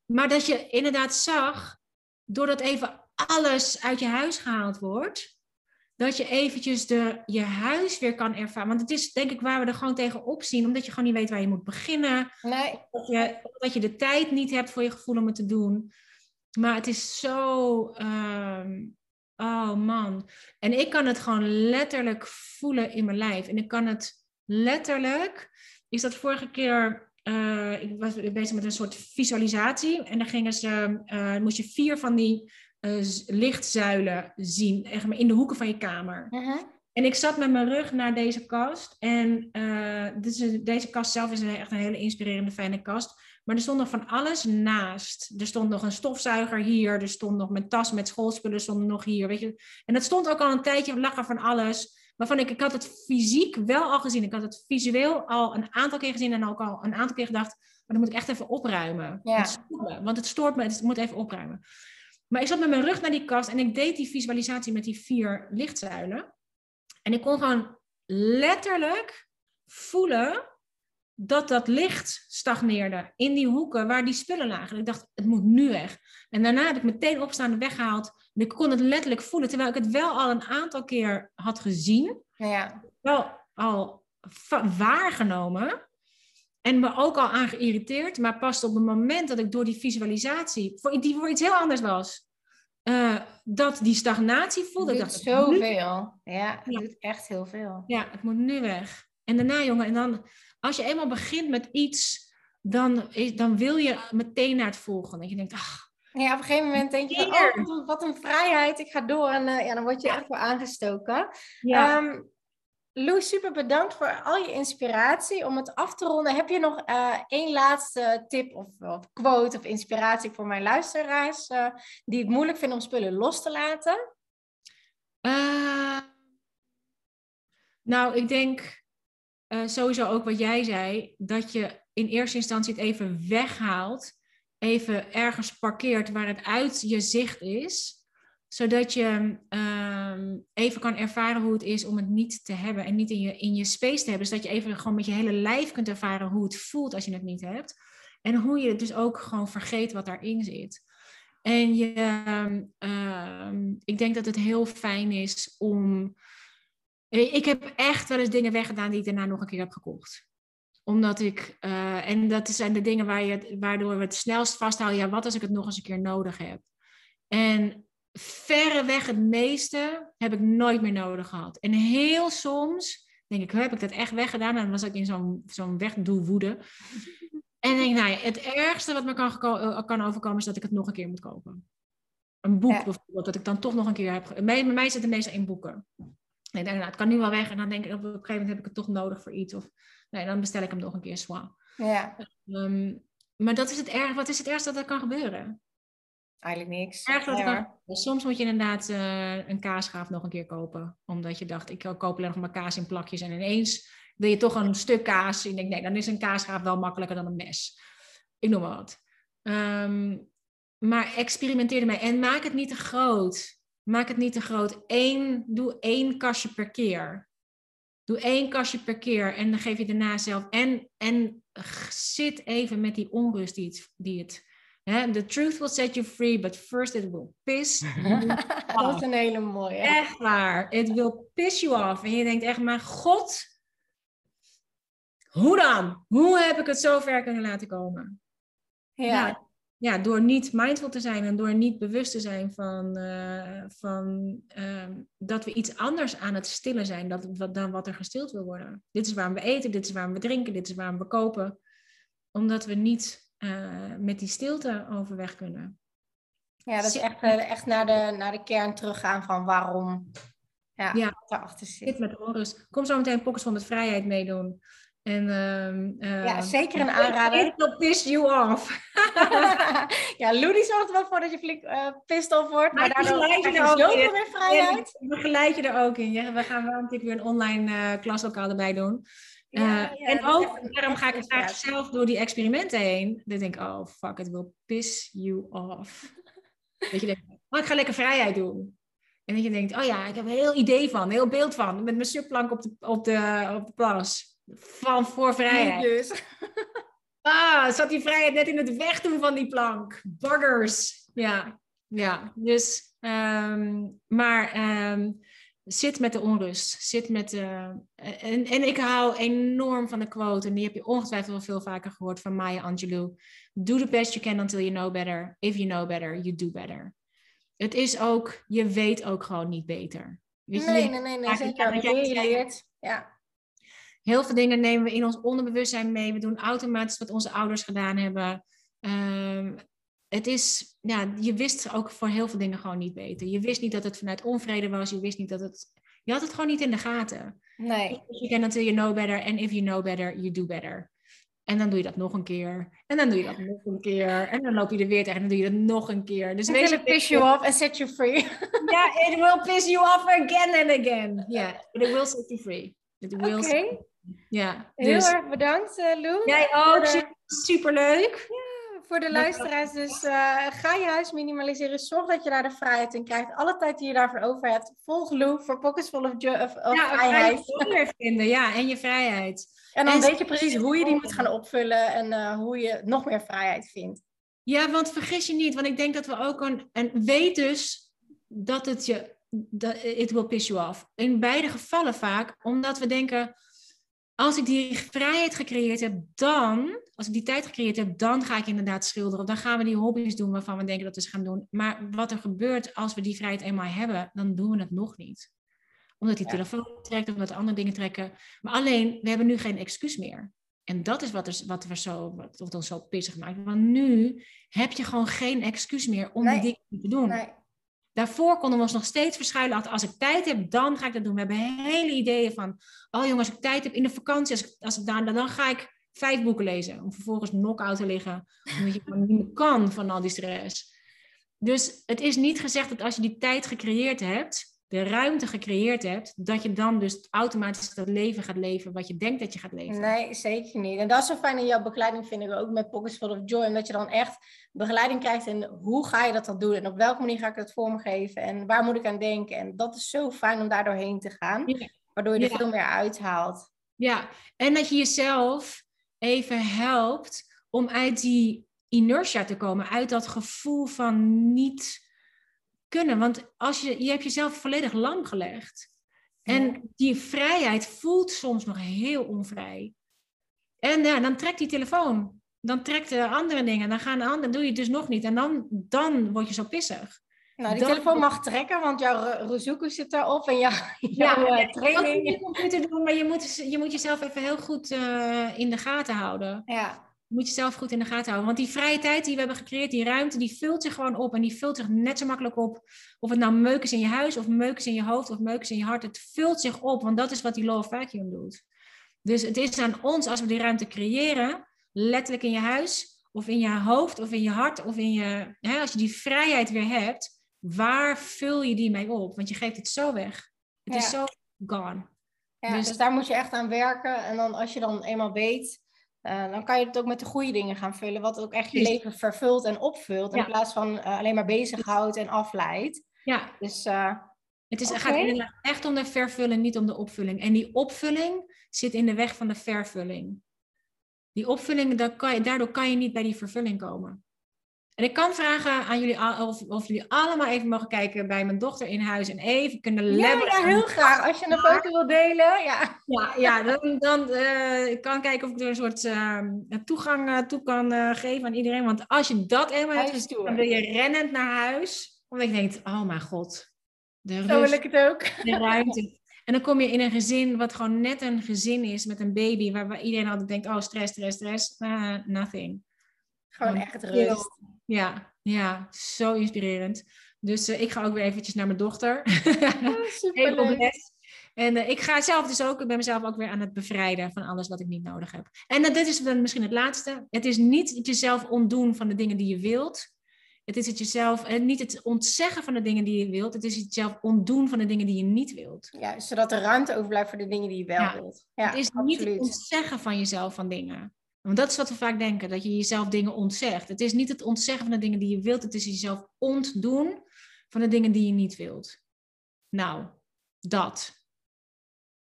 Speaker 2: Maar dat je inderdaad zag, doordat even alles uit je huis gehaald wordt dat je eventjes de, je huis weer kan ervaren. Want het is denk ik waar we er gewoon tegen opzien, omdat je gewoon niet weet waar je moet beginnen.
Speaker 1: Nee.
Speaker 2: Dat je, dat je de tijd niet hebt voor je gevoel om het te doen. Maar het is zo. Ehm, oh man. En ik kan het gewoon letterlijk voelen in mijn lijf. En ik kan het letterlijk. Is dat vorige keer. Uh, ik was bezig met een soort visualisatie. En dan gingen ze. Uh, moest je vier van die lichtzuilen zien, echt maar in de hoeken van je kamer. Uh-huh. En ik zat met mijn rug naar deze kast. En uh, is, deze kast zelf is echt een hele inspirerende, fijne kast. Maar er stond nog van alles naast. Er stond nog een stofzuiger hier. Er stond nog mijn tas met schoolspullen stond nog hier. Weet je. En dat stond ook al een tijdje, lag er van alles. Waarvan ik, ik had het fysiek wel al gezien. Ik had het visueel al een aantal keer gezien. En ook al een aantal keer gedacht, maar dan moet ik echt even opruimen.
Speaker 1: Ja.
Speaker 2: Want het stoort me, het moet even opruimen. Maar ik zat met mijn rug naar die kast en ik deed die visualisatie met die vier lichtzuilen. En ik kon gewoon letterlijk voelen dat dat licht stagneerde in die hoeken waar die spullen lagen. Ik dacht, het moet nu weg. En daarna heb ik meteen opstaande weggehaald. En ik kon het letterlijk voelen, terwijl ik het wel al een aantal keer had gezien.
Speaker 1: Ja.
Speaker 2: Wel al waargenomen. En me ook al aan geïrriteerd, maar pas op het moment dat ik door die visualisatie, voor, die voor iets heel anders was, uh, dat die stagnatie voelde.
Speaker 1: Het
Speaker 2: doet
Speaker 1: zoveel. Ja, het doet echt heel veel.
Speaker 2: Ja, het moet nu weg. En daarna, jongen, en dan, als je eenmaal begint met iets, dan, dan wil je meteen naar het volgende. Dat je denkt, ach.
Speaker 1: Ja, op een gegeven moment denk je, oh, wat een vrijheid, ik ga door. En uh, ja, dan word je echt wel aangestoken. Ja. Um, Lou, super bedankt voor al je inspiratie. Om het af te ronden, heb je nog uh, één laatste tip of, of, quote of inspiratie voor mijn luisteraars uh, die het moeilijk vinden om spullen los te laten?
Speaker 2: Uh, nou, ik denk sowieso ook wat jij zei, dat je in eerste instantie het even weghaalt, even ergens parkeert waar het uit je zicht is zodat je ehm, even kan ervaren hoe het is om het niet te hebben en niet in je, in je space te hebben. Zodat je even gewoon met je hele lijf kunt ervaren hoe het voelt als je het niet hebt. En hoe je het dus ook gewoon vergeet wat daarin zit. En je, uh, ik denk dat het heel fijn is om. Ik heb echt wel eens dingen weggedaan die ik daarna nog een keer heb gekocht omdat ik, uh, en dat zijn de dingen waar je, waardoor we het snelst vasthouden, ja, wat als ik het nog eens een keer nodig heb? En verreweg het meeste heb ik nooit meer nodig gehad. En heel soms denk ik, heb ik dat echt weggedaan? En dan was ik in zo'n zo'n wegdoelwoede. En denk nou ja, het ergste wat me kan, eh, kan overkomen is dat ik het nog een keer moet kopen. Een boek bijvoorbeeld, dat ik dan toch nog een keer heb. Bij, mij zit het meestal in boeken. En denk, nou, het kan nu wel weg. En dan denk ik, op een gegeven moment heb ik het toch nodig voor iets. Of nee, dan bestel ik hem nog een keer zwaar.
Speaker 1: Ja.
Speaker 2: Um, maar dat is het erg, wat is het ergste dat er kan gebeuren?
Speaker 1: Eigenlijk niks.
Speaker 2: Eigenlijk soms moet je inderdaad uh, een kaasschaaf nog een keer kopen. Omdat je dacht, ik koop alleen nog maar kaas in plakjes. En ineens wil je toch een stuk kaas. Ik denk, nee, dan is een kaasgraaf wel makkelijker dan een mes. Ik noem maar wat. Ehm, maar experimenteer ermee en maak het niet te groot. Maak het niet te groot. Eén, doe één kastje per keer. Doe één kastje per keer en dan geef je daarna zelf. En, en zit even met die onrust die het. Die het? The truth will set you free, but first it will piss you
Speaker 1: Dat is een hele mooie.
Speaker 2: Echt waar. It will piss you off. En je denkt echt, maar god, hoe dan? Hoe heb ik het zo ver kunnen laten komen?
Speaker 1: Ja.
Speaker 2: Ja, ja, door niet mindful te zijn en door niet bewust te zijn van, eh, van ehm, dat we iets anders aan het stillen zijn dat, wat- dan wat er gestild wil worden. Dit is waarom we eten, dit is waarom we drinken, dit is waarom we kopen. Omdat we niet eh, met die stilte overweg kunnen.
Speaker 1: Ja, dat is echt, eh, echt naar, de, naar de kern teruggaan van waarom. Ja,
Speaker 2: Ja.
Speaker 1: daarachter zit.
Speaker 2: Zit met onrust. Kom zo meteen Pockets van met Vrijheid meedoen. En, ehm,
Speaker 1: Ja,
Speaker 2: ehm,
Speaker 1: zeker een aanrader.
Speaker 2: It will piss you off.
Speaker 1: ja, Lou die zorgt er wel voor dat je flink eh pissed off wordt. Maar
Speaker 2: Maar ik
Speaker 1: daardoor
Speaker 2: begeleid je
Speaker 1: krijg je
Speaker 2: er ook
Speaker 1: zoveel meer vrijheid.
Speaker 2: Ik begeleid je er ook in. Ja, we gaan wel natuurlijk weer een online eh, klaslokaal erbij doen.
Speaker 1: Ja,
Speaker 2: Eh,
Speaker 1: ja,
Speaker 2: en ook, daarom ga ik graag
Speaker 1: inspiratie.
Speaker 2: zelf door die experimenten heen. Dan denk ik, oh fuck, it will piss you off. Dat je denkt, oh, ik ga lekker vrijheid doen. En dat je denkt, oh ja, ik heb een heel idee van, een heel beeld van. Met mijn subplank op de, op de, op de plas. Van voor vrijheid.
Speaker 1: Dus.
Speaker 2: Ah, zat die vrijheid net in het wegdoen van die plank. Buggers. Ja, ja. Dus, ehm, maar ehm, zit met de onrust. Zit met de... en, en ik hou enorm van de quote, en die heb je ongetwijfeld wel veel vaker gehoord van Maya Angelou. Do the best you can until you know better. If you know better, you do better. Het is ook, je weet ook gewoon niet beter. Weet
Speaker 1: Nee,
Speaker 2: je-
Speaker 1: nee, nee, nee.
Speaker 2: Ja,
Speaker 1: Zeker.
Speaker 2: dat
Speaker 1: Hoe
Speaker 2: jij
Speaker 1: meer je
Speaker 2: zei-
Speaker 1: leert. Ja.
Speaker 2: Heel veel dingen nemen we in ons onderbewustzijn mee. We doen automatisch wat onze ouders gedaan hebben. Ehm, het is, ja, je wist ook voor heel veel dingen gewoon niet beter. Je wist niet dat het vanuit onvrede was. Je wist niet dat het. Je had het gewoon niet in de gaten.
Speaker 1: Nee.
Speaker 2: You can until you know better. And if you know better, you do better. En dan doe je dat nog een keer. En dan doe je dat nog een keer. En dan loop je er weer tegen. En dan doe je dat nog een keer. Dus wees
Speaker 1: it piss you off and set you free.
Speaker 2: Ja, it will piss you off again and again. Ja, but it will set you free. It
Speaker 1: Oké.
Speaker 2: will Ja,
Speaker 1: Heel
Speaker 2: dus
Speaker 1: erg bedankt, eh, Lou.
Speaker 2: jij ook. Super, superleuk.
Speaker 1: Voor de luisteraars, dus eh, ga je huis minimaliseren. Zorg dat je daar de vrijheid in krijgt. Alle tijd die je daarvoor over hebt. Volg Lou voor Pockets Full of, of,
Speaker 2: Ja,
Speaker 1: Vrijheid.
Speaker 2: vrijheid vinden. Ja, en je vrijheid.
Speaker 1: En dan
Speaker 2: En-
Speaker 1: weet je precies hoe je die moet gaan opvullen. En eh, hoe je nog meer vrijheid vindt.
Speaker 2: Ja, want vergis je niet, want ik denk dat we ook een. En weet dus dat het je. Dat, it will piss you off. In beide gevallen vaak, omdat we denken. Als ik die vrijheid gecreëerd heb, dan, als ik die tijd gecreëerd heb, dan ga ik inderdaad schilderen. Dan gaan we die hobby's doen waarvan we denken dat we ze gaan doen. Maar wat er gebeurt als we die vrijheid eenmaal hebben, dan doen we het nog niet. Omdat die
Speaker 1: Ja.
Speaker 2: telefoon trekt, omdat andere dingen trekken. Maar alleen, we hebben nu geen excuus meer. En dat is wat, er, wat, we zo, wat, wat ons zo pissig maakt. Want nu heb je gewoon geen excuus meer om
Speaker 1: Nee.
Speaker 2: die dingen te doen.
Speaker 1: Nee.
Speaker 2: Daarvoor konden we ons nog steeds verschuilen achter als ik tijd heb, dan ga ik dat doen. We hebben hele ideeën van, oh jongens, als ik tijd heb in de vakantie, als ik, als ik daar, dan ga ik vijf boeken lezen. Om vervolgens knock-out te liggen, omdat je niet meer kan van al die stress. Dus het is niet gezegd dat als je die tijd gecreëerd hebt, de ruimte gecreëerd hebt, dat je dan dus automatisch dat leven gaat leven wat je denkt dat je gaat leven.
Speaker 1: Nee, zeker niet. En dat is zo fijn in jouw begeleiding, vind ik ook met Pockets Full of Joy. Omdat je dan echt begeleiding krijgt in hoe ga je dat dan doen? En op welke manier ga ik dat vormgeven? En waar moet ik aan denken? En dat is zo fijn om daar doorheen te gaan.
Speaker 2: Ja.
Speaker 1: Waardoor je er
Speaker 2: Ja.
Speaker 1: veel meer uithaalt.
Speaker 2: Ja, en dat je jezelf even helpt om uit die inertia te komen, uit dat gevoel van niet kunnen. Want als je, je hebt jezelf volledig lam gelegd. En die vrijheid voelt soms nog heel onvrij. En ja, dan trekt die telefoon. Dan trekt de andere dingen. Dan gaan de anderen, doe je het dus nog niet. En dan, dan word je zo pissig.
Speaker 1: Nou, die
Speaker 2: Dat-
Speaker 1: telefoon mag trekken, want jouw Ruzuku zit erop en jouw, jouw eh,
Speaker 2: moet
Speaker 1: training.
Speaker 2: je computer doen, maar je moet, je moet jezelf even heel goed eh, in de gaten houden.
Speaker 1: Ja,
Speaker 2: Je moet jezelf goed in de gaten houden. Want die vrije tijd die we hebben gecreëerd, die ruimte, die vult zich gewoon op. En die vult zich net zo makkelijk op. Of het nou meuk is in je huis, of meuk is in je hoofd, of meuk is in je hart. Het vult zich op, want dat is wat die law of vacuum doet. Dus het is aan ons, als we die ruimte creëren, letterlijk in je huis, of in je hoofd, of in je hart, of in je... Hè, als je die vrijheid weer hebt, waar vul je die mee op? Want je geeft het zo weg. Het is zo gone.
Speaker 1: Ja, dus, dus daar moet je echt aan werken. En dan als je dan eenmaal weet, uh, dan kan je het ook met de goede dingen gaan vullen. Wat ook echt je leven vervult en opvult. In plaats van uh, alleen maar bezighoudt en afleidt.
Speaker 2: Ja.
Speaker 1: Dus uh,
Speaker 2: het is, okay. gaat inderdaad echt om de vervulling, niet om de opvulling. En die opvulling zit in de weg van de vervulling. Die opvulling, kan je, daardoor kan je niet bij die vervulling komen. En ik kan vragen aan jullie of, of jullie allemaal even mogen kijken bij mijn dochter in huis en even kunnen lebberen.
Speaker 1: Ja, ja heel graag. Als je een foto wil delen, ja.
Speaker 2: Ja, ja dan, dan uh, kan kijken of ik er een soort uh, toegang uh, toe kan uh, geven aan iedereen. Want als je dat eenmaal hebt, dan wil je rennend naar huis. Omdat je denkt, oh mijn god.
Speaker 1: De rust, Zo wil ik het ook.
Speaker 2: De ruimte. En dan kom je in een gezin wat gewoon net een gezin is met een baby. Waar, waar iedereen altijd denkt, oh stress, stress, stress. nothing.
Speaker 1: Gewoon echt rust.
Speaker 2: Ja, ja, zo inspirerend. Dus uh, ik ga ook weer eventjes naar mijn dochter.
Speaker 1: Oh, super
Speaker 2: En uh, ik ga zelf dus ook, ik ben mezelf ook weer aan het bevrijden van alles wat ik niet nodig heb. En uh, dit is dan misschien het laatste. Het is niet het jezelf ontdoen van de dingen die je wilt. Het is het jezelf, en niet het ontzeggen van de dingen die je wilt. Het is het jezelf ontdoen van de dingen die je niet wilt.
Speaker 1: Ja, zodat er ruimte overblijft voor de dingen die je wel wilt. Ja,
Speaker 2: het is niet het ontzeggen van jezelf van dingen. Want dat is wat we vaak denken, dat je jezelf dingen ontzegt. Het is niet het ontzeggen van de dingen die je wilt, het is jezelf ontdoen van de dingen die je niet wilt. Nou, dat.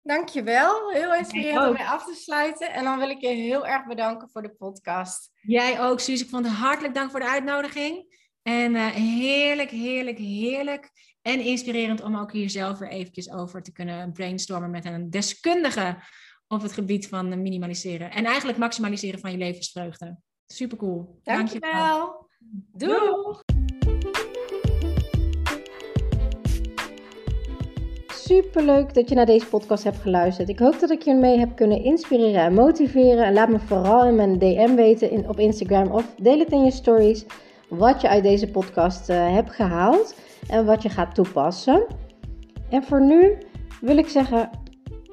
Speaker 1: Dankjewel. Heel inspirerend om mee af te sluiten. En dan wil ik je heel erg bedanken voor de podcast.
Speaker 2: Jij ook, Suus. Ik vond het hartelijk dank voor de uitnodiging. En uh, heerlijk, heerlijk, heerlijk. En inspirerend om ook hier zelf weer eventjes over te kunnen brainstormen met een deskundige op het gebied van minimaliseren. En eigenlijk maximaliseren van je levensvreugde. Super cool.
Speaker 1: Dankjewel. Doei. Super leuk dat je naar deze podcast hebt geluisterd. Ik hoop dat ik je mee heb kunnen inspireren en motiveren. En laat me vooral in mijn DM weten in, op Instagram of deel het in je stories wat je uit deze podcast uh, hebt gehaald en wat je gaat toepassen. En voor nu wil ik zeggen